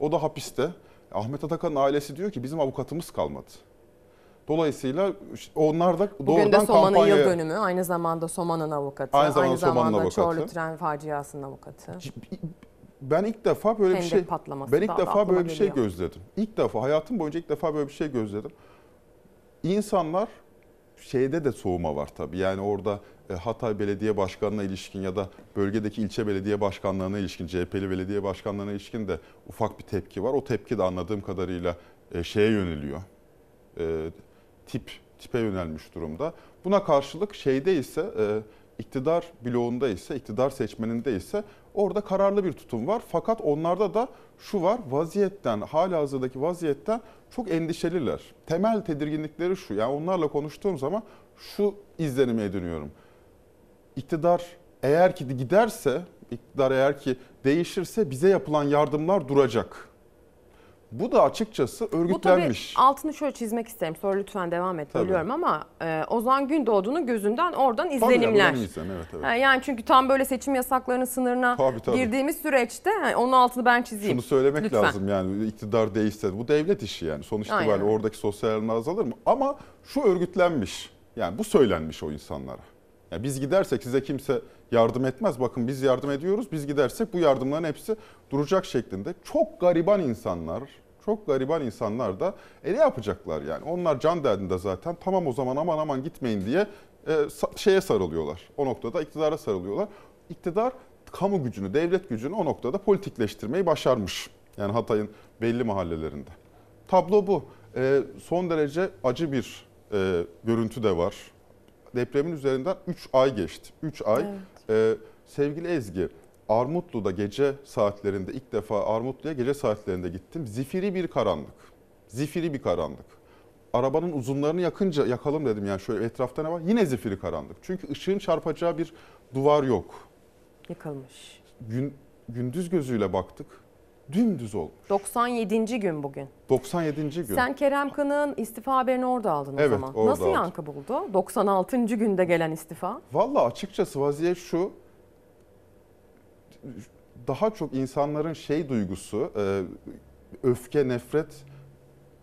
o da hapiste. Ahmet Atakan'ın ailesi diyor ki bizim avukatımız kalmadı. Dolayısıyla onlar da
Bugün de
doğrudan
Soma'nın yıl
kampanyaya...
dönümü. Aynı zamanda Soma'nın avukatı.
Aynı zamanda Soma'nın avukatı.
Çorlu tren faciasının avukatı.
Ben ilk defa böyle bir
Hendek
şey
patlaması
ben ilk defa böyle bir şey
geliyor.
gözledim. İlk defa hayatım boyunca ilk defa böyle bir şey gözledim. İnsanlar şeyde de soğuma var tabii. Yani orada e, Hatay Belediye Başkanı'na ilişkin ya da bölgedeki ilçe belediye başkanlarına ilişkin, CHP'li belediye başkanlarına ilişkin de ufak bir tepki var. O tepki de anladığım kadarıyla e, şeye yöneliyor. E, tip tipe yönelmiş durumda. Buna karşılık şeyde ise iktidar bloğunda ise, iktidar seçmeninde ise orada kararlı bir tutum var. Fakat onlarda da şu var, vaziyetten, hala hazırdaki vaziyetten çok endişeliler. Temel tedirginlikleri şu, yani onlarla konuştuğum zaman şu izlenime ediniyorum. İktidar eğer ki giderse, iktidar eğer ki değişirse bize yapılan yardımlar duracak. Bu da açıkçası
Bu tabii
örgütlenmiş.
altını şöyle çizmek isterim. Sonra lütfen devam et.
Tabii.
Bölüyorum ama e, Ozan Gündoğdu'nun gözünden oradan
Tabii,
izlenimler.
buradan izlenim, evet, evet.
Ha, Yani çünkü tam böyle seçim yasaklarının sınırına
Tabii, tabii.
girdiğimiz süreçte hani onun altını ben çizeyim.
Şunu söylemek
Lütfen.
lazım yani iktidar değişse bu devlet işi yani sonuç itibariyle oradaki sosyal azalır mı? Ama şu örgütlenmiş yani bu söylenmiş o insanlara. Yani biz gidersek size kimse yardım etmez. Bakın biz yardım ediyoruz. Biz gidersek bu yardımların hepsi duracak şeklinde. Çok gariban insanlar, çok gariban insanlar da e ne yapacaklar yani? Onlar can derdinde zaten. Tamam o zaman aman aman gitmeyin diye e, şeye sarılıyorlar. O noktada iktidara sarılıyorlar. İktidar kamu gücünü, devlet gücünü o noktada politikleştirmeyi başarmış. Yani Hatay'ın belli mahallelerinde. Tablo bu. E, son derece acı bir e, görüntü de var. Depremin üzerinden 3 ay geçti. 3 ay. E, sevgili Ezgi, Armutlu'da gece saatlerinde ilk defa Armutlu'ya gece saatlerinde gittim. Zifiri bir karanlık. Zifiri bir karanlık. Arabanın uzunlarını yakınca yakalım dedim yani şöyle etrafta ne var? Yine zifiri karanlık. Çünkü ışığın çarpacağı bir duvar yok.
Yıkılmış.
Gün, gündüz gözüyle baktık. Dümdüz olmuş.
97. gün bugün.
97. gün.
Sen Kerem Kınık'ın istifa haberini orada aldın o
Evet,
zaman.
orada
Nasıl
aldım.
yankı buldu? 96. günde gelen istifa.
Valla açıkçası vaziyet şu. Daha çok insanların şey duygusu, e, öfke, nefret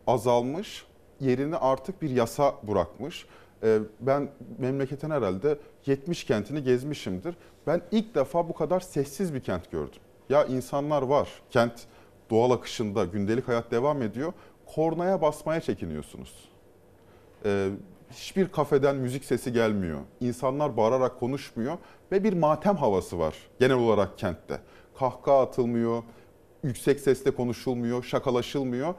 azalmış. Yerini artık bir yasa bırakmış. E, Ben memleketin herhalde 70 kentini gezmişimdir. Ben ilk defa bu kadar sessiz bir kent gördüm. Ya insanlar var. Kent doğal akışında gündelik hayat devam ediyor. Kornaya basmaya çekiniyorsunuz. Ee, hiçbir kafeden müzik sesi gelmiyor. İnsanlar bağırarak konuşmuyor ve bir matem havası var genel olarak kentte. Kahkaha atılmıyor, yüksek sesle konuşulmuyor, şakalaşılmıyor.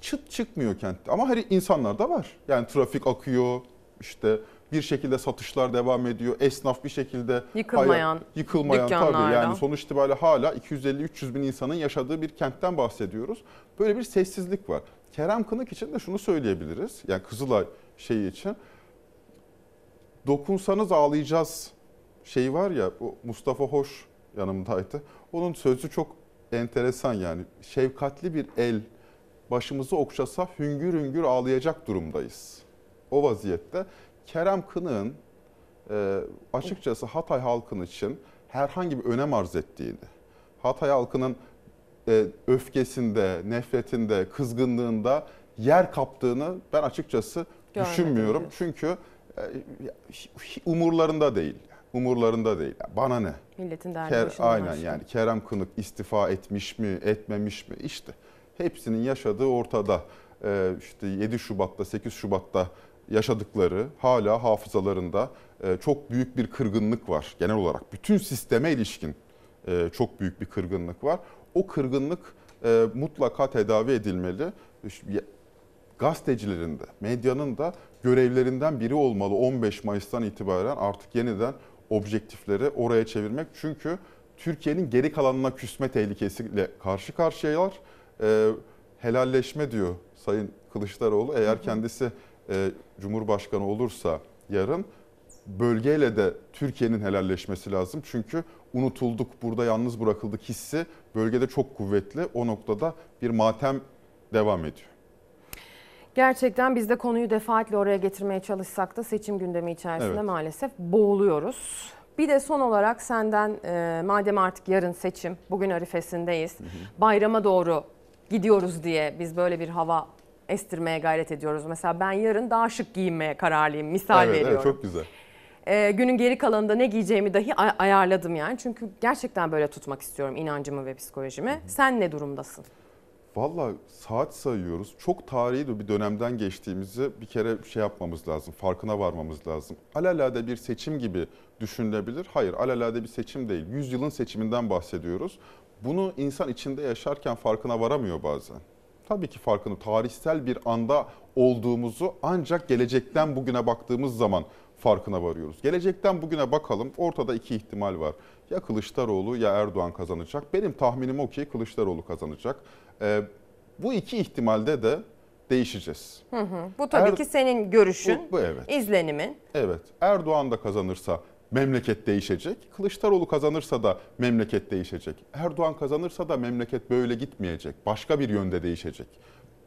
Çıt çıkmıyor kentte ama her insanlar da var. Yani trafik akıyor, işte bir şekilde satışlar devam ediyor. Esnaf bir şekilde
Yıkılmayan
yıkılmayan tabii yani sonuç itibariyle hala 250-300 bin insanın yaşadığı bir kentten bahsediyoruz. Böyle bir sessizlik var. Kerem Kınık için de şunu söyleyebiliriz. Yani Kızılay şeyi için. Dokunsanız ağlayacağız şeyi var ya bu Mustafa Hoş yanımdaydı. Onun sözü çok enteresan yani. Şefkatli bir el başımızı okşasa hüngür hüngür ağlayacak durumdayız. O vaziyette Kerem Kınık'ın e, açıkçası Hatay halkının için herhangi bir önem arz ettiğini, Hatay halkının e, öfkesinde, nefretinde, kızgınlığında yer kaptığını ben açıkçası
Görmedim
düşünmüyorum.
diyorsun.
Çünkü e, umurlarında değil. Umurlarında değil. Bana ne?
Milletin derdi
Ker, aynen
aşkın.
yani Kerem Kınık istifa etmiş mi, etmemiş mi? İşte hepsinin yaşadığı ortada. Ee, işte 7 Şubat'ta, 8 Şubat'ta yaşadıkları hala hafızalarında e, çok büyük bir kırgınlık var genel olarak. Bütün sisteme ilişkin e, çok büyük bir kırgınlık var. O kırgınlık e, mutlaka tedavi edilmeli. Gazetecilerin de, medyanın da görevlerinden biri olmalı 15 Mayıs'tan itibaren artık yeniden objektifleri oraya çevirmek. Çünkü Türkiye'nin geri kalanına küsme tehlikesiyle karşı karşıyalar. Helalleşme diyor Sayın Kılıçdaroğlu. Eğer kendisi e, Cumhurbaşkanı olursa yarın bölgeyle de Türkiye'nin helalleşmesi lazım. Çünkü unutulduk, burada yalnız bırakıldık hissi bölgede çok kuvvetli. O noktada bir matem devam ediyor.
Gerçekten biz de konuyu defaatle oraya getirmeye çalışsak da seçim gündemi içerisinde
Evet.
maalesef boğuluyoruz. Bir de son olarak senden e, madem artık yarın seçim, bugün arifesindeyiz. Bayrama doğru gidiyoruz diye biz böyle bir hava estirmeye gayret ediyoruz. Mesela ben yarın daha şık giyinmeye kararlıyım. Misal
evet,
veriyorum.
evet çok güzel.
Ee, günün geri kalanında ne giyeceğimi dahi ay- ayarladım yani. Çünkü gerçekten böyle tutmak istiyorum inancımı ve psikolojimi. Sen ne durumdasın?
Valla saat sayıyoruz. Çok tarihi bir dönemden geçtiğimizi bir kere şey yapmamız lazım. Farkına varmamız lazım. Alelade bir seçim gibi düşünülebilir. Hayır alelade bir seçim değil. Yüzyılın seçiminden bahsediyoruz. Bunu insan içinde yaşarken farkına varamıyor bazen. Tabii ki farkını tarihsel bir anda olduğumuzu ancak gelecekten bugüne baktığımız zaman farkına varıyoruz. Gelecekten bugüne bakalım. Ortada iki ihtimal var. Ya Kılıçdaroğlu ya Erdoğan kazanacak. Benim tahminim o ki Kılıçdaroğlu kazanacak. Ee, bu iki ihtimalde de değişeceğiz.
Hı hı. Bu tabii
Er-
ki senin görüşün,
Bu- bu evet.
izlenimin.
Evet. Erdoğan da kazanırsa memleket değişecek. Kılıçdaroğlu kazanırsa da memleket değişecek. Erdoğan kazanırsa da memleket böyle gitmeyecek. Başka bir yönde değişecek.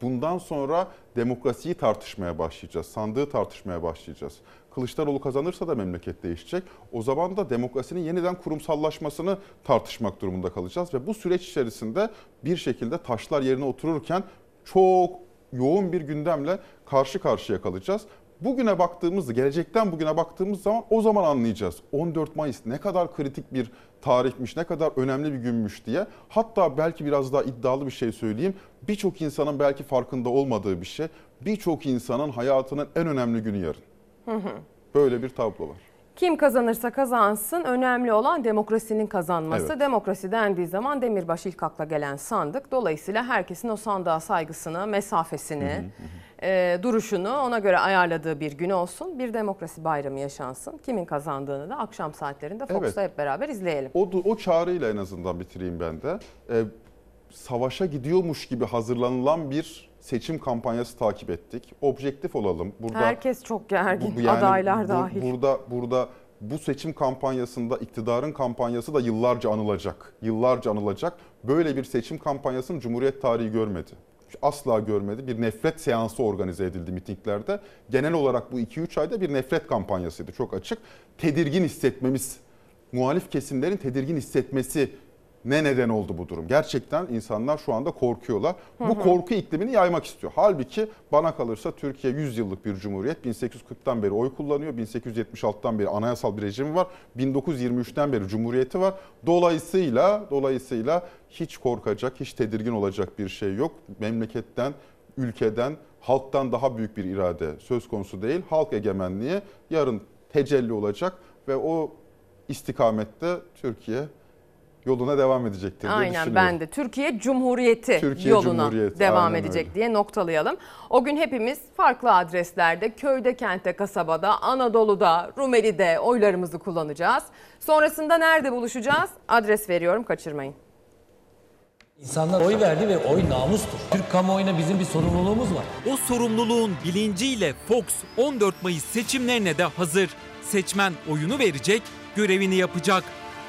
Bundan sonra demokrasiyi tartışmaya başlayacağız. Sandığı tartışmaya başlayacağız. Kılıçdaroğlu kazanırsa da memleket değişecek. O zaman da demokrasinin yeniden kurumsallaşmasını tartışmak durumunda kalacağız. Ve bu süreç içerisinde bir şekilde taşlar yerine otururken çok yoğun bir gündemle karşı karşıya kalacağız. Bugüne baktığımızda, gelecekten bugüne baktığımız zaman o zaman anlayacağız. 14 Mayıs ne kadar kritik bir tarihmiş, ne kadar önemli bir günmüş diye. Hatta belki biraz daha iddialı bir şey söyleyeyim. Birçok insanın belki farkında olmadığı bir şey. Birçok insanın hayatının en önemli günü yarın.
Hı hı.
Böyle bir tablo var.
Kim kazanırsa kazansın önemli olan demokrasinin kazanması.
Evet.
Demokrasi dendiği zaman Demirbaş ilk akla gelen sandık. Dolayısıyla herkesin o sandığa saygısını, mesafesini, e, duruşunu ona göre ayarladığı bir gün olsun. Bir demokrasi bayramı yaşansın. Kimin kazandığını da akşam saatlerinde Fox'ta hep beraber izleyelim.
O, o çağrıyla en azından bitireyim ben de. Ee, savaşa gidiyormuş gibi hazırlanılan bir seçim kampanyası takip ettik. Objektif olalım. Burada
Herkes çok gergin,
bu- yani
adaylar
bu-
dahil.
Burada burada bu seçim kampanyasında iktidarın kampanyası da yıllarca anılacak. Yıllarca anılacak. Böyle bir seçim kampanyasını Cumhuriyet tarihi görmedi. Asla görmedi. Bir nefret seansı organize edildi mitinglerde. Genel olarak bu 2-3 ayda bir nefret kampanyasıydı çok açık. Tedirgin hissetmemiz, muhalif kesimlerin tedirgin hissetmesi ne neden oldu bu durum? Gerçekten insanlar şu anda korkuyorlar.
Hı
Bu korku iklimini yaymak istiyor. Halbuki bana kalırsa Türkiye 100 yıllık bir cumhuriyet. 1840'tan beri oy kullanıyor. 1876'tan beri anayasal bir rejimi var. 1923'ten beri cumhuriyeti var. Dolayısıyla dolayısıyla hiç korkacak, hiç tedirgin olacak bir şey yok. Memleketten, ülkeden, halktan daha büyük bir irade söz konusu değil. Halk egemenliği yarın tecelli olacak ve o istikamette Türkiye yoluna devam edecektir diye
Aynen ben de Türkiye Cumhuriyeti
Türkiye
yoluna
Cumhuriyeti,
devam
aynen
edecek
öyle.
diye noktalayalım. O gün hepimiz farklı adreslerde, köyde, kentte, kasabada, Anadolu'da, Rumeli'de oylarımızı kullanacağız. Sonrasında nerede buluşacağız? Adres veriyorum, kaçırmayın.
İnsanlar oy verdi ve oy namustur. Türk kamuoyuna bizim bir sorumluluğumuz var.
O sorumluluğun bilinciyle Fox 14 Mayıs seçimlerine de hazır. Seçmen oyunu verecek, görevini yapacak.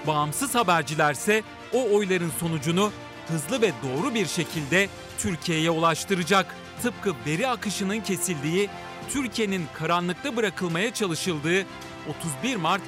Bağımsız habercilerse o oyların sonucunu hızlı ve doğru bir şekilde Türkiye'ye ulaştıracak. Tıpkı veri akışının kesildiği, Türkiye'nin karanlıkta bırakılmaya çalışıldığı 31 Mart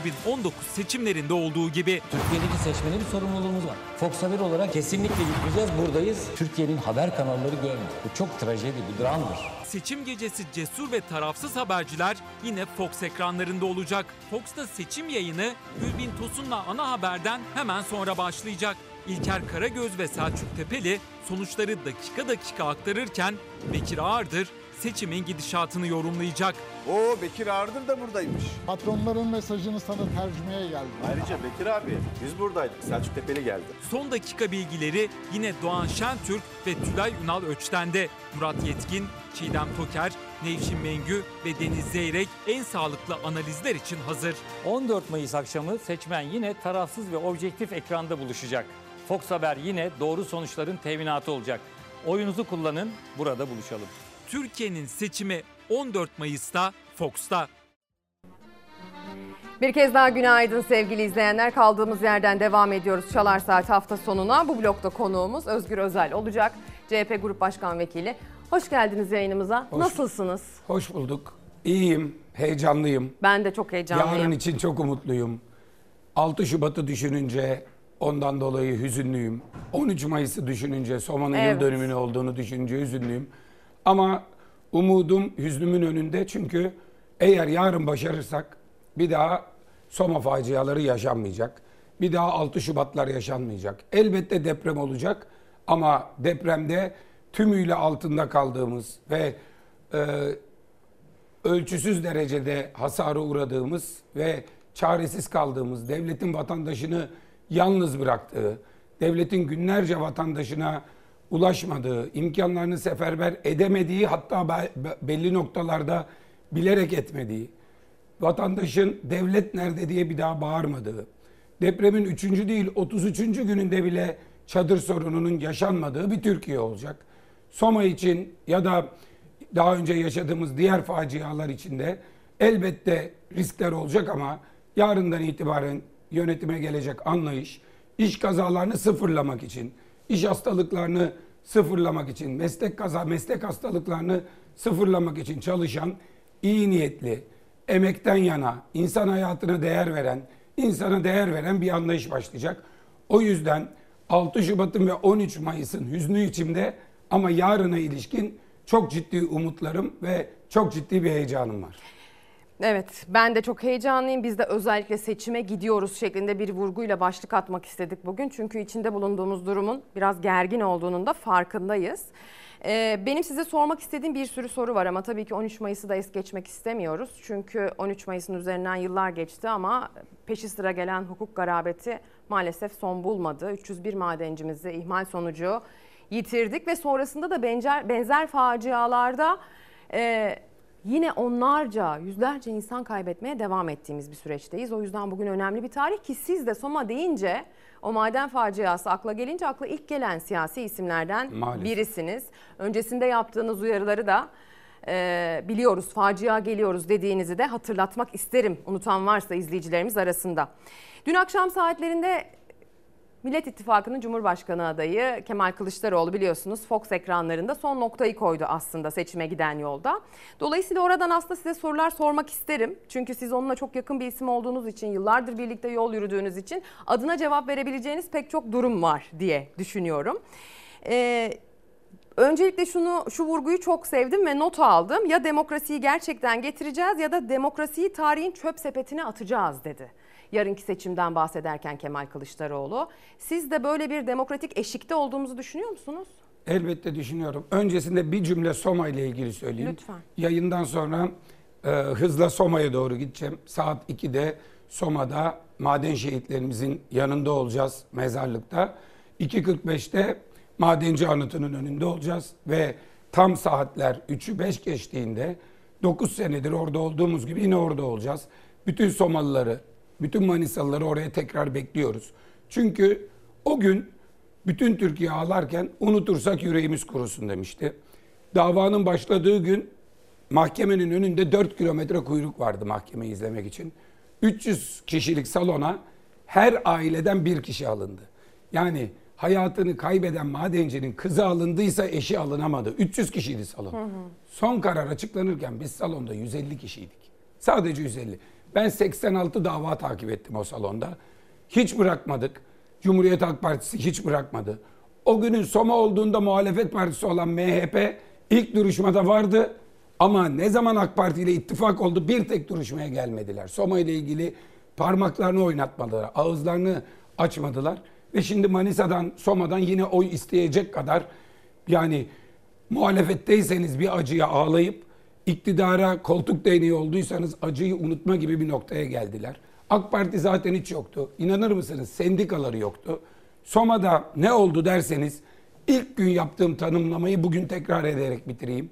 2019 seçimlerinde olduğu gibi.
Türkiye'deki seçmenin bir sorumluluğumuz var. Fox Haber olarak kesinlikle gitmeyeceğiz. Buradayız. Türkiye'nin haber kanalları görmüyor. Bu çok trajedi, bir dramdır.
Seçim gecesi cesur ve tarafsız haberciler yine Fox ekranlarında olacak. Fox'ta seçim yayını Gülbin Tosun'la ana haberden hemen sonra başlayacak. İlker Karagöz ve Selçuk Tepeli sonuçları dakika dakika aktarırken Bekir Ağırdır seçimin gidişatını yorumlayacak.
O Bekir Ağırdır da buradaymış.
Patronların mesajını sana tercümeye geldi.
Ayrıca Bekir abi biz buradaydık. Selçuk Tepeli geldi.
Son dakika bilgileri yine Doğan Şentürk ve Tülay Ünal Öçten'de. Murat Yetkin, Çiğdem Toker, Nevşin Mengü ve Deniz Zeyrek en sağlıklı analizler için hazır.
14 Mayıs akşamı seçmen yine tarafsız ve objektif ekranda buluşacak. Fox Haber yine doğru sonuçların teminatı olacak. Oyunuzu kullanın, burada buluşalım.
Türkiye'nin seçimi 14 Mayıs'ta Fox'ta.
Bir kez daha günaydın sevgili izleyenler. Kaldığımız yerden devam ediyoruz Çalar Saat hafta sonuna. Bu blokta konuğumuz Özgür Özel olacak. CHP Grup Başkan Vekili. Hoş geldiniz yayınımıza.
Hoş-
Nasılsınız?
Hoş bulduk. İyiyim, heyecanlıyım.
Ben de çok heyecanlıyım.
Yarın için çok umutluyum. 6 Şubat'ı düşününce ondan dolayı hüzünlüyüm. 13 Mayıs'ı düşününce Soma'nın
Evet.
yıl dönümünü olduğunu düşününce hüzünlüyüm. Ama umudum hüznümün önünde çünkü eğer yarın başarırsak bir daha Soma faciaları yaşanmayacak. Bir daha 6 Şubatlar yaşanmayacak. Elbette deprem olacak ama depremde tümüyle altında kaldığımız ve e, ölçüsüz derecede hasara uğradığımız ve çaresiz kaldığımız, devletin vatandaşını yalnız bıraktığı, devletin günlerce vatandaşına ulaşmadığı, imkanlarını seferber edemediği hatta be- be- belli noktalarda bilerek etmediği, vatandaşın devlet nerede diye bir daha bağırmadığı, depremin 3. değil 33. gününde bile çadır sorununun yaşanmadığı bir Türkiye olacak. Soma için ya da daha önce yaşadığımız diğer facialar içinde elbette riskler olacak ama yarından itibaren yönetime gelecek anlayış iş kazalarını sıfırlamak için, iş hastalıklarını sıfırlamak için, meslek kaza, meslek hastalıklarını sıfırlamak için çalışan iyi niyetli, emekten yana, insan hayatına değer veren, insana değer veren bir anlayış başlayacak. O yüzden 6 Şubat'ın ve 13 Mayıs'ın hüznü içimde ama yarına ilişkin çok ciddi umutlarım ve çok ciddi bir heyecanım var.
Evet ben de çok heyecanlıyım. Biz de özellikle seçime gidiyoruz şeklinde bir vurguyla başlık atmak istedik bugün. Çünkü içinde bulunduğumuz durumun biraz gergin olduğunun da farkındayız. Ee, benim size sormak istediğim bir sürü soru var ama tabii ki 13 Mayıs'ı da es geçmek istemiyoruz. Çünkü 13 Mayıs'ın üzerinden yıllar geçti ama peşi sıra gelen hukuk garabeti maalesef son bulmadı. 301 madencimizi ihmal sonucu yitirdik ve sonrasında da benzer, benzer facialarda e, yine onlarca, yüzlerce insan kaybetmeye devam ettiğimiz bir süreçteyiz. O yüzden bugün önemli bir tarih ki siz de Soma deyince o maden faciası akla gelince akla ilk gelen siyasi isimlerden
Maalesef.
birisiniz. Öncesinde yaptığınız uyarıları da e, biliyoruz, facia geliyoruz dediğinizi de hatırlatmak isterim unutan varsa izleyicilerimiz arasında. Dün akşam saatlerinde Millet İttifakı'nın Cumhurbaşkanı adayı Kemal Kılıçdaroğlu biliyorsunuz Fox ekranlarında son noktayı koydu aslında seçime giden yolda. Dolayısıyla oradan aslında size sorular sormak isterim. Çünkü siz onunla çok yakın bir isim olduğunuz için, yıllardır birlikte yol yürüdüğünüz için adına cevap verebileceğiniz pek çok durum var diye düşünüyorum. Ee, Öncelikle şunu şu vurguyu çok sevdim ve not aldım. Ya demokrasiyi gerçekten getireceğiz ya da demokrasiyi tarihin çöp sepetine atacağız dedi. Yarınki seçimden bahsederken Kemal Kılıçdaroğlu. Siz de böyle bir demokratik eşikte olduğumuzu düşünüyor musunuz?
Elbette düşünüyorum. Öncesinde bir cümle Soma ile ilgili söyleyeyim.
Lütfen.
Yayından sonra e, hızla Soma'ya doğru gideceğim. Saat 2'de Soma'da maden şehitlerimizin yanında olacağız mezarlıkta. 2.45'te madenci anıtının önünde olacağız ve tam saatler 3'ü 5 geçtiğinde 9 senedir orada olduğumuz gibi yine orada olacağız. Bütün Somalıları, bütün Manisalıları oraya tekrar bekliyoruz. Çünkü o gün bütün Türkiye ağlarken unutursak yüreğimiz kurusun demişti. Davanın başladığı gün mahkemenin önünde 4 kilometre kuyruk vardı mahkemeyi izlemek için. 300 kişilik salona her aileden bir kişi alındı. Yani hayatını kaybeden madencinin kızı alındıysa eşi alınamadı. 300 kişiydi salon. Son karar açıklanırken biz salonda 150 kişiydik. Sadece 150. Ben 86 dava takip ettim o salonda. Hiç bırakmadık. Cumhuriyet Halk Partisi hiç bırakmadı. O günün Soma olduğunda muhalefet partisi olan MHP ilk duruşmada vardı. Ama ne zaman AK Parti ile ittifak oldu bir tek duruşmaya gelmediler. Soma ile ilgili parmaklarını oynatmadılar. Ağızlarını açmadılar. Ve şimdi Manisa'dan, Soma'dan yine oy isteyecek kadar yani muhalefetteyseniz bir acıya ağlayıp iktidara koltuk değneği olduysanız acıyı unutma gibi bir noktaya geldiler. AK Parti zaten hiç yoktu. İnanır mısınız? Sendikaları yoktu. Soma'da ne oldu derseniz ilk gün yaptığım tanımlamayı bugün tekrar ederek bitireyim.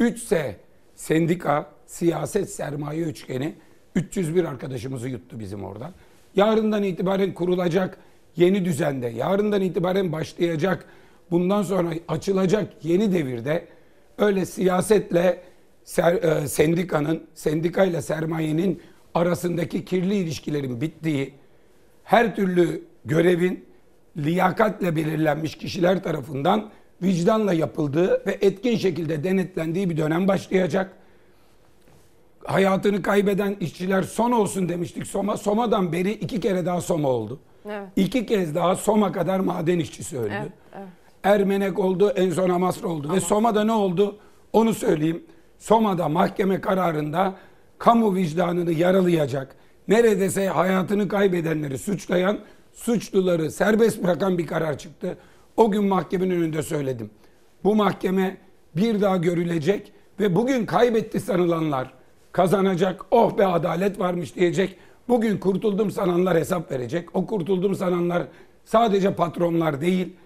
3S sendika, siyaset, sermaye üçgeni 301 arkadaşımızı yuttu bizim orada. Yarından itibaren kurulacak yeni düzende, yarından itibaren başlayacak, bundan sonra açılacak yeni devirde öyle siyasetle ser, e, sendikanın, sendikayla sermayenin arasındaki kirli ilişkilerin bittiği, her türlü görevin liyakatle belirlenmiş kişiler tarafından vicdanla yapıldığı ve etkin şekilde denetlendiği bir dönem başlayacak. Hayatını kaybeden işçiler son olsun demiştik Soma. Soma'dan beri iki kere daha Soma oldu.
Evet.
İki kez daha Soma kadar maden işçisi öldü.
Evet, evet.
Ermenek oldu, en son Amasra oldu. Ve Soma'da ne oldu? Onu söyleyeyim. Soma'da mahkeme kararında kamu vicdanını yaralayacak, neredeyse hayatını kaybedenleri suçlayan, suçluları serbest bırakan bir karar çıktı. O gün mahkemenin önünde söyledim. Bu mahkeme bir daha görülecek ve bugün kaybetti sanılanlar kazanacak, oh be adalet varmış diyecek. Bugün kurtuldum sananlar hesap verecek. O kurtuldum sananlar sadece patronlar değil,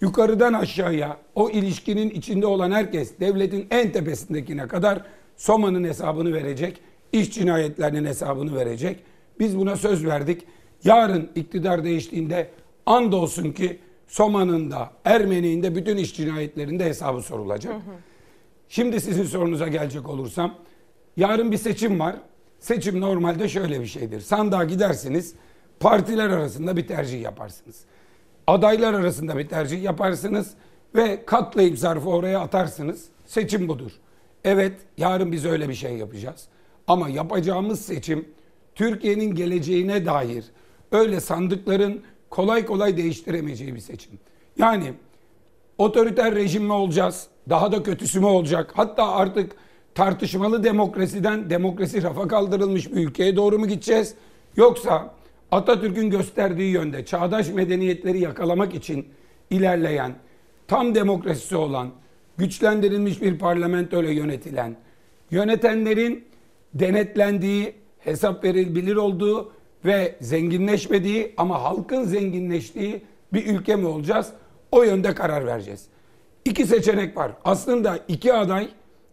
yukarıdan aşağıya o ilişkinin içinde olan herkes devletin en tepesindekine kadar Soma'nın hesabını verecek, iş cinayetlerinin hesabını verecek. Biz buna söz verdik. Yarın iktidar değiştiğinde andolsun ki Soma'nın da Ermeni'nin de bütün iş cinayetlerinde hesabı sorulacak. Şimdi sizin sorunuza gelecek olursam yarın bir seçim var. Seçim normalde şöyle bir şeydir. Sandığa gidersiniz, partiler arasında bir tercih yaparsınız. Adaylar arasında bir tercih yaparsınız ve katlayıp zarfı oraya atarsınız. Seçim budur. Evet, yarın biz öyle bir şey yapacağız. Ama yapacağımız seçim Türkiye'nin geleceğine dair öyle sandıkların kolay kolay değiştiremeyeceği bir seçim. Yani otoriter rejim mi olacağız? Daha da kötüsü mü olacak? Hatta artık tartışmalı demokrasiden demokrasi rafa kaldırılmış bir ülkeye doğru mu gideceğiz? Yoksa Atatürk'ün gösterdiği yönde çağdaş medeniyetleri yakalamak için ilerleyen, tam demokrasisi olan, güçlendirilmiş bir parlamentoyla yönetilen, yönetenlerin denetlendiği, hesap verilebilir olduğu ve zenginleşmediği ama halkın zenginleştiği bir ülke mi olacağız? O yönde karar vereceğiz. İki seçenek var. Aslında iki aday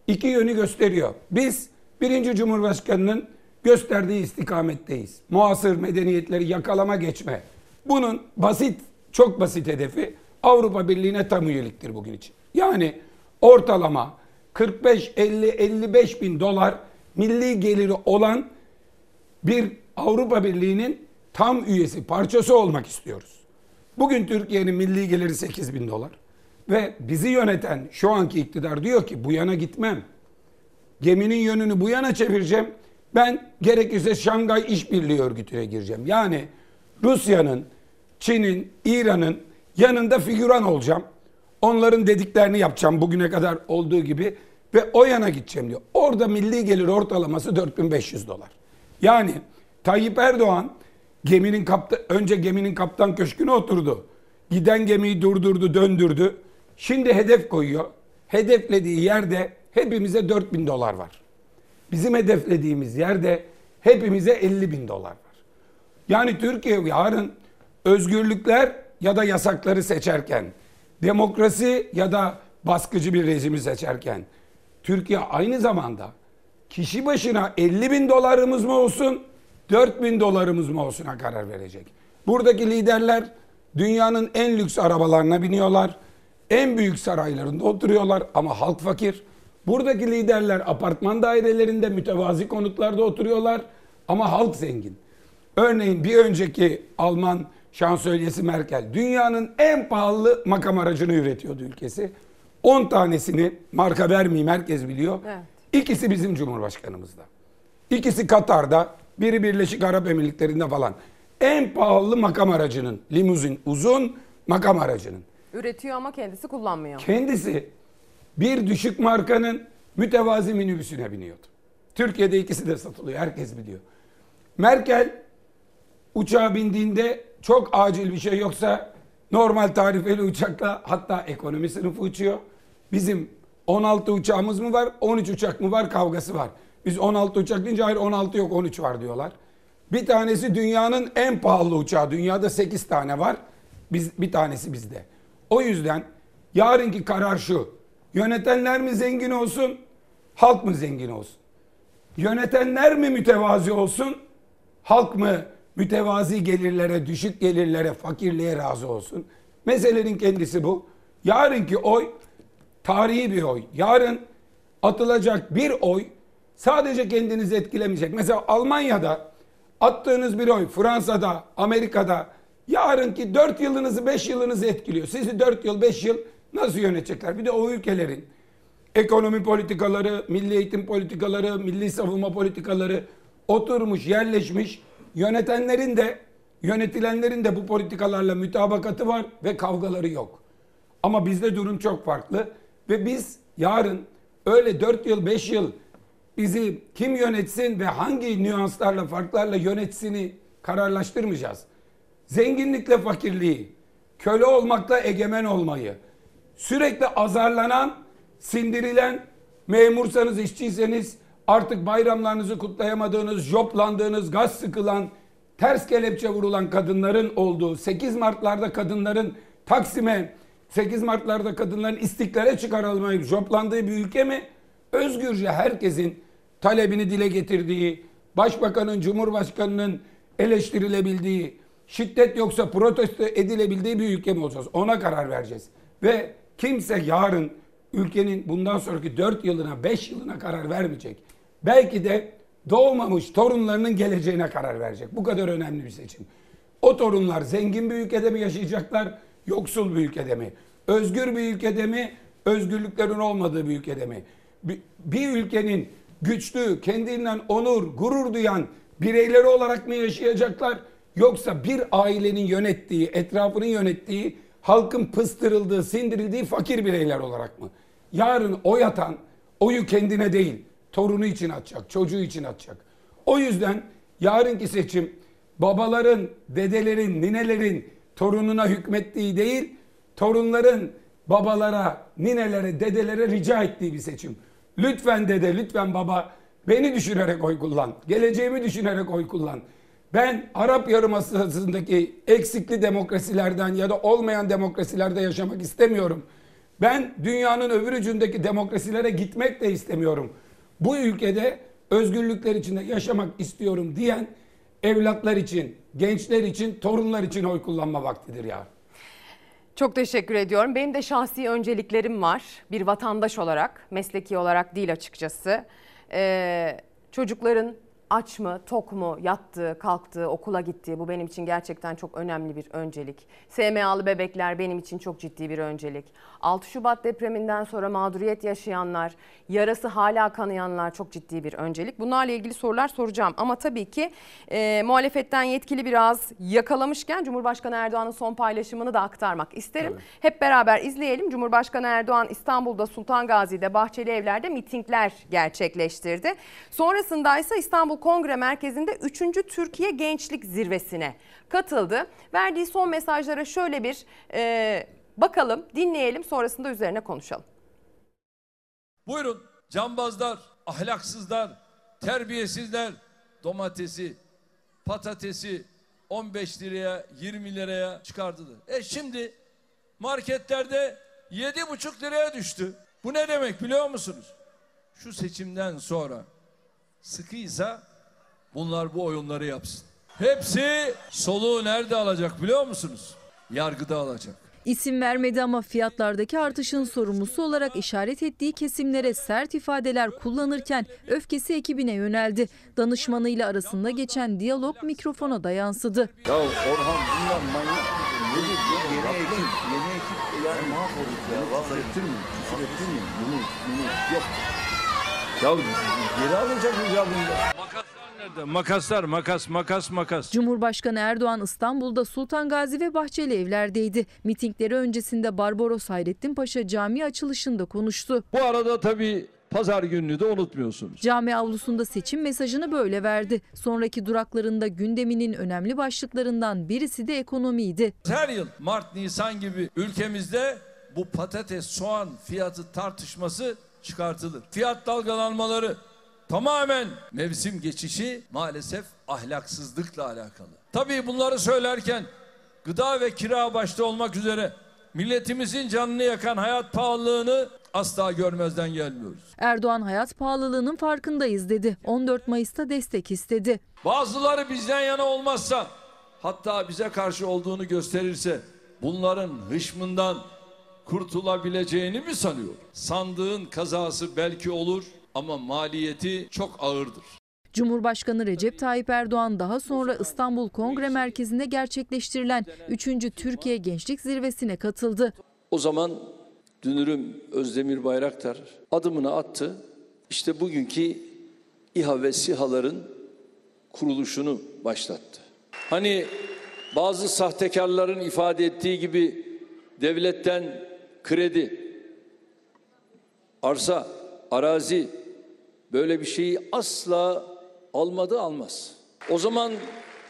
iki yönü gösteriyor. Biz birinci Cumhurbaşkanı'nın gösterdiği istikametteyiz. Muasır medeniyetleri yakalama geçme. Bunun basit, çok basit hedefi Avrupa Birliği'ne tam üyeliktir bugün için. Yani ortalama 45, 50, 55 bin dolar milli geliri olan bir Avrupa Birliği'nin tam üyesi, parçası olmak istiyoruz. Bugün Türkiye'nin milli geliri 8 bin dolar. Ve bizi yöneten şu anki iktidar diyor ki bu yana gitmem. Geminin yönünü bu yana çevireceğim. Ben gerekirse Şangay İşbirliği Örgütü'ne gireceğim. Yani Rusya'nın, Çin'in, İran'ın yanında figüran olacağım. Onların dediklerini yapacağım bugüne kadar olduğu gibi ve o yana gideceğim diyor. Orada milli gelir ortalaması 4500 dolar. Yani Tayyip Erdoğan geminin kapta önce geminin kaptan köşküne oturdu. Giden gemiyi durdurdu, döndürdü. Şimdi hedef koyuyor. Hedeflediği yerde hepimize 4000 dolar var. Bizim hedeflediğimiz yerde hepimize 50 bin dolar var. Yani Türkiye yarın özgürlükler ya da yasakları seçerken, demokrasi ya da baskıcı bir rejimi seçerken, Türkiye aynı zamanda kişi başına 50 bin dolarımız mı olsun, 4 bin dolarımız mı olsuna karar verecek. Buradaki liderler dünyanın en lüks arabalarına biniyorlar. En büyük saraylarında oturuyorlar ama halk fakir. Buradaki liderler apartman dairelerinde mütevazi konutlarda oturuyorlar ama halk zengin. Örneğin bir önceki Alman şansölyesi Merkel dünyanın en pahalı makam aracını üretiyordu ülkesi. 10 tanesini marka vermeyeyim herkes biliyor.
Evet.
İkisi bizim cumhurbaşkanımızda. İkisi Katar'da, biri Birleşik Arap Emirlikleri'nde falan. En pahalı makam aracının, limuzin uzun makam aracının.
Üretiyor ama kendisi kullanmıyor.
Kendisi bir düşük markanın mütevazi minibüsüne biniyordu. Türkiye'de ikisi de satılıyor. Herkes biliyor. Merkel uçağa bindiğinde çok acil bir şey yoksa normal tarifeli uçakla hatta ekonomi sınıfı uçuyor. Bizim 16 uçağımız mı var 13 uçak mı var kavgası var. Biz 16 uçak deyince hayır 16 yok 13 var diyorlar. Bir tanesi dünyanın en pahalı uçağı. Dünyada 8 tane var. Biz, bir tanesi bizde. O yüzden yarınki karar şu. Yönetenler mi zengin olsun, halk mı zengin olsun? Yönetenler mi mütevazi olsun, halk mı mütevazi gelirlere, düşük gelirlere, fakirliğe razı olsun? Meselenin kendisi bu. Yarınki oy tarihi bir oy. Yarın atılacak bir oy sadece kendinizi etkilemeyecek. Mesela Almanya'da attığınız bir oy Fransa'da, Amerika'da yarınki 4 yılınızı 5 yılınızı etkiliyor. Sizi 4 yıl 5 yıl nasıl yönetecekler? Bir de o ülkelerin ekonomi politikaları, milli eğitim politikaları, milli savunma politikaları oturmuş, yerleşmiş. Yönetenlerin de yönetilenlerin de bu politikalarla mütabakatı var ve kavgaları yok. Ama bizde durum çok farklı ve biz yarın öyle 4 yıl 5 yıl bizi kim yönetsin ve hangi nüanslarla farklarla yönetsini kararlaştırmayacağız. Zenginlikle fakirliği, köle olmakla egemen olmayı, sürekli azarlanan, sindirilen, memursanız, işçiyseniz artık bayramlarınızı kutlayamadığınız, joplandığınız, gaz sıkılan, ters kelepçe vurulan kadınların olduğu, 8 Mart'larda kadınların Taksim'e, 8 Mart'larda kadınların istiklale çıkarılmayıp joplandığı bir ülke mi? Özgürce herkesin talebini dile getirdiği, başbakanın, cumhurbaşkanının eleştirilebildiği, şiddet yoksa protesto edilebildiği bir ülke mi olacağız? Ona karar vereceğiz. Ve kimse yarın ülkenin bundan sonraki 4 yılına, 5 yılına karar vermeyecek. Belki de doğmamış torunlarının geleceğine karar verecek. Bu kadar önemli bir seçim. O torunlar zengin bir ülkede mi yaşayacaklar, yoksul bir ülkede mi? Özgür bir ülkede mi, özgürlüklerin olmadığı bir ülkede mi? Bir, ülkenin güçlü, kendinden onur, gurur duyan bireyleri olarak mı yaşayacaklar? Yoksa bir ailenin yönettiği, etrafının yönettiği, halkın pıstırıldığı, sindirildiği fakir bireyler olarak mı? yarın oy atan oyu kendine değil torunu için atacak, çocuğu için atacak. O yüzden yarınki seçim babaların, dedelerin, ninelerin torununa hükmettiği değil, torunların babalara, ninelere, dedelere rica ettiği bir seçim. Lütfen dede, lütfen baba beni düşünerek oy kullan. Geleceğimi düşünerek oy kullan. Ben Arap Yarımadası'ndaki eksikli demokrasilerden ya da olmayan demokrasilerde yaşamak istemiyorum. Ben dünyanın öbür ucundaki demokrasilere gitmek de istemiyorum. Bu ülkede özgürlükler içinde yaşamak istiyorum diyen evlatlar için, gençler için, torunlar için oy kullanma vaktidir ya.
Çok teşekkür ediyorum. Benim de şahsi önceliklerim var. Bir vatandaş olarak, mesleki olarak değil açıkçası. Ee, çocukların aç mı, tok mu, yattığı, kalktığı, okula gittiği bu benim için gerçekten çok önemli bir öncelik. SMA'lı bebekler benim için çok ciddi bir öncelik. 6 Şubat depreminden sonra mağduriyet yaşayanlar, yarası hala kanayanlar çok ciddi bir öncelik. Bunlarla ilgili sorular soracağım ama tabii ki e, muhalefetten yetkili biraz yakalamışken Cumhurbaşkanı Erdoğan'ın son paylaşımını da aktarmak isterim. Evet. Hep beraber izleyelim. Cumhurbaşkanı Erdoğan İstanbul'da Sultan Gazi'de Bahçeli Evler'de mitingler gerçekleştirdi. Sonrasında ise İstanbul Kongre Merkezi'nde 3. Türkiye Gençlik Zirvesi'ne katıldı. Verdiği son mesajlara şöyle bir e, bakalım, dinleyelim sonrasında üzerine konuşalım.
Buyurun cambazlar, ahlaksızlar, terbiyesizler domatesi, patatesi 15 liraya 20 liraya çıkardılar. E şimdi marketlerde 7,5 liraya düştü. Bu ne demek biliyor musunuz? Şu seçimden sonra sıkıysa bunlar bu oyunları yapsın. Hepsi soluğu nerede alacak biliyor musunuz? Yargıda alacak.
İsim vermedi ama fiyatlardaki artışın sorumlusu olarak işaret ettiği kesimlere sert ifadeler kullanırken öfkesi ekibine yöneldi. Danışmanıyla arasında geçen diyalog mikrofona da yansıdı.
Ya Orhan bunlar manyak. Nedir? Yeni ekip, yeni ekip yani mahvolduk ya. Vallahi ettin mi? Küfür ettin mi? Bunu, bunu yok. Ya geri alacak ya bunda.
Nerede? Makaslar, makas, makas, makas.
Cumhurbaşkanı Erdoğan İstanbul'da Sultan Gazi ve Bahçeli evlerdeydi. Mitingleri öncesinde Barbaros Hayrettin Paşa Camii açılışında konuştu.
Bu arada tabii pazar gününü de unutmuyorsunuz.
Cami avlusunda seçim mesajını böyle verdi. Sonraki duraklarında gündeminin önemli başlıklarından birisi de ekonomiydi.
Her yıl Mart, Nisan gibi ülkemizde bu patates, soğan fiyatı tartışması çıkartılır. Fiyat dalgalanmaları tamamen mevsim geçişi maalesef ahlaksızlıkla alakalı. Tabii bunları söylerken gıda ve kira başta olmak üzere milletimizin canını yakan hayat pahalılığını asla görmezden gelmiyoruz.
Erdoğan hayat pahalılığının farkındayız dedi. 14 Mayıs'ta destek istedi.
Bazıları bizden yana olmazsa hatta bize karşı olduğunu gösterirse bunların hışmından kurtulabileceğini mi sanıyor? Sandığın kazası belki olur ama maliyeti çok ağırdır.
Cumhurbaşkanı Recep Tayyip Erdoğan daha sonra İstanbul Kongre Merkezi'nde gerçekleştirilen 3. Türkiye Gençlik Zirvesi'ne katıldı.
O zaman Dünürüm Özdemir Bayraktar adımını attı. İşte bugünkü İHA ve SİHA'ların kuruluşunu başlattı. Hani bazı sahtekarların ifade ettiği gibi devletten kredi, arsa, arazi böyle bir şeyi asla almadı almaz. O zaman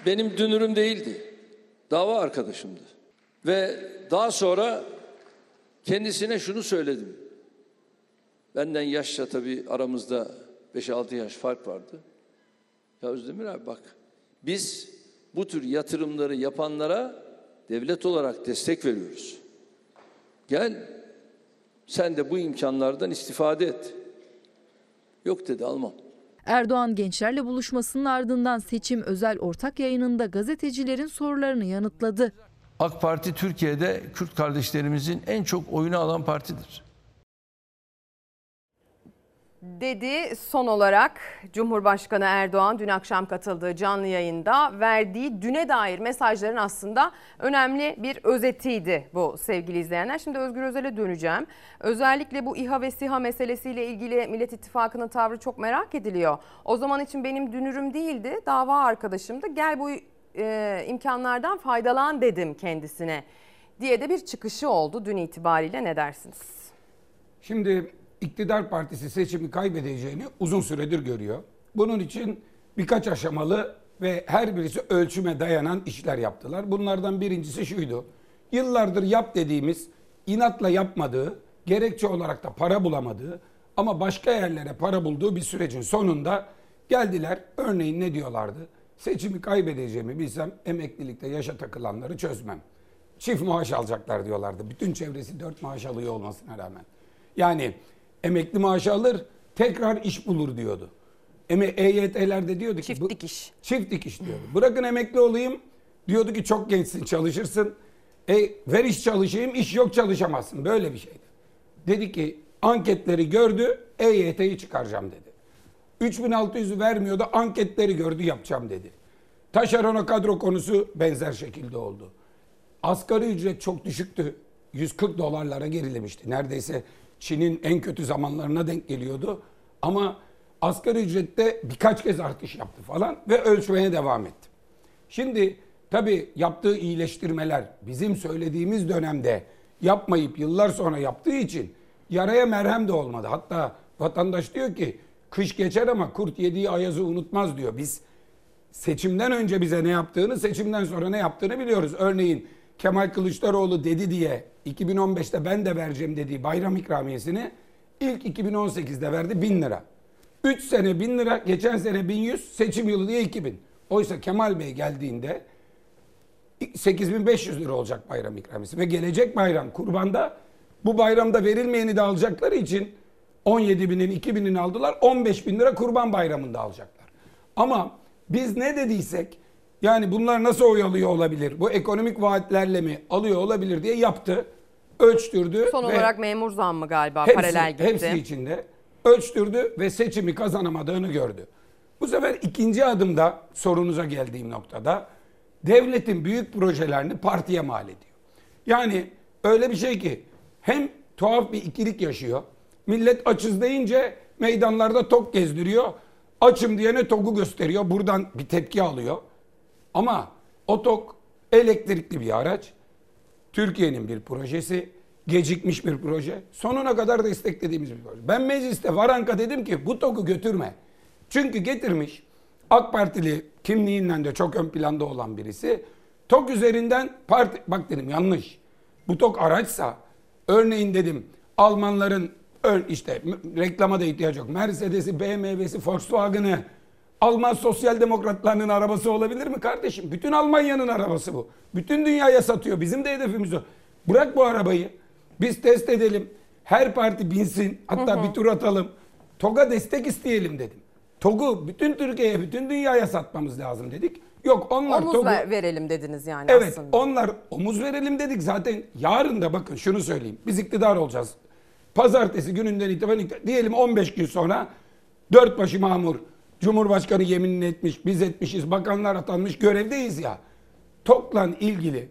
benim dünürüm değildi. Dava arkadaşımdı. Ve daha sonra kendisine şunu söyledim. Benden yaşça tabii aramızda 5-6 yaş fark vardı. Ya Özdemir abi bak biz bu tür yatırımları yapanlara devlet olarak destek veriyoruz. Gel sen de bu imkanlardan istifade et. Yok dedi almam.
Erdoğan gençlerle buluşmasının ardından seçim özel ortak yayınında gazetecilerin sorularını yanıtladı.
AK Parti Türkiye'de Kürt kardeşlerimizin en çok oyunu alan partidir.
Dedi son olarak Cumhurbaşkanı Erdoğan dün akşam katıldığı canlı yayında verdiği düne dair mesajların aslında önemli bir özetiydi bu sevgili izleyenler. Şimdi Özgür Özel'e döneceğim. Özellikle bu İHA ve SİHA meselesiyle ilgili Millet İttifakı'nın tavrı çok merak ediliyor. O zaman için benim dünürüm değildi dava arkadaşımdı gel bu e, imkanlardan faydalan dedim kendisine diye de bir çıkışı oldu dün itibariyle ne dersiniz?
Şimdi iktidar partisi seçimi kaybedeceğini uzun süredir görüyor. Bunun için birkaç aşamalı ve her birisi ölçüme dayanan işler yaptılar. Bunlardan birincisi şuydu. Yıllardır yap dediğimiz inatla yapmadığı, gerekçe olarak da para bulamadığı ama başka yerlere para bulduğu bir sürecin sonunda geldiler. Örneğin ne diyorlardı? Seçimi kaybedeceğimi bilsem emeklilikte yaşa takılanları çözmem. Çift maaş alacaklar diyorlardı. Bütün çevresi dört maaş alıyor olmasına rağmen. Yani emekli maaşı alır tekrar iş bulur diyordu. Eme EYT'lerde diyordu ki
Çift dikiş.
Çift dikiş diyordu. Bırakın emekli olayım diyordu ki çok gençsin çalışırsın. E, ver iş çalışayım iş yok çalışamazsın. Böyle bir şeydi. Dedi ki anketleri gördü EYT'yi çıkaracağım dedi. 3600'ü vermiyordu anketleri gördü yapacağım dedi. Taşerona kadro konusu benzer şekilde oldu. Asgari ücret çok düşüktü. 140 dolarlara gerilemişti. Neredeyse Çin'in en kötü zamanlarına denk geliyordu. Ama asgari ücrette birkaç kez artış yaptı falan ve ölçmeye devam etti. Şimdi tabii yaptığı iyileştirmeler bizim söylediğimiz dönemde yapmayıp yıllar sonra yaptığı için yaraya merhem de olmadı. Hatta vatandaş diyor ki kış geçer ama kurt yediği ayazı unutmaz diyor. Biz seçimden önce bize ne yaptığını, seçimden sonra ne yaptığını biliyoruz. Örneğin Kemal Kılıçdaroğlu dedi diye 2015'te ben de vereceğim dediği bayram ikramiyesini ilk 2018'de verdi 1000 lira. 3 sene 1000 lira, geçen sene 1100, seçim yılı diye 2000. Oysa Kemal Bey geldiğinde 8500 lira olacak bayram ikramiyesi ve gelecek bayram kurbanda bu bayramda verilmeyeni de alacakları için 17 binin 2 binini aldılar 15 bin lira kurban bayramında alacaklar. Ama biz ne dediysek yani bunlar nasıl oy alıyor olabilir? Bu ekonomik vaatlerle mi alıyor olabilir diye yaptı. Ölçtürdü.
Son olarak memur zammı galiba
hepsi,
paralel gitti.
Hepsi içinde. Ölçtürdü ve seçimi kazanamadığını gördü. Bu sefer ikinci adımda sorunuza geldiğim noktada devletin büyük projelerini partiye mal ediyor. Yani öyle bir şey ki hem tuhaf bir ikilik yaşıyor. Millet açız deyince meydanlarda tok gezdiriyor. Açım diyene togu gösteriyor. Buradan bir tepki alıyor. Ama o tok elektrikli bir araç. Türkiye'nin bir projesi. Gecikmiş bir proje. Sonuna kadar desteklediğimiz bir proje. Ben mecliste Varanka dedim ki bu TOG'u götürme. Çünkü getirmiş AK Partili kimliğinden de çok ön planda olan birisi. TOG üzerinden parti... Bak dedim yanlış. Bu TOG araçsa örneğin dedim Almanların işte reklama da ihtiyaç yok. Mercedes'i, BMW'si, Volkswagen'ı Alman sosyal demokratlarının arabası olabilir mi kardeşim? Bütün Almanya'nın arabası bu. Bütün dünyaya satıyor. Bizim de hedefimiz o. Bırak bu arabayı. Biz test edelim. Her parti binsin. Hatta
Hı hı.
bir tur atalım. TOG'a destek isteyelim dedim. TOG'u bütün Türkiye'ye, bütün dünyaya satmamız lazım dedik. Yok onlar
Omuz
TOG'u...
ver- verelim dediniz yani
Evet
aslında.
onlar omuz verelim dedik zaten yarın da bakın şunu söyleyeyim. Biz iktidar olacağız. Pazartesi gününden itibaren iktidar- diyelim 15 gün sonra dört başı mamur Cumhurbaşkanı yeminini etmiş, biz etmişiz, bakanlar atanmış görevdeyiz ya. TOK'la ilgili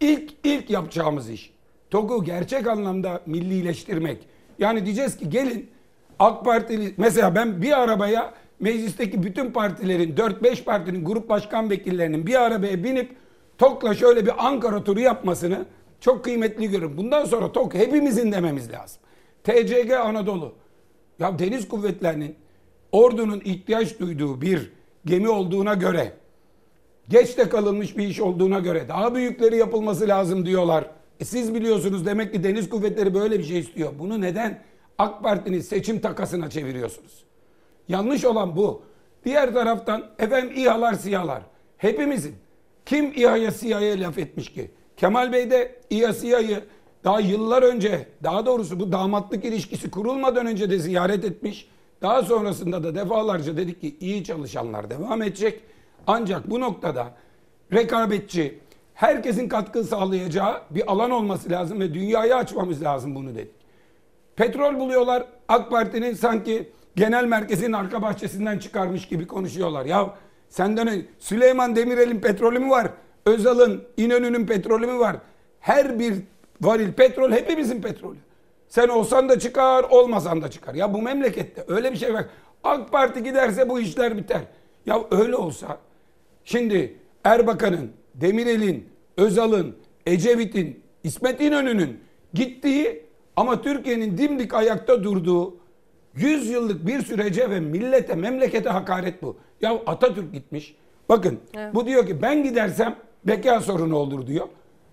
ilk ilk yapacağımız iş TOK'u gerçek anlamda millileştirmek. Yani diyeceğiz ki gelin AK Partili mesela ben bir arabaya meclisteki bütün partilerin 4-5 partinin grup başkan vekillerinin bir arabaya binip TOK'la şöyle bir Ankara turu yapmasını çok kıymetli görüyorum. Bundan sonra TOK hepimizin dememiz lazım. TCG Anadolu. Ya deniz kuvvetlerinin ordunun ihtiyaç duyduğu bir gemi olduğuna göre geç de kalınmış bir iş olduğuna göre daha büyükleri yapılması lazım diyorlar. E siz biliyorsunuz demek ki deniz kuvvetleri böyle bir şey istiyor. Bunu neden AK Parti'nin seçim takasına çeviriyorsunuz? Yanlış olan bu. Diğer taraftan efendim İHA'lar SİHA'lar. Hepimizin. Kim İHA'ya SİHA'ya laf etmiş ki? Kemal Bey de İHA SİHA'yı daha yıllar önce daha doğrusu bu damatlık ilişkisi kurulmadan önce de ziyaret etmiş. Daha sonrasında da defalarca dedik ki iyi çalışanlar devam edecek. Ancak bu noktada rekabetçi, herkesin katkı sağlayacağı bir alan olması lazım ve dünyaya açmamız lazım bunu dedik. Petrol buluyorlar. AK Parti'nin sanki genel merkezin arka bahçesinden çıkarmış gibi konuşuyorlar. Ya senden Süleyman Demirel'in petrolü mü var? Özal'ın, İnönü'nün petrolü mü var? Her bir varil petrol hepimizin petrolü. Sen olsan da çıkar, olmasan da çıkar. Ya bu memlekette öyle bir şey var. AK Parti giderse bu işler biter. Ya öyle olsa şimdi Erbakan'ın, Demirel'in, Özal'ın, Ecevit'in, İsmet İnönü'nün gittiği Ama Türkiye'nin dimdik ayakta durduğu 100 yıllık bir sürece ve millete, memlekete hakaret bu. Ya Atatürk gitmiş. Bakın
Evet.
bu diyor ki ben gidersem beka sorunu olur diyor.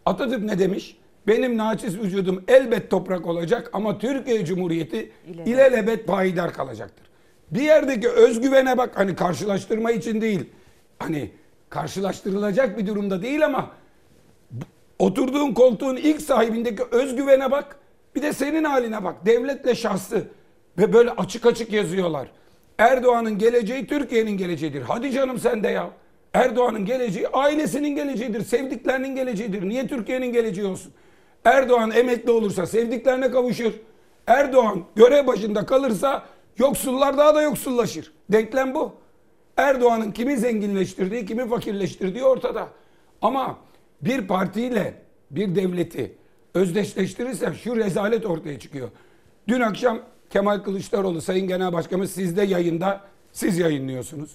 Atatürk ne demiş? Benim naçiz vücudum elbet toprak olacak ama Türkiye Cumhuriyeti
İlelebet.
ilelebet payidar kalacaktır. Bir yerdeki özgüvene bak hani karşılaştırma için değil. Hani karşılaştırılacak bir durumda değil ama oturduğun koltuğun ilk sahibindeki özgüvene bak. Bir de senin haline bak. Devletle şahsı. Ve böyle açık açık yazıyorlar. Erdoğan'ın geleceği Türkiye'nin geleceğidir. Hadi canım sen de ya. Erdoğan'ın geleceği ailesinin geleceğidir. Sevdiklerinin geleceğidir. Niye Türkiye'nin geleceği olsun? Erdoğan emekli olursa sevdiklerine kavuşur. Erdoğan görev başında kalırsa yoksullar daha da yoksullaşır. Denklem bu. Erdoğan'ın kimi zenginleştirdiği, kimi fakirleştirdiği ortada. Ama bir partiyle bir devleti özdeşleştirirsem şu rezalet ortaya çıkıyor. Dün akşam Kemal Kılıçdaroğlu Sayın Genel Başkanımız sizde yayında siz yayınlıyorsunuz.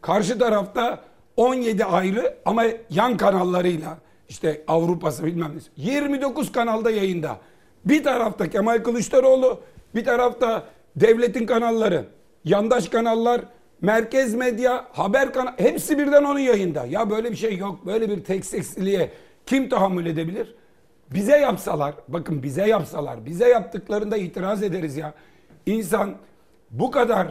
Karşı tarafta 17 ayrı ama yan kanallarıyla işte Avrupa'sı bilmem ne. 29 kanalda yayında. Bir tarafta Kemal Kılıçdaroğlu, bir tarafta devletin kanalları, yandaş kanallar, merkez medya, haber kanal hepsi birden onun yayında. Ya böyle bir şey yok. Böyle bir tek kim tahammül edebilir? Bize yapsalar, bakın bize yapsalar, bize yaptıklarında itiraz ederiz ya. İnsan bu kadar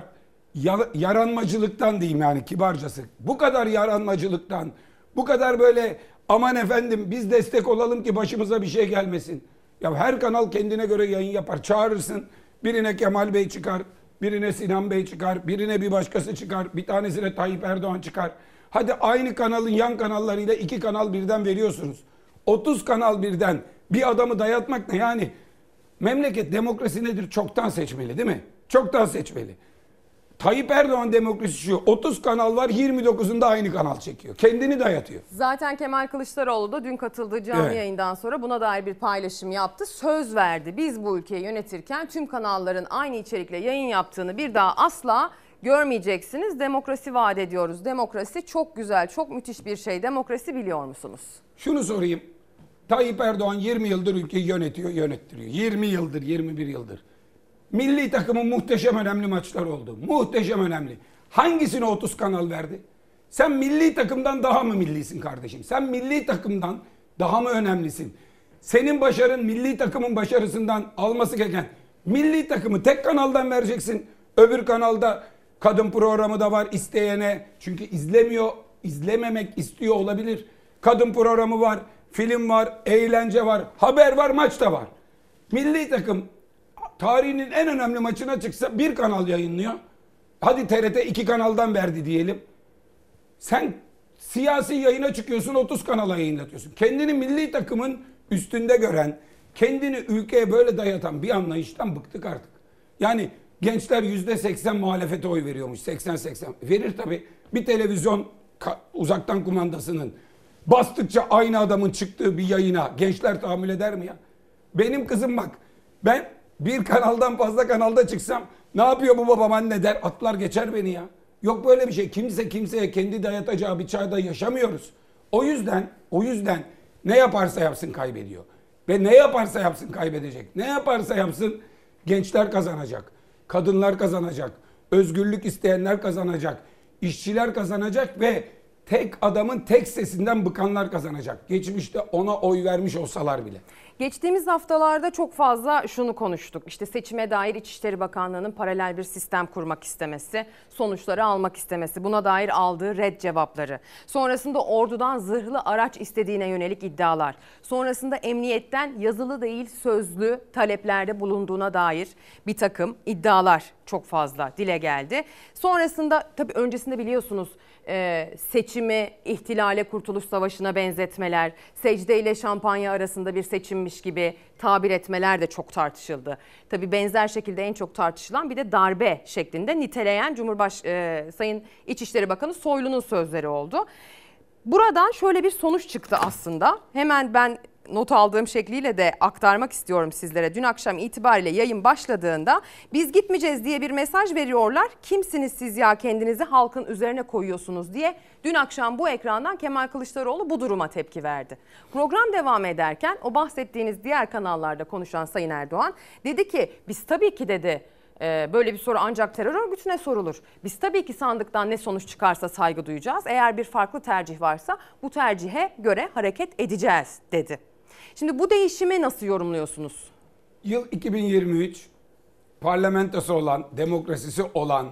ya- yaranmacılıktan diyeyim yani kibarcası. Bu kadar yaranmacılıktan, bu kadar böyle aman efendim biz destek olalım ki başımıza bir şey gelmesin. Ya her kanal kendine göre yayın yapar. Çağırırsın. Birine Kemal Bey çıkar, birine Sinan Bey çıkar, birine bir başkası çıkar, bir tanesine Tayyip Erdoğan çıkar. Hadi aynı kanalın yan kanallarıyla iki kanal birden veriyorsunuz. 30 kanal birden bir adamı dayatmak ne yani? Memleket demokrasi nedir? Çoktan seçmeli değil mi? Çoktan seçmeli. Tayyip Erdoğan demokrasi şu. 30 kanal var 29'unda aynı kanal çekiyor. Kendini dayatıyor.
Zaten Kemal Kılıçdaroğlu da dün katıldığı canlı
Evet.
yayından sonra buna dair bir paylaşım yaptı. Söz verdi. Biz bu ülkeyi yönetirken tüm kanalların aynı içerikle yayın yaptığını bir daha asla görmeyeceksiniz. Demokrasi vaat ediyoruz. Demokrasi çok güzel, çok müthiş bir şey. Demokrasi biliyor musunuz?
Şunu sorayım. Tayyip Erdoğan 20 yıldır ülkeyi yönetiyor, yönettiriyor. 20 yıldır, 21 yıldır. Milli takımın muhteşem önemli maçlar oldu. Muhteşem önemli. Hangisine 30 kanal verdi? Sen milli takımdan daha mı millisin kardeşim? Sen milli takımdan daha mı önemlisin? Senin başarın milli takımın başarısından alması gereken milli takımı tek kanaldan vereceksin. Öbür kanalda kadın programı da var isteyene. Çünkü izlemiyor, izlememek istiyor olabilir. Kadın programı var, film var, eğlence var, haber var, maç da var. Milli takım tarihinin en önemli maçına çıksa bir kanal yayınlıyor. Hadi TRT iki kanaldan verdi diyelim. Sen siyasi yayına çıkıyorsun 30 kanala yayınlatıyorsun. Kendini milli takımın üstünde gören, kendini ülkeye böyle dayatan bir anlayıştan bıktık artık. Yani gençler yüzde 80 muhalefete oy veriyormuş. 80-80. Verir tabii. Bir televizyon uzaktan kumandasının bastıkça aynı adamın çıktığı bir yayına gençler tahammül eder mi ya? Benim kızım bak ben bir kanaldan fazla kanalda çıksam ne yapıyor bu babam anne der atlar geçer beni ya. Yok böyle bir şey. Kimse kimseye kendi dayatacağı bir çağda yaşamıyoruz. O yüzden o yüzden ne yaparsa yapsın kaybediyor. Ve ne yaparsa yapsın kaybedecek. Ne yaparsa yapsın gençler kazanacak. Kadınlar kazanacak. Özgürlük isteyenler kazanacak. işçiler kazanacak ve tek adamın tek sesinden bıkanlar kazanacak. Geçmişte ona oy vermiş olsalar bile.
Geçtiğimiz haftalarda çok fazla şunu konuştuk. İşte seçime dair İçişleri Bakanlığı'nın paralel bir sistem kurmak istemesi, sonuçları almak istemesi, buna dair aldığı red cevapları. Sonrasında ordudan zırhlı araç istediğine yönelik iddialar. Sonrasında emniyetten yazılı değil sözlü taleplerde bulunduğuna dair bir takım iddialar çok fazla dile geldi. Sonrasında tabii öncesinde biliyorsunuz e, seçimi ihtilale kurtuluş savaşına benzetmeler, secde ile şampanya arasında bir seçimmiş gibi tabir etmeler de çok tartışıldı. Tabii benzer şekilde en çok tartışılan bir de darbe şeklinde niteleyen Cumhurbaş e, Sayın İçişleri Bakanı Soylu'nun sözleri oldu. Buradan şöyle bir sonuç çıktı aslında. Hemen ben not aldığım şekliyle de aktarmak istiyorum sizlere. Dün akşam itibariyle yayın başladığında biz gitmeyeceğiz diye bir mesaj veriyorlar. Kimsiniz siz ya kendinizi halkın üzerine koyuyorsunuz diye. Dün akşam bu ekrandan Kemal Kılıçdaroğlu bu duruma tepki verdi. Program devam ederken o bahsettiğiniz diğer kanallarda konuşan Sayın Erdoğan dedi ki biz tabii ki dedi ee, böyle bir soru ancak terör örgütüne sorulur. Biz tabii ki sandıktan ne sonuç çıkarsa saygı duyacağız. Eğer bir farklı tercih varsa bu tercihe göre hareket edeceğiz dedi. Şimdi bu değişimi nasıl yorumluyorsunuz?
Yıl 2023 parlamentosu olan, demokrasisi olan,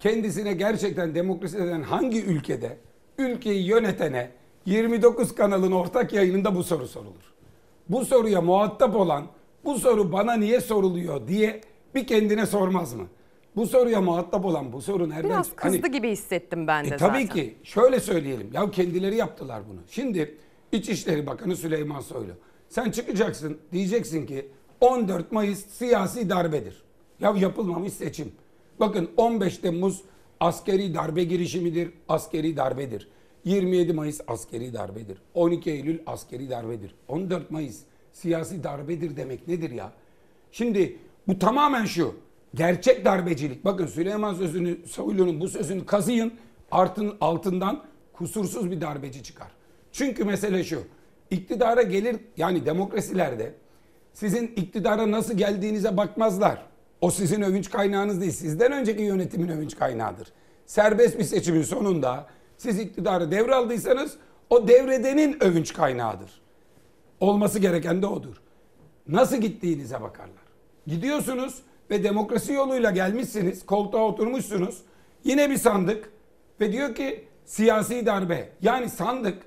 kendisine gerçekten demokrasi denen hangi ülkede ülkeyi yönetene 29 kanalın ortak yayınında bu soru sorulur. Bu soruya muhatap olan bu soru bana niye soruluyor diye bir kendine sormaz mı? Bu soruya muhatap olan bu soru nereden?
Biraz kızdı
Hani-
gibi hissettim ben de
e, tabii
zaten.
ki şöyle söyleyelim. Ya kendileri yaptılar bunu. Şimdi İçişleri Bakanı Süleyman Soylu. Sen çıkacaksın diyeceksin ki 14 Mayıs siyasi darbedir. Ya yapılmamış seçim. Bakın 15 Temmuz askeri darbe girişimidir, askeri darbedir. 27 Mayıs askeri darbedir. 12 Eylül askeri darbedir. 14 Mayıs siyasi darbedir demek nedir ya? Şimdi bu tamamen şu. Gerçek darbecilik. Bakın Süleyman sözünü, Soylu'nun bu sözünü kazıyın. Artın, altından kusursuz bir darbeci çıkar. Çünkü mesele şu. İktidara gelir yani demokrasilerde sizin iktidara nasıl geldiğinize bakmazlar. O sizin övünç kaynağınız değil. Sizden önceki yönetimin övünç kaynağıdır. Serbest bir seçimin sonunda siz iktidarı devraldıysanız o devredenin övünç kaynağıdır. Olması gereken de odur. Nasıl gittiğinize bakarlar. Gidiyorsunuz ve demokrasi yoluyla gelmişsiniz, koltuğa oturmuşsunuz. Yine bir sandık ve diyor ki siyasi darbe. Yani sandık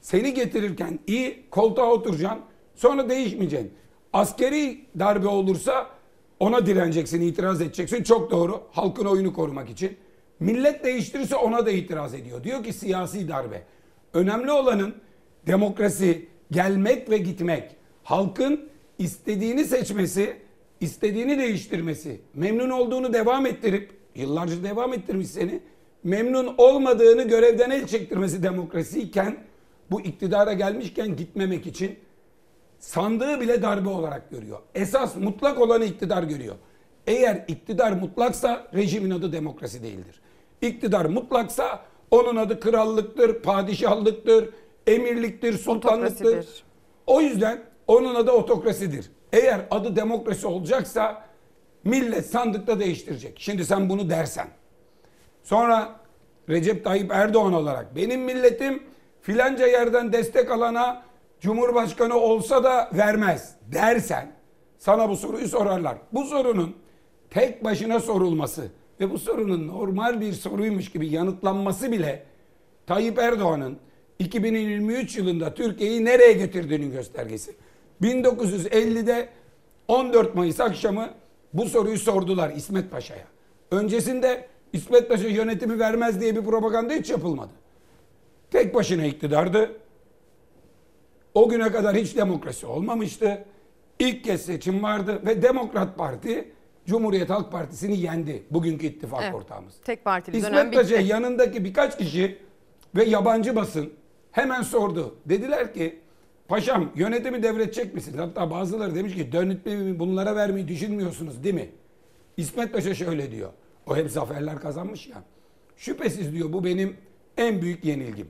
seni getirirken iyi koltuğa oturacaksın, sonra değişmeyeceksin. Askeri darbe olursa ona direneceksin, itiraz edeceksin. Çok doğru. Halkın oyunu korumak için. Millet değiştirirse ona da itiraz ediyor. Diyor ki siyasi darbe. Önemli olanın demokrasi, gelmek ve gitmek. Halkın istediğini seçmesi, istediğini değiştirmesi, memnun olduğunu devam ettirip, yıllarca devam ettirmiş seni, memnun olmadığını görevden el çektirmesi demokrasiyken, bu iktidara gelmişken gitmemek için sandığı bile darbe olarak görüyor. Esas mutlak olanı iktidar görüyor. Eğer iktidar mutlaksa rejimin adı demokrasi değildir. İktidar mutlaksa onun adı krallıktır, padişahlıktır, emirliktir, sultanlıktır. O yüzden onun adı otokrasidir. Eğer adı demokrasi olacaksa millet sandıkta değiştirecek. Şimdi sen bunu dersen. Sonra Recep Tayyip Erdoğan olarak benim milletim filanca yerden destek alana Cumhurbaşkanı olsa da vermez dersen sana bu soruyu sorarlar. Bu sorunun tek başına sorulması ve bu sorunun normal bir soruymuş gibi yanıtlanması bile Tayyip Erdoğan'ın 2023 yılında Türkiye'yi nereye getirdiğinin göstergesi. 1950'de 14 Mayıs akşamı bu soruyu sordular İsmet Paşa'ya. Öncesinde İsmet Paşa yönetimi vermez diye bir propaganda hiç yapılmadı. Tek başına iktidardı. O güne kadar hiç demokrasi olmamıştı. İlk kez seçim vardı ve Demokrat Parti Cumhuriyet Halk Partisi'ni yendi. Bugünkü ittifak
Evet.
ortağımız.
Tek partili dönem
İsmet Paşa
bitti.
yanındaki birkaç kişi ve yabancı basın hemen sordu. Dediler ki paşam yönetimi devredecek misiniz? Hatta bazıları demiş ki yönetimi bunlara vermeyi düşünmüyorsunuz değil mi? İsmet Paşa şöyle diyor. O hep zaferler kazanmış ya. Şüphesiz diyor bu benim en büyük yenilgim.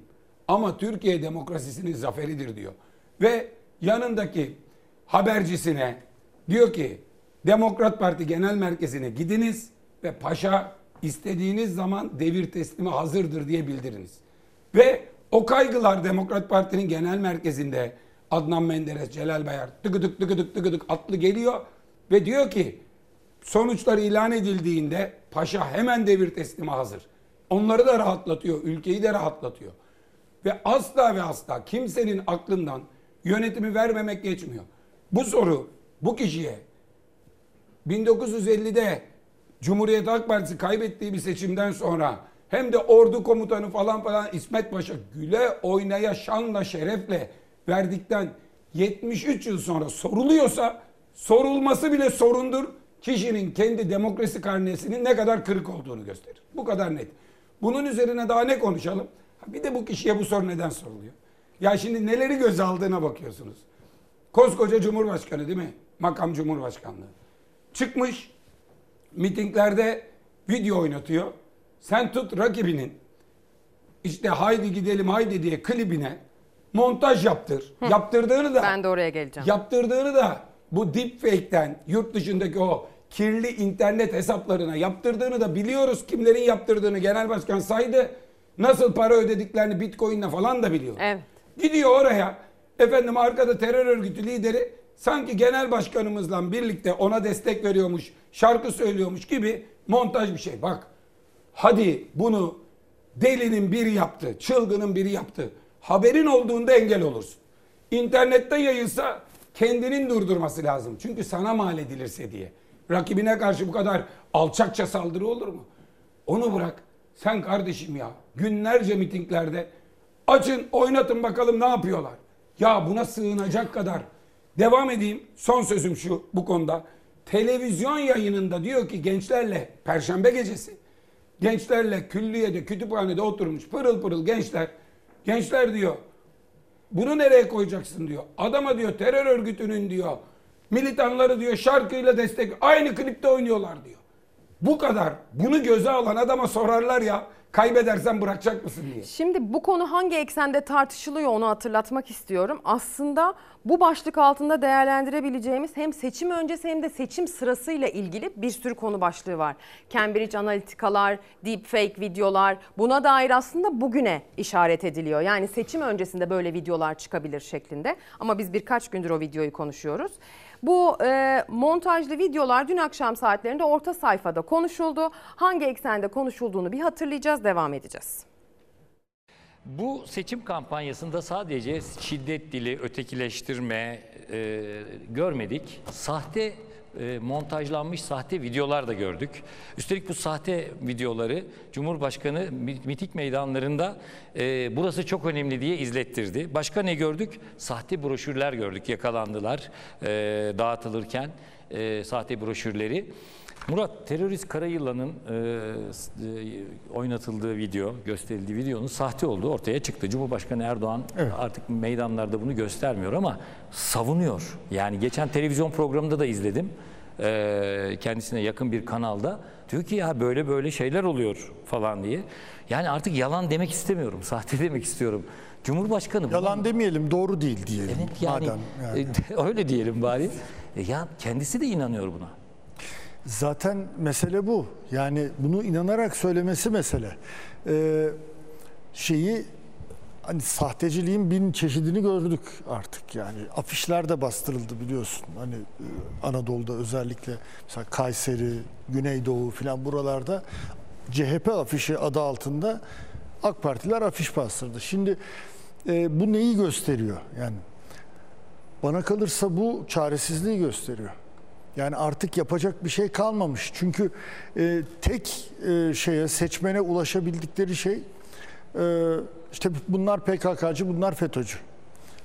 Ama Türkiye demokrasisinin zaferidir diyor. Ve yanındaki habercisine diyor ki Demokrat Parti Genel Merkezi'ne gidiniz ve paşa istediğiniz zaman devir teslimi hazırdır diye bildiriniz. Ve o kaygılar Demokrat Parti'nin genel merkezinde Adnan Menderes, Celal Bayar tıkıdık tıkıdık tıkıdık atlı geliyor ve diyor ki sonuçlar ilan edildiğinde paşa hemen devir teslime hazır. Onları da rahatlatıyor, ülkeyi de rahatlatıyor. Ve asla ve asla kimsenin aklından yönetimi vermemek geçmiyor. Bu soru bu kişiye 1950'de Cumhuriyet Halk Partisi kaybettiği bir seçimden sonra hem de ordu komutanı falan falan İsmet Paşa güle oynaya şanla şerefle verdikten 73 yıl sonra soruluyorsa sorulması bile sorundur. Kişinin kendi demokrasi karnesinin ne kadar kırık olduğunu gösterir. Bu kadar net. Bunun üzerine daha ne konuşalım? Bir de bu kişiye bu soru neden soruluyor? Ya şimdi neleri göze aldığına bakıyorsunuz. Koskoca Cumhurbaşkanı değil mi? Makam Cumhurbaşkanlığı. Çıkmış mitinglerde video oynatıyor. Sen tut rakibinin işte haydi gidelim haydi diye klibine montaj yaptır.
Hı.
Yaptırdığını da
Ben de oraya geleceğim.
yaptırdığını da bu deepfake'ten yurt dışındaki o kirli internet hesaplarına yaptırdığını da biliyoruz kimlerin yaptırdığını genel başkan saydı. Nasıl para ödediklerini bitcoin'le falan da biliyor.
Evet.
Gidiyor oraya efendim arkada terör örgütü lideri sanki genel başkanımızla birlikte ona destek veriyormuş, şarkı söylüyormuş gibi montaj bir şey. Bak hadi bunu delinin biri yaptı, çılgının biri yaptı. Haberin olduğunda engel olursun. İnternette yayılsa kendinin durdurması lazım. Çünkü sana mal edilirse diye. Rakibine karşı bu kadar alçakça saldırı olur mu? Onu bırak. Sen kardeşim ya günlerce mitinglerde açın oynatın bakalım ne yapıyorlar. Ya buna sığınacak kadar. Devam edeyim. Son sözüm şu bu konuda. Televizyon yayınında diyor ki gençlerle perşembe gecesi gençlerle külliyede kütüphanede oturmuş pırıl pırıl gençler. Gençler diyor bunu nereye koyacaksın diyor. Adama diyor terör örgütünün diyor militanları diyor şarkıyla destek aynı klipte oynuyorlar diyor. Bu kadar. Bunu göze alan adama sorarlar ya kaybedersen bırakacak mısın diye.
Şimdi bu konu hangi eksende tartışılıyor onu hatırlatmak istiyorum. Aslında bu başlık altında değerlendirebileceğimiz hem seçim öncesi hem de seçim sırasıyla ilgili bir sürü konu başlığı var. Cambridge analitikalar, deepfake videolar buna dair aslında bugüne işaret ediliyor. Yani seçim öncesinde böyle videolar çıkabilir şeklinde. Ama biz birkaç gündür o videoyu konuşuyoruz. Bu e, montajlı videolar dün akşam saatlerinde orta sayfada konuşuldu. Hangi eksende konuşulduğunu bir hatırlayacağız, devam edeceğiz.
Bu seçim kampanyasında sadece şiddet dili, ötekileştirme e, görmedik. Sahte e, montajlanmış sahte videolar da gördük. Üstelik bu sahte videoları Cumhurbaşkanı mitik meydanlarında e, burası çok önemli diye izlettirdi. Başka ne gördük? Sahte broşürler gördük, yakalandılar e, dağıtılırken e, sahte broşürleri. Murat, terörist Karayılan'ın e, e, oynatıldığı video, gösterildiği videonun sahte olduğu ortaya çıktı. Cumhurbaşkanı Erdoğan
Evet.
artık meydanlarda bunu göstermiyor ama savunuyor. Yani geçen televizyon programında da izledim. E, kendisine yakın bir kanalda. Diyor ki ya böyle böyle şeyler oluyor falan diye. Yani artık yalan demek istemiyorum, sahte demek istiyorum. Cumhurbaşkanı
Yalan demeyelim, doğru değil diyelim.
Evet yani,
Madem yani.
e, öyle diyelim bari. E, ya kendisi de inanıyor buna.
Zaten mesele bu. Yani bunu inanarak söylemesi mesele. Ee, şeyi hani sahteciliğin bin çeşidini gördük artık yani. Afişler de bastırıldı biliyorsun. Hani e, Anadolu'da özellikle mesela Kayseri, Güneydoğu filan buralarda CHP afişi adı altında AK Partiler afiş bastırdı. Şimdi e, bu neyi gösteriyor? Yani bana kalırsa bu çaresizliği gösteriyor. Yani artık yapacak bir şey kalmamış. Çünkü e, tek e, şeye seçmene ulaşabildikleri şey e, işte bunlar PKK'cı, bunlar FETÖ'cü.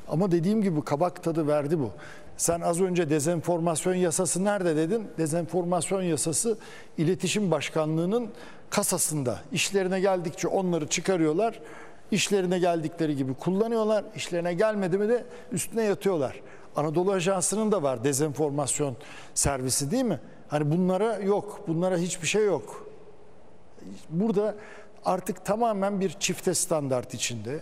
Ama dediğim gibi kabak tadı verdi bu. Sen az önce dezenformasyon yasası nerede dedin? Dezenformasyon yasası İletişim Başkanlığı'nın kasasında. İşlerine geldikçe onları çıkarıyorlar. İşlerine geldikleri gibi kullanıyorlar. İşlerine gelmedi mi de üstüne yatıyorlar. Anadolu Ajansı'nın da var dezenformasyon servisi değil mi? Hani bunlara yok. Bunlara hiçbir şey yok. Burada artık tamamen bir çifte standart içinde.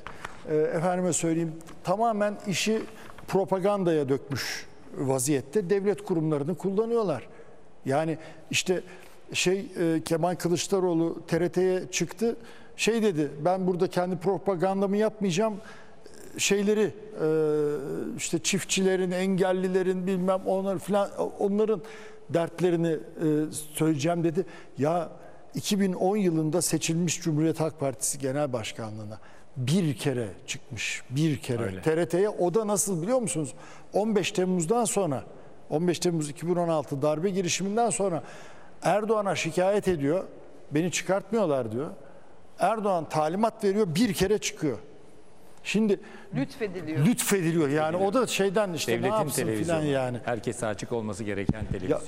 E, efendime söyleyeyim tamamen işi propagandaya dökmüş vaziyette devlet kurumlarını kullanıyorlar. Yani işte şey e, Kemal Kılıçdaroğlu TRT'ye çıktı. Şey dedi ben burada kendi propagandamı yapmayacağım şeyleri e, işte çiftçilerin, engellilerin bilmem onlar filan onların dertlerini e, söyleyeceğim dedi. Ya 2010 yılında seçilmiş Cumhuriyet Halk Partisi Genel Başkanlığı'na bir kere çıkmış. Bir kere.
Öyle.
TRT'ye o da nasıl biliyor musunuz? 15 Temmuz'dan sonra 15 Temmuz 2016 darbe girişiminden sonra Erdoğan'a şikayet ediyor. Beni çıkartmıyorlar diyor. Erdoğan talimat veriyor bir kere çıkıyor. Şimdi
Lütfediliyor.
lütfediliyor yani o da şeyden işte ne
Devletin
yapsın filan
televizyonu.
yani.
Herkese açık olması gereken televizyon.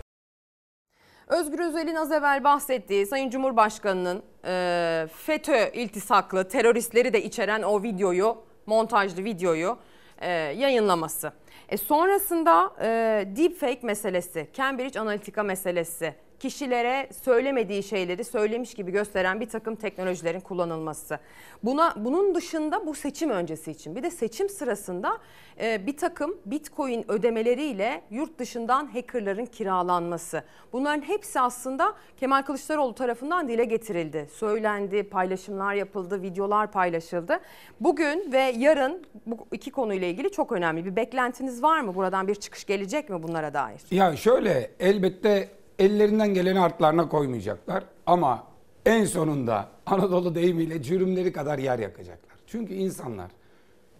Özgür Özel'in az evvel bahsettiği Sayın Cumhurbaşkanı'nın e, FETÖ iltisaklı teröristleri de içeren o videoyu, montajlı videoyu e, yayınlaması. E sonrasında e, deepfake meselesi, Cambridge Analytica meselesi, kişilere söylemediği şeyleri söylemiş gibi gösteren bir takım teknolojilerin kullanılması. Buna bunun dışında bu seçim öncesi için bir de seçim sırasında e, bir takım Bitcoin ödemeleriyle yurt dışından hackerların kiralanması. Bunların hepsi aslında Kemal Kılıçdaroğlu tarafından dile getirildi. Söylendi, paylaşımlar yapıldı, videolar paylaşıldı. Bugün ve yarın bu iki konuyla ilgili çok önemli. Bir beklentiniz var mı? Buradan bir çıkış gelecek mi bunlara dair?
Ya şöyle elbette ellerinden geleni artlarına koymayacaklar ama en sonunda Anadolu deyimiyle cürümleri kadar yer yakacaklar. Çünkü insanlar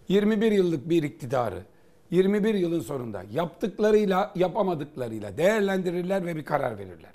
21 yıllık bir iktidarı 21 yılın sonunda yaptıklarıyla yapamadıklarıyla değerlendirirler ve bir karar verirler.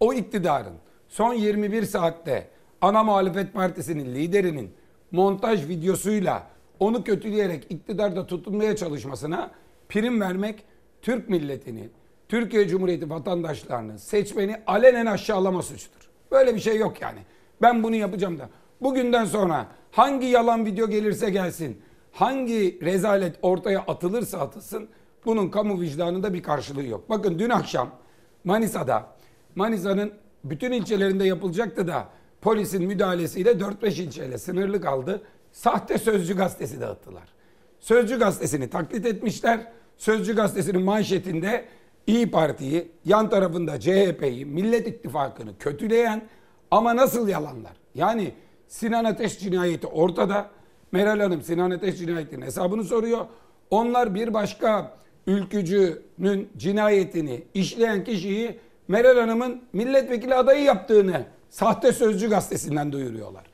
O iktidarın son 21 saatte ana muhalefet partisinin liderinin montaj videosuyla onu kötüleyerek iktidarda tutunmaya çalışmasına prim vermek Türk milletini, Türkiye Cumhuriyeti vatandaşlarını, seçmeni alenen aşağılama suçudur. Böyle bir şey yok yani. Ben bunu yapacağım da. Bugünden sonra hangi yalan video gelirse gelsin, hangi rezalet ortaya atılırsa atılsın bunun kamu vicdanında bir karşılığı yok. Bakın dün akşam Manisa'da, Manisa'nın bütün ilçelerinde yapılacaktı da polisin müdahalesiyle 4-5 ilçeyle sınırlı kaldı. Sahte Sözcü gazetesi dağıttılar. Sözcü gazetesini taklit etmişler. Sözcü gazetesinin manşetinde İyi Parti'yi, yan tarafında CHP'yi, Millet İttifakı'nı kötüleyen ama nasıl yalanlar? Yani Sinan Ateş cinayeti ortada. Meral Hanım Sinan Ateş cinayetinin hesabını soruyor. Onlar bir başka ülkücünün cinayetini işleyen kişiyi Meral Hanım'ın milletvekili adayı yaptığını sahte sözcü gazetesinden duyuruyorlar.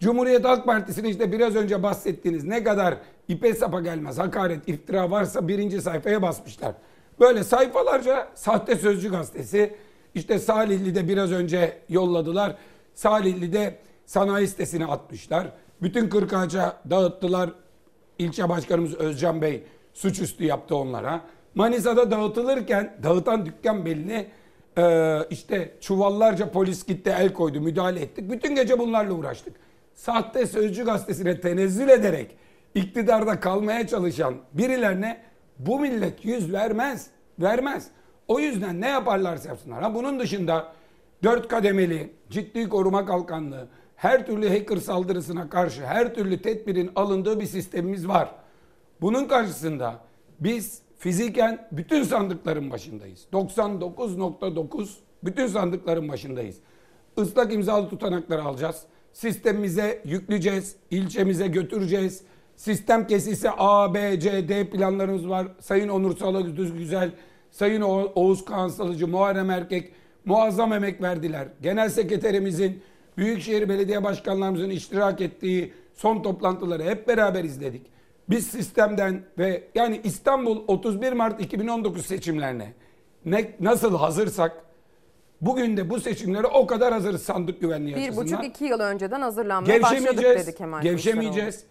Cumhuriyet Halk Partisi'nin işte biraz önce bahsettiğiniz ne kadar ipe sapa gelmez hakaret, iftira varsa birinci sayfaya basmışlar. Böyle sayfalarca sahte sözcü gazetesi. İşte Salihli'de biraz önce yolladılar. Salihli'de sanayi sitesine atmışlar. Bütün Kırkağaç'a dağıttılar. İlçe başkanımız Özcan Bey suçüstü yaptı onlara. Manisa'da dağıtılırken dağıtan dükkan belli. Ee, işte çuvallarca polis gitti el koydu müdahale ettik. Bütün gece bunlarla uğraştık. Sahte Sözcü gazetesine tenezzül ederek iktidarda kalmaya çalışan birilerine bu millet yüz vermez. Vermez. O yüzden ne yaparlarsa yapsınlar. Ha bunun dışında dört kademeli ciddi koruma kalkanlığı her türlü hacker saldırısına karşı her türlü tedbirin alındığı bir sistemimiz var. Bunun karşısında biz fiziken bütün sandıkların başındayız. 99.9 bütün sandıkların başındayız. Islak imzalı tutanakları alacağız. Sistemimize yükleyeceğiz. ilçemize götüreceğiz. Sistem kesilse A, B, C, D planlarımız var. Sayın Onur Salı Güzel, Sayın Oğuz Kağan Salıcı, Muharrem Erkek muazzam emek verdiler. Genel sekreterimizin, Büyükşehir Belediye Başkanlarımızın iştirak ettiği son toplantıları hep beraber izledik. Biz sistemden ve yani İstanbul 31 Mart 2019 seçimlerine ne, nasıl hazırsak bugün de bu seçimlere o kadar hazırız sandık güvenliği
Bir
açısından.
buçuk iki yıl önceden hazırlanmaya başladık dedi Kemal
Gevşemeyeceğiz.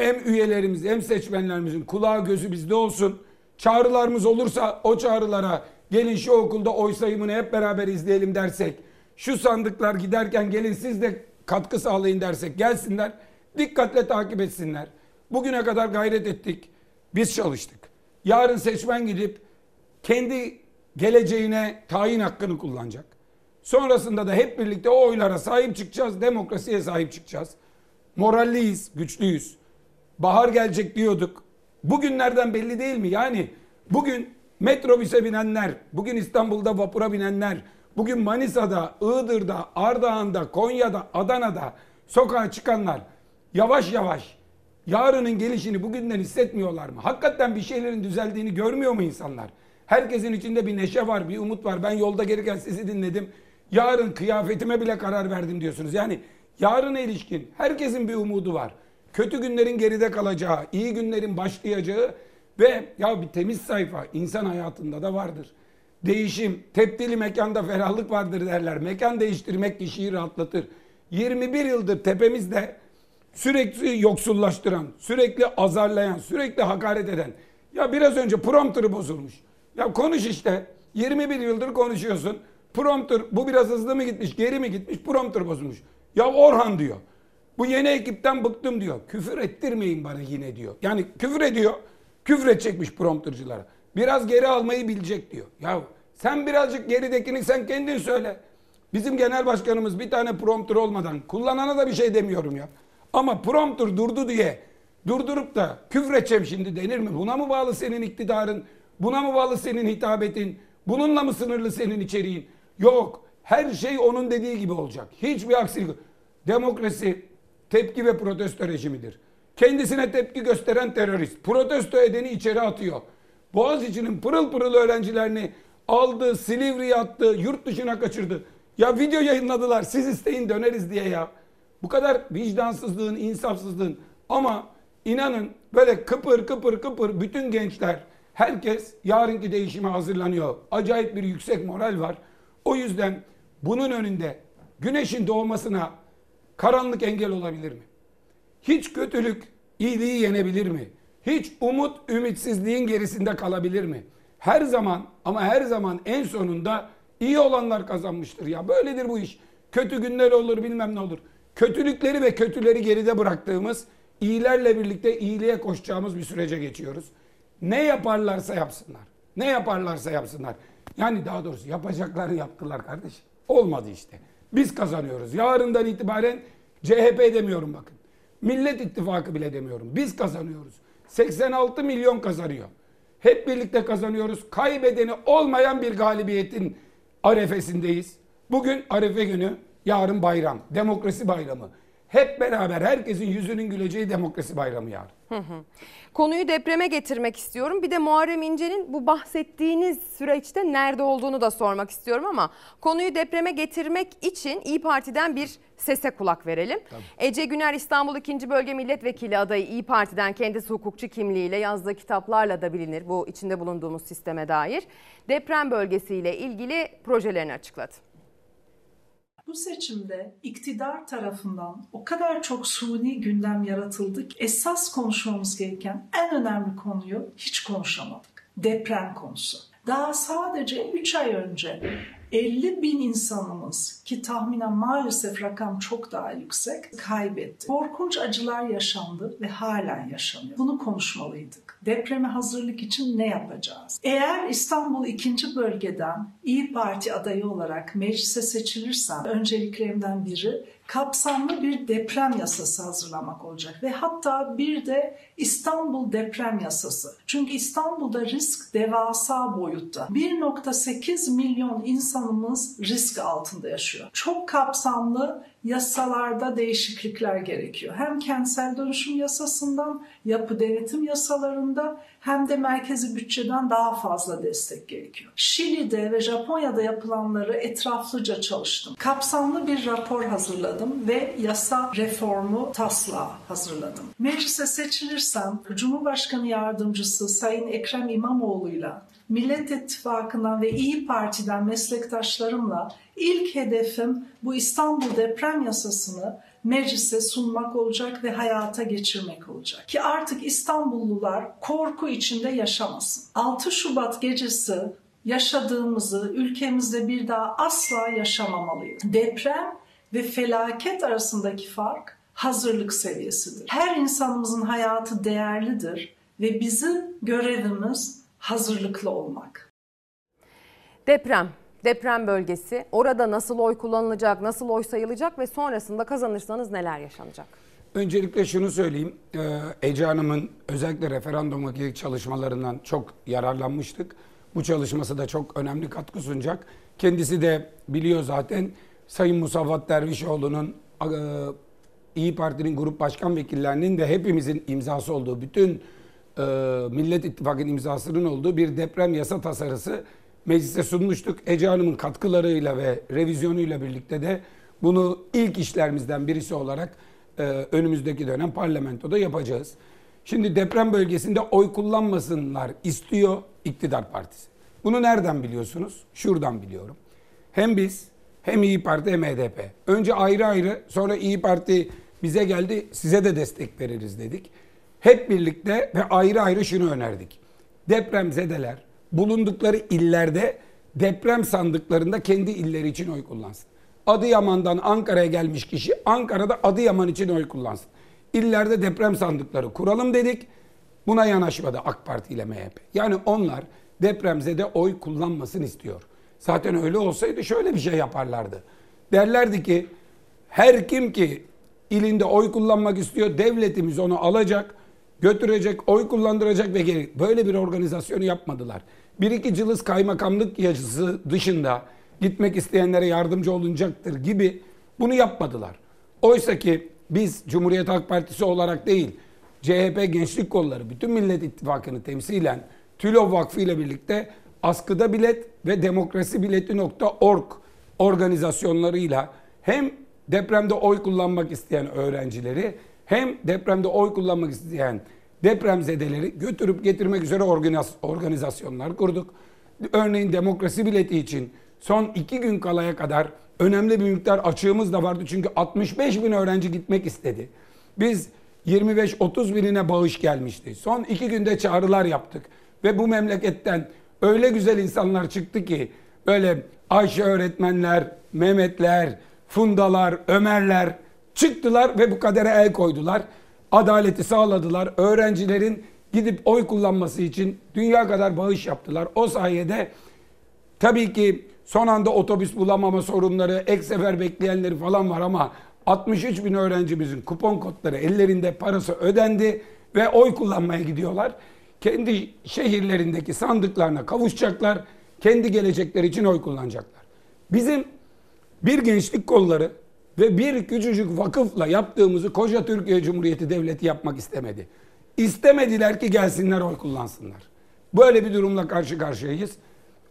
Hem üyelerimiz hem seçmenlerimizin kulağı gözü bizde olsun. Çağrılarımız olursa o çağrılara gelin şu okulda oy sayımını hep beraber izleyelim dersek. Şu sandıklar giderken gelin siz de katkı sağlayın dersek gelsinler. Dikkatle takip etsinler. Bugüne kadar gayret ettik. Biz çalıştık. Yarın seçmen gidip kendi geleceğine tayin hakkını kullanacak. Sonrasında da hep birlikte o oylara sahip çıkacağız. Demokrasiye sahip çıkacağız. Moralliyiz, güçlüyüz. Bahar gelecek diyorduk. Bugünlerden belli değil mi? Yani bugün metrobüse binenler, bugün İstanbul'da vapura binenler, bugün Manisa'da, Iğdır'da, Ardahan'da, Konya'da, Adana'da sokağa çıkanlar yavaş yavaş yarının gelişini bugünden hissetmiyorlar mı? Hakikaten bir şeylerin düzeldiğini görmüyor mu insanlar? Herkesin içinde bir neşe var, bir umut var. Ben yolda gelirken sizi dinledim. Yarın kıyafetime bile karar verdim diyorsunuz. Yani yarına ilişkin herkesin bir umudu var. Kötü günlerin geride kalacağı, iyi günlerin başlayacağı ve ya bir temiz sayfa insan hayatında da vardır. Değişim, tepdili mekanda ferahlık vardır derler. Mekan değiştirmek kişiyi rahatlatır. 21 yıldır tepemizde sürekli yoksullaştıran, sürekli azarlayan, sürekli hakaret eden. Ya biraz önce prompter'ı bozulmuş. Ya konuş işte. 21 yıldır konuşuyorsun. Prompter bu biraz hızlı mı gitmiş, geri mi gitmiş? Prompter bozulmuş. Ya Orhan diyor. Bu yeni ekipten bıktım diyor. Küfür ettirmeyin bana yine diyor. Yani küfür ediyor. Küfredecekmiş promptercılara. Biraz geri almayı bilecek diyor. Ya sen birazcık geridekini sen kendin söyle. Bizim genel başkanımız bir tane prompter olmadan kullanana da bir şey demiyorum ya. Ama prompter durdu diye durdurup da küfredeceğim şimdi denir mi? Buna mı bağlı senin iktidarın? Buna mı bağlı senin hitabetin? Bununla mı sınırlı senin içeriğin? Yok. Her şey onun dediği gibi olacak. Hiçbir aksilik. Demokrasi tepki ve protesto rejimidir. Kendisine tepki gösteren terörist. Protesto edeni içeri atıyor. Boğaziçi'nin pırıl pırıl öğrencilerini aldı, Silivri'ye attı, yurt dışına kaçırdı. Ya video yayınladılar siz isteyin döneriz diye ya. Bu kadar vicdansızlığın, insafsızlığın ama inanın böyle kıpır kıpır kıpır bütün gençler herkes yarınki değişime hazırlanıyor. Acayip bir yüksek moral var. O yüzden bunun önünde güneşin doğmasına karanlık engel olabilir mi? Hiç kötülük iyiliği yenebilir mi? Hiç umut ümitsizliğin gerisinde kalabilir mi? Her zaman ama her zaman en sonunda iyi olanlar kazanmıştır ya. Böyledir bu iş. Kötü günler olur bilmem ne olur. Kötülükleri ve kötüleri geride bıraktığımız iyilerle birlikte iyiliğe koşacağımız bir sürece geçiyoruz. Ne yaparlarsa yapsınlar. Ne yaparlarsa yapsınlar. Yani daha doğrusu yapacakları yaptılar kardeşim. Olmadı işte. Biz kazanıyoruz. Yarından itibaren CHP demiyorum bakın. Millet İttifakı bile demiyorum. Biz kazanıyoruz. 86 milyon kazanıyor. Hep birlikte kazanıyoruz. Kaybedeni olmayan bir galibiyetin arefesindeyiz. Bugün arefe günü, yarın bayram. Demokrasi bayramı. Hep beraber herkesin yüzünün güleceği demokrasi bayramı yarın.
Hı hı. Konuyu depreme getirmek istiyorum. Bir de Muharrem İnce'nin bu bahsettiğiniz süreçte nerede olduğunu da sormak istiyorum ama konuyu depreme getirmek için İyi Parti'den bir sese kulak verelim. Ece Güner İstanbul 2. Bölge Milletvekili adayı İyi Parti'den kendisi hukukçu kimliğiyle yazdığı kitaplarla da bilinir bu içinde bulunduğumuz sisteme dair. Deprem bölgesiyle ilgili projelerini açıkladı.
Bu seçimde iktidar tarafından o kadar çok suni gündem yaratıldı ki esas konuşmamız gereken en önemli konuyu hiç konuşamadık. Deprem konusu. Daha sadece 3 ay önce 50 bin insanımız ki tahminen maalesef rakam çok daha yüksek kaybetti. Korkunç acılar yaşandı ve halen yaşanıyor. Bunu konuşmalıydık. Depreme hazırlık için ne yapacağız? Eğer İstanbul 2. bölgeden İyi Parti adayı olarak meclise seçilirsem önceliklerimden biri kapsamlı bir deprem yasası hazırlamak olacak ve hatta bir de İstanbul deprem yasası. Çünkü İstanbul'da risk devasa boyutta. 1.8 milyon insanımız risk altında yaşıyor. Çok kapsamlı yasalarda değişiklikler gerekiyor. Hem kentsel dönüşüm yasasından, yapı denetim yasalarında hem de merkezi bütçeden daha fazla destek gerekiyor. Şili'de ve Japonya'da yapılanları etraflıca çalıştım. Kapsamlı bir rapor hazırladım ve yasa reformu taslağı hazırladım. Meclise seçilirsem Cumhurbaşkanı Yardımcısı Sayın Ekrem İmamoğlu'yla Millet İttifakı'ndan ve İyi Parti'den meslektaşlarımla ilk hedefim bu İstanbul deprem yasasını meclise sunmak olacak ve hayata geçirmek olacak. Ki artık İstanbullular korku içinde yaşamasın. 6 Şubat gecesi yaşadığımızı ülkemizde bir daha asla yaşamamalıyız. Deprem ve felaket arasındaki fark hazırlık seviyesidir. Her insanımızın hayatı değerlidir ve bizim görevimiz hazırlıklı olmak.
Deprem, deprem bölgesi. Orada nasıl oy kullanılacak, nasıl oy sayılacak ve sonrasında kazanırsanız neler yaşanacak?
Öncelikle şunu söyleyeyim. Ee, Ece Hanım'ın özellikle referandumdaki çalışmalarından çok yararlanmıştık. Bu çalışması da çok önemli katkı sunacak. Kendisi de biliyor zaten Sayın Musavvat Dervişoğlu'nun e, İyi Parti'nin grup başkan vekillerinin de hepimizin imzası olduğu bütün e, Millet İttifakı'nın imzasının olduğu bir deprem yasa tasarısı meclise sunmuştuk. Ece Hanım'ın katkılarıyla ve revizyonuyla birlikte de bunu ilk işlerimizden birisi olarak e, önümüzdeki dönem parlamentoda yapacağız. Şimdi deprem bölgesinde oy kullanmasınlar istiyor iktidar partisi. Bunu nereden biliyorsunuz? Şuradan biliyorum. Hem biz hem İyi Parti hem HDP. Önce ayrı ayrı sonra İyi Parti bize geldi size de destek veririz dedik. Hep birlikte ve ayrı ayrı şunu önerdik. Depremzedeler bulundukları illerde deprem sandıklarında kendi illeri için oy kullansın. Adıyaman'dan Ankara'ya gelmiş kişi Ankara'da Adıyaman için oy kullansın. İllerde deprem sandıkları kuralım dedik. Buna yanaşmadı AK Parti ile MHP. Yani onlar depremzede oy kullanmasını istiyor. Zaten öyle olsaydı şöyle bir şey yaparlardı. Derlerdi ki her kim ki ilinde oy kullanmak istiyor devletimiz onu alacak, götürecek, oy kullandıracak ve geri. Böyle bir organizasyonu yapmadılar. Bir iki cılız kaymakamlık yazısı dışında gitmek isteyenlere yardımcı olunacaktır gibi bunu yapmadılar. Oysa ki biz Cumhuriyet Halk Partisi olarak değil, CHP Gençlik Kolları, bütün Millet İttifakı'nı temsilen TÜLO Vakfı ile birlikte askıda bilet ve demokrasibileti.org organizasyonlarıyla hem depremde oy kullanmak isteyen öğrencileri hem depremde oy kullanmak isteyen depremzedeleri götürüp getirmek üzere organizasyonlar kurduk. Örneğin demokrasi bileti için son iki gün kalaya kadar önemli bir miktar açığımız da vardı. Çünkü 65 bin öğrenci gitmek istedi. Biz 25-30 binine bağış gelmişti. Son iki günde çağrılar yaptık. Ve bu memleketten öyle güzel insanlar çıktı ki böyle Ayşe öğretmenler, Mehmetler, Fundalar, Ömerler çıktılar ve bu kadere el koydular. Adaleti sağladılar. Öğrencilerin gidip oy kullanması için dünya kadar bağış yaptılar. O sayede tabii ki son anda otobüs bulamama sorunları, ek sefer bekleyenleri falan var ama 63 bin öğrencimizin kupon kodları ellerinde parası ödendi ve oy kullanmaya gidiyorlar. Kendi şehirlerindeki sandıklarına kavuşacaklar. Kendi gelecekleri için oy kullanacaklar. Bizim bir gençlik kolları ve bir küçücük vakıfla yaptığımızı koca Türkiye Cumhuriyeti Devleti yapmak istemedi. İstemediler ki gelsinler oy kullansınlar. Böyle bir durumla karşı karşıyayız.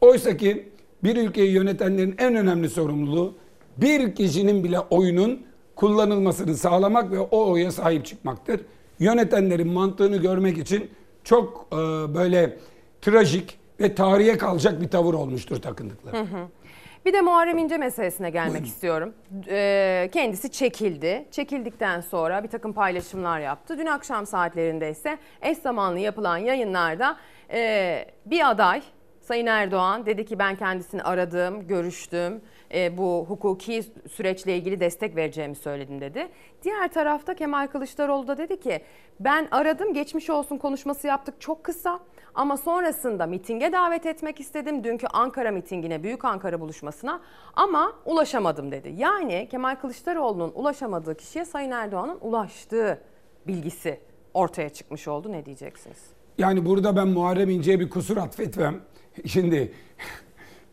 Oysa ki bir ülkeyi yönetenlerin en önemli sorumluluğu bir kişinin bile oyunun kullanılmasını sağlamak ve o oya sahip çıkmaktır. Yönetenlerin mantığını görmek için çok e, böyle trajik ve tarihe kalacak bir tavır olmuştur takındıkları.
Hı hı. Bir de Muharrem İnce meselesine gelmek istiyorum. Ee, kendisi çekildi. Çekildikten sonra bir takım paylaşımlar yaptı. Dün akşam saatlerinde ise eş zamanlı yapılan yayınlarda e, bir aday Sayın Erdoğan dedi ki ben kendisini aradım, görüştüm. E, bu hukuki süreçle ilgili destek vereceğimi söyledim dedi. Diğer tarafta Kemal Kılıçdaroğlu da dedi ki ben aradım geçmiş olsun konuşması yaptık çok kısa ama sonrasında mitinge davet etmek istedim. Dünkü Ankara mitingine Büyük Ankara buluşmasına ama ulaşamadım dedi. Yani Kemal Kılıçdaroğlu'nun ulaşamadığı kişiye Sayın Erdoğan'ın ulaştığı bilgisi ortaya çıkmış oldu. Ne diyeceksiniz?
Yani burada ben Muharrem İnce'ye bir kusur atfetmem. Şimdi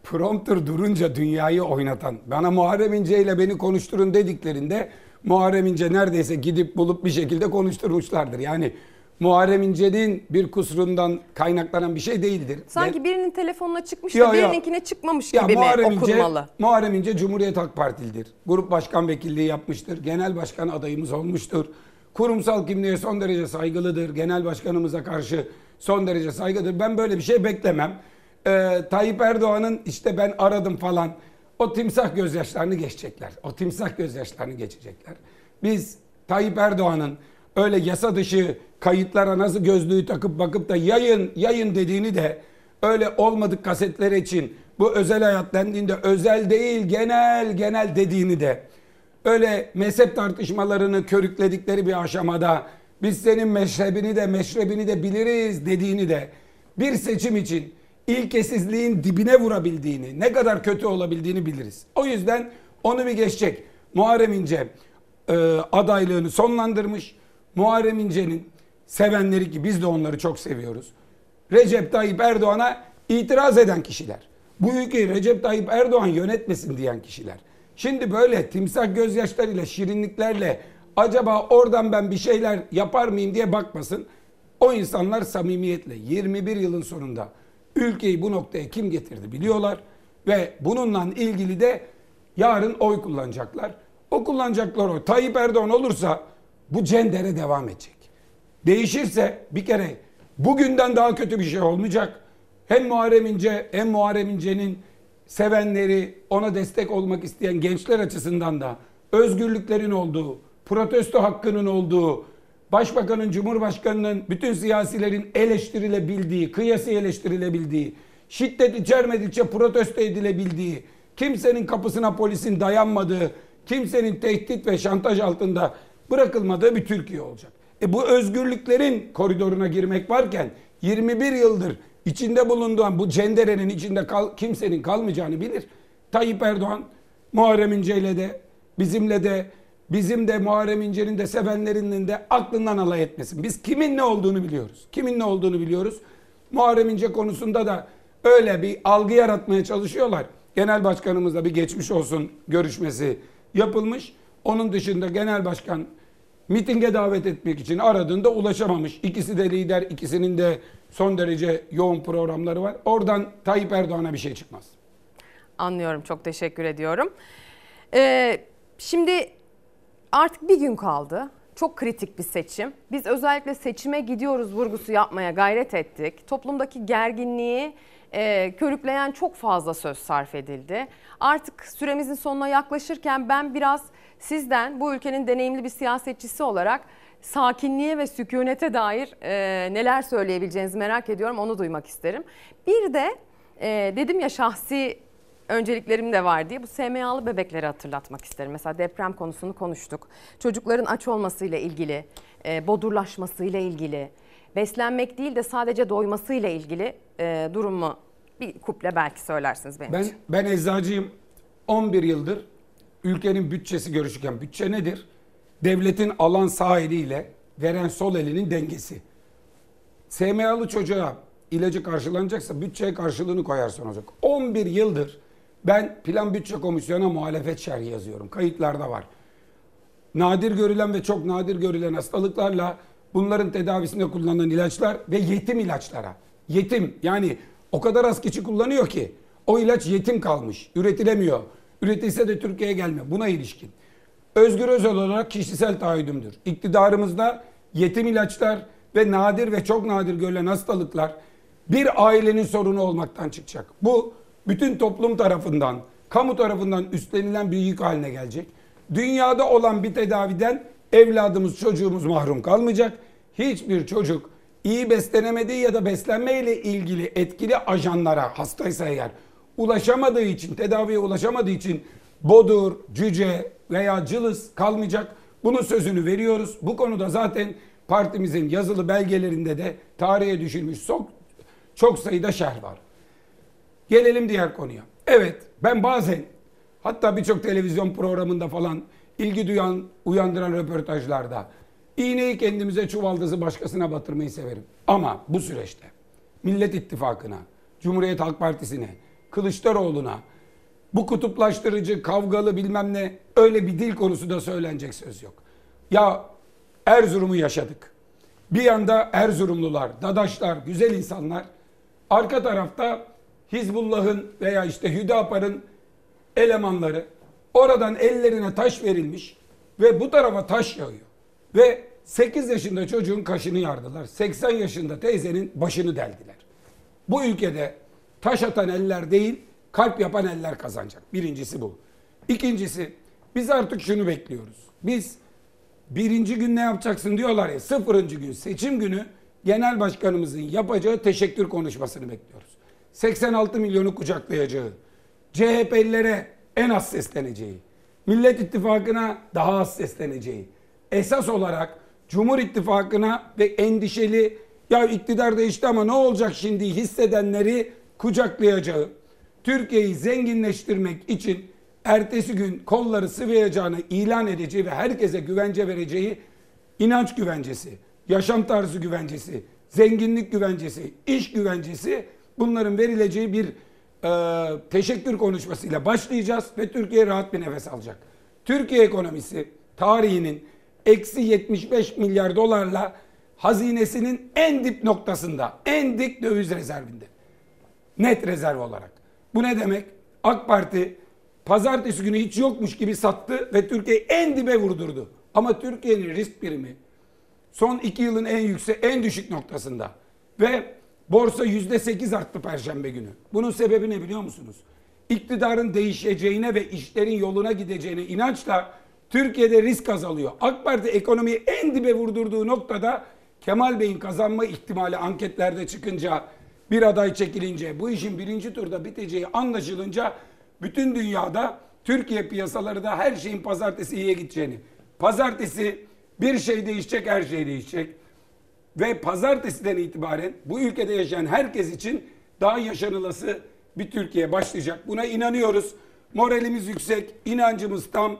prompter durunca dünyayı oynatan, bana Muharrem İnce ile beni konuşturun dediklerinde Muharrem İnce neredeyse gidip bulup bir şekilde konuşturmuşlardır. Yani Muharrem İnce'nin bir kusurundan kaynaklanan bir şey değildir.
Sanki birinin telefonuna çıkmış da birininkine çıkmamış gibi
Muharrem
mi okunmalı?
İnce, Muharrem İnce Cumhuriyet Halk Partilidir. Grup başkan vekilliği yapmıştır. Genel başkan adayımız olmuştur. Kurumsal kimliğe son derece saygılıdır. Genel başkanımıza karşı son derece saygıdır. Ben böyle bir şey beklemem e, Tayyip Erdoğan'ın işte ben aradım falan o timsah gözyaşlarını geçecekler. O timsah gözyaşlarını geçecekler. Biz Tayyip Erdoğan'ın öyle yasa dışı kayıtlara nasıl gözlüğü takıp bakıp da yayın yayın dediğini de öyle olmadık kasetler için bu özel hayat dendiğinde özel değil genel genel dediğini de öyle mezhep tartışmalarını körükledikleri bir aşamada biz senin meşrebini de meşrebini de biliriz dediğini de bir seçim için ilkesizliğin dibine vurabildiğini, ne kadar kötü olabildiğini biliriz. O yüzden onu bir geçecek. Muharrem İnce e, adaylığını sonlandırmış. Muharrem İnce'nin sevenleri ki biz de onları çok seviyoruz. Recep Tayyip Erdoğan'a itiraz eden kişiler. Bu ülkeyi Recep Tayyip Erdoğan yönetmesin diyen kişiler. Şimdi böyle timsah gözyaşlarıyla, şirinliklerle acaba oradan ben bir şeyler yapar mıyım diye bakmasın. O insanlar samimiyetle 21 yılın sonunda Ülkeyi bu noktaya kim getirdi biliyorlar ve bununla ilgili de yarın oy kullanacaklar. O kullanacaklar oy. Tayyip Erdoğan olursa bu cendere devam edecek. Değişirse bir kere bugünden daha kötü bir şey olmayacak. Hem Muharrem İnce hem Muharrem İnce'nin sevenleri ona destek olmak isteyen gençler açısından da özgürlüklerin olduğu, protesto hakkının olduğu, Başbakanın, Cumhurbaşkanının, bütün siyasilerin eleştirilebildiği, kıyası eleştirilebildiği, şiddet içermedikçe protesto edilebildiği, kimsenin kapısına polisin dayanmadığı, kimsenin tehdit ve şantaj altında bırakılmadığı bir Türkiye olacak. E bu özgürlüklerin koridoruna girmek varken 21 yıldır içinde bulunduğun bu cenderenin içinde kal, kimsenin kalmayacağını bilir. Tayyip Erdoğan Muharrem İnce'yle de bizimle de bizim de Muharrem İnce'nin de sevenlerinin de aklından alay etmesin. Biz kimin ne olduğunu biliyoruz. Kimin ne olduğunu biliyoruz. Muharrem İnce konusunda da öyle bir algı yaratmaya çalışıyorlar. Genel başkanımızla bir geçmiş olsun görüşmesi yapılmış. Onun dışında genel başkan mitinge davet etmek için aradığında ulaşamamış. İkisi de lider, ikisinin de son derece yoğun programları var. Oradan Tayyip Erdoğan'a bir şey çıkmaz.
Anlıyorum çok teşekkür ediyorum. Ee, şimdi artık bir gün kaldı. Çok kritik bir seçim. Biz özellikle seçime gidiyoruz vurgusu yapmaya gayret ettik. Toplumdaki gerginliği e, körükleyen çok fazla söz sarf edildi. Artık süremizin sonuna yaklaşırken ben biraz sizden bu ülkenin deneyimli bir siyasetçisi olarak sakinliğe ve sükunete dair e, neler söyleyebileceğinizi merak ediyorum. Onu duymak isterim. Bir de e, dedim ya şahsi önceliklerim de var diye bu SMA'lı bebekleri hatırlatmak isterim. Mesela deprem konusunu konuştuk. Çocukların aç olmasıyla ilgili, e, bodurlaşmasıyla ilgili, beslenmek değil de sadece doymasıyla ilgili e, durumu bir kuple belki söylersiniz benim
Ben
için.
ben eczacıyım. 11 yıldır ülkenin bütçesi görüşürken bütçe nedir? Devletin alan sağ eliyle veren sol elinin dengesi. SMA'lı çocuğa ilacı karşılanacaksa bütçeye karşılığını koyarsan olacak. 11 yıldır ben plan bütçe komisyona muhalefet şerhi yazıyorum. Kayıtlarda var. Nadir görülen ve çok nadir görülen hastalıklarla bunların tedavisinde kullanılan ilaçlar ve yetim ilaçlara. Yetim yani o kadar az kişi kullanıyor ki o ilaç yetim kalmış. Üretilemiyor. Üretilse de Türkiye'ye gelmiyor. Buna ilişkin. Özgür Özel olarak kişisel taahhüdümdür. İktidarımızda yetim ilaçlar ve nadir ve çok nadir görülen hastalıklar bir ailenin sorunu olmaktan çıkacak. Bu bütün toplum tarafından, kamu tarafından üstlenilen bir yük haline gelecek. Dünyada olan bir tedaviden evladımız, çocuğumuz mahrum kalmayacak. Hiçbir çocuk iyi beslenemediği ya da beslenmeyle ilgili etkili ajanlara hastaysa eğer ulaşamadığı için, tedaviye ulaşamadığı için bodur, cüce veya cılız kalmayacak. Bunun sözünü veriyoruz. Bu konuda zaten partimizin yazılı belgelerinde de tarihe düşülmüş çok, çok sayıda şerh var. Gelelim diğer konuya. Evet ben bazen hatta birçok televizyon programında falan ilgi duyan, uyandıran röportajlarda iğneyi kendimize çuvaldızı başkasına batırmayı severim. Ama bu süreçte Millet İttifakı'na, Cumhuriyet Halk Partisi'ne, Kılıçdaroğlu'na bu kutuplaştırıcı, kavgalı bilmem ne öyle bir dil konusu da söylenecek söz yok. Ya Erzurum'u yaşadık. Bir yanda Erzurumlular, Dadaşlar, güzel insanlar. Arka tarafta Hizbullah'ın veya işte Hüdapar'ın elemanları. Oradan ellerine taş verilmiş ve bu tarafa taş yağıyor. Ve 8 yaşında çocuğun kaşını yardılar. 80 yaşında teyzenin başını deldiler. Bu ülkede taş atan eller değil, kalp yapan eller kazanacak. Birincisi bu. İkincisi, biz artık şunu bekliyoruz. Biz birinci gün ne yapacaksın diyorlar ya, sıfırıncı gün, seçim günü genel başkanımızın yapacağı teşekkür konuşmasını bekliyoruz. 86 milyonu kucaklayacağı, CHP'lilere en az sesleneceği, Millet İttifakı'na daha az sesleneceği, esas olarak Cumhur İttifakı'na ve endişeli ya iktidar değişti ama ne olacak şimdi hissedenleri kucaklayacağı, Türkiye'yi zenginleştirmek için ertesi gün kolları sıvayacağını ilan edeceği ve herkese güvence vereceği inanç güvencesi, yaşam tarzı güvencesi, zenginlik güvencesi, iş güvencesi bunların verileceği bir e, teşekkür konuşmasıyla başlayacağız ve Türkiye rahat bir nefes alacak. Türkiye ekonomisi tarihinin eksi 75 milyar dolarla hazinesinin en dip noktasında, en dik döviz rezervinde. Net rezerv olarak. Bu ne demek? AK Parti pazartesi günü hiç yokmuş gibi sattı ve Türkiye'yi en dibe vurdurdu. Ama Türkiye'nin risk birimi son iki yılın en yüksek, en düşük noktasında. Ve borsa yüzde sekiz arttı perşembe günü. Bunun sebebi ne biliyor musunuz? İktidarın değişeceğine ve işlerin yoluna gideceğine inançla Türkiye'de risk azalıyor. AK Parti ekonomiyi en dibe vurdurduğu noktada Kemal Bey'in kazanma ihtimali anketlerde çıkınca bir aday çekilince bu işin birinci turda biteceği anlaşılınca bütün dünyada Türkiye piyasaları da her şeyin pazartesi iyiye gideceğini. Pazartesi Bir şey değişecek, her şey değişecek. Ve pazartesiden itibaren bu ülkede yaşayan herkes için daha yaşanılası bir Türkiye başlayacak. Buna inanıyoruz. Moralimiz yüksek, inancımız tam.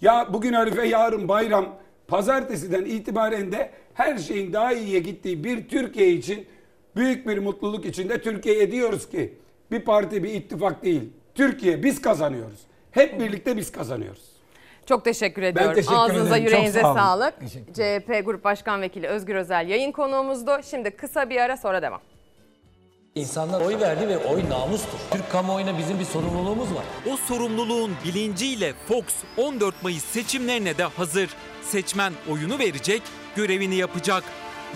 Ya bugün Arife, yarın bayram. Pazartesiden itibaren de her şeyin daha iyiye gittiği bir Türkiye için büyük bir mutluluk içinde Türkiye'ye diyoruz ki bir parti, bir ittifak değil. Türkiye biz kazanıyoruz. Hep birlikte biz kazanıyoruz.
Çok teşekkür ediyorum.
teşekkür
Ağzınıza
ederim. Çok
yüreğinize
sağ olun.
sağlık. CHP Grup Başkan Vekili Özgür Özel yayın konuğumuzdu. Şimdi kısa bir ara sonra devam.
İnsanlar oy verdi ve oy namustur. Türk kamuoyuna bizim bir sorumluluğumuz var.
O sorumluluğun bilinciyle Fox 14 Mayıs seçimlerine de hazır. Seçmen oyunu verecek, görevini yapacak.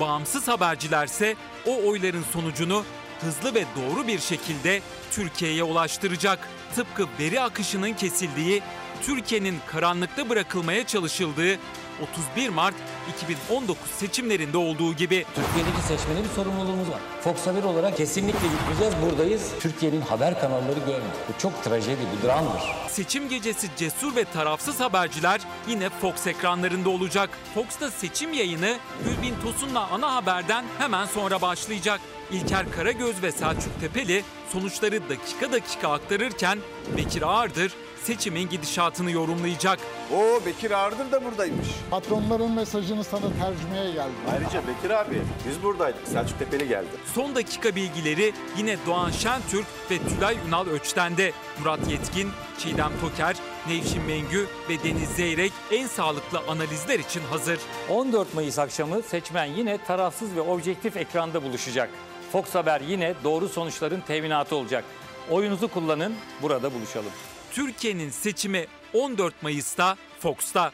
Bağımsız habercilerse o oyların sonucunu hızlı ve doğru bir şekilde Türkiye'ye ulaştıracak. Tıpkı veri akışının kesildiği, Türkiye'nin karanlıkta bırakılmaya çalışıldığı 31 Mart 2019 seçimlerinde olduğu gibi.
Türkiye'deki seçmenin bir sorumluluğumuz var. Fox Haber olarak kesinlikle gitmeyeceğiz. Buradayız. Türkiye'nin haber kanalları görmüyor. Bu çok trajedi, bir dramdır.
Seçim gecesi cesur ve tarafsız haberciler yine Fox ekranlarında olacak. Fox'ta seçim yayını Gülbin Tosun'la ana haberden hemen sonra başlayacak. İlker Karagöz ve Selçuk Tepeli sonuçları dakika dakika aktarırken Bekir Ağırdır seçimin gidişatını yorumlayacak.
Oo Bekir Ardır da buradaymış.
Patronların mesajını sana tercümeye geldi.
Ayrıca Bekir abi biz buradaydık. Selçuk Tepeli geldi.
Son dakika bilgileri yine Doğan Şentürk ve Tülay Ünal Öçten'de. Murat Yetkin, Çiğdem Toker, Nevşin Mengü ve Deniz Zeyrek en sağlıklı analizler için hazır.
14 Mayıs akşamı seçmen yine tarafsız ve objektif ekranda buluşacak. Fox Haber yine doğru sonuçların teminatı olacak. Oyunuzu kullanın, burada buluşalım.
Türkiye'nin seçimi 14 Mayıs'ta Fox'ta.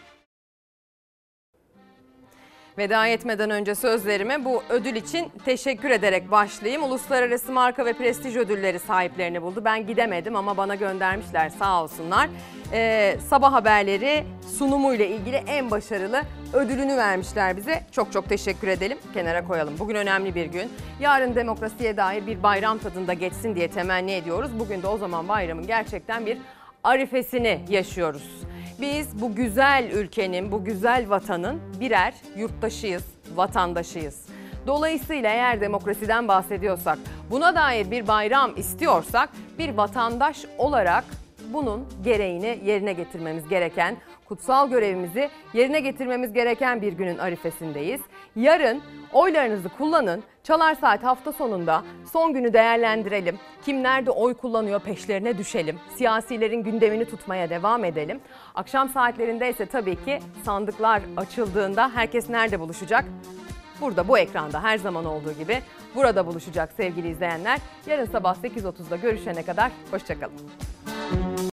Veda etmeden önce sözlerime bu ödül için teşekkür ederek başlayayım. Uluslararası marka ve prestij ödülleri sahiplerini buldu. Ben gidemedim ama bana göndermişler sağ olsunlar. Ee, sabah haberleri sunumuyla ilgili en başarılı ödülünü vermişler bize. Çok çok teşekkür edelim. Kenara koyalım. Bugün önemli bir gün. Yarın demokrasiye dair bir bayram tadında geçsin diye temenni ediyoruz. Bugün de o zaman bayramın gerçekten bir arifesini yaşıyoruz. Biz bu güzel ülkenin, bu güzel vatanın birer yurttaşıyız, vatandaşıyız. Dolayısıyla eğer demokrasiden bahsediyorsak, buna dair bir bayram istiyorsak bir vatandaş olarak bunun gereğini yerine getirmemiz gereken, kutsal görevimizi yerine getirmemiz gereken bir günün arifesindeyiz. Yarın oylarınızı kullanın. Çalar Saat hafta sonunda son günü değerlendirelim. Kim nerede oy kullanıyor peşlerine düşelim. Siyasilerin gündemini tutmaya devam edelim. Akşam saatlerinde ise tabii ki sandıklar açıldığında herkes nerede buluşacak? Burada bu ekranda her zaman olduğu gibi burada buluşacak sevgili izleyenler. Yarın sabah 8.30'da görüşene kadar hoşçakalın.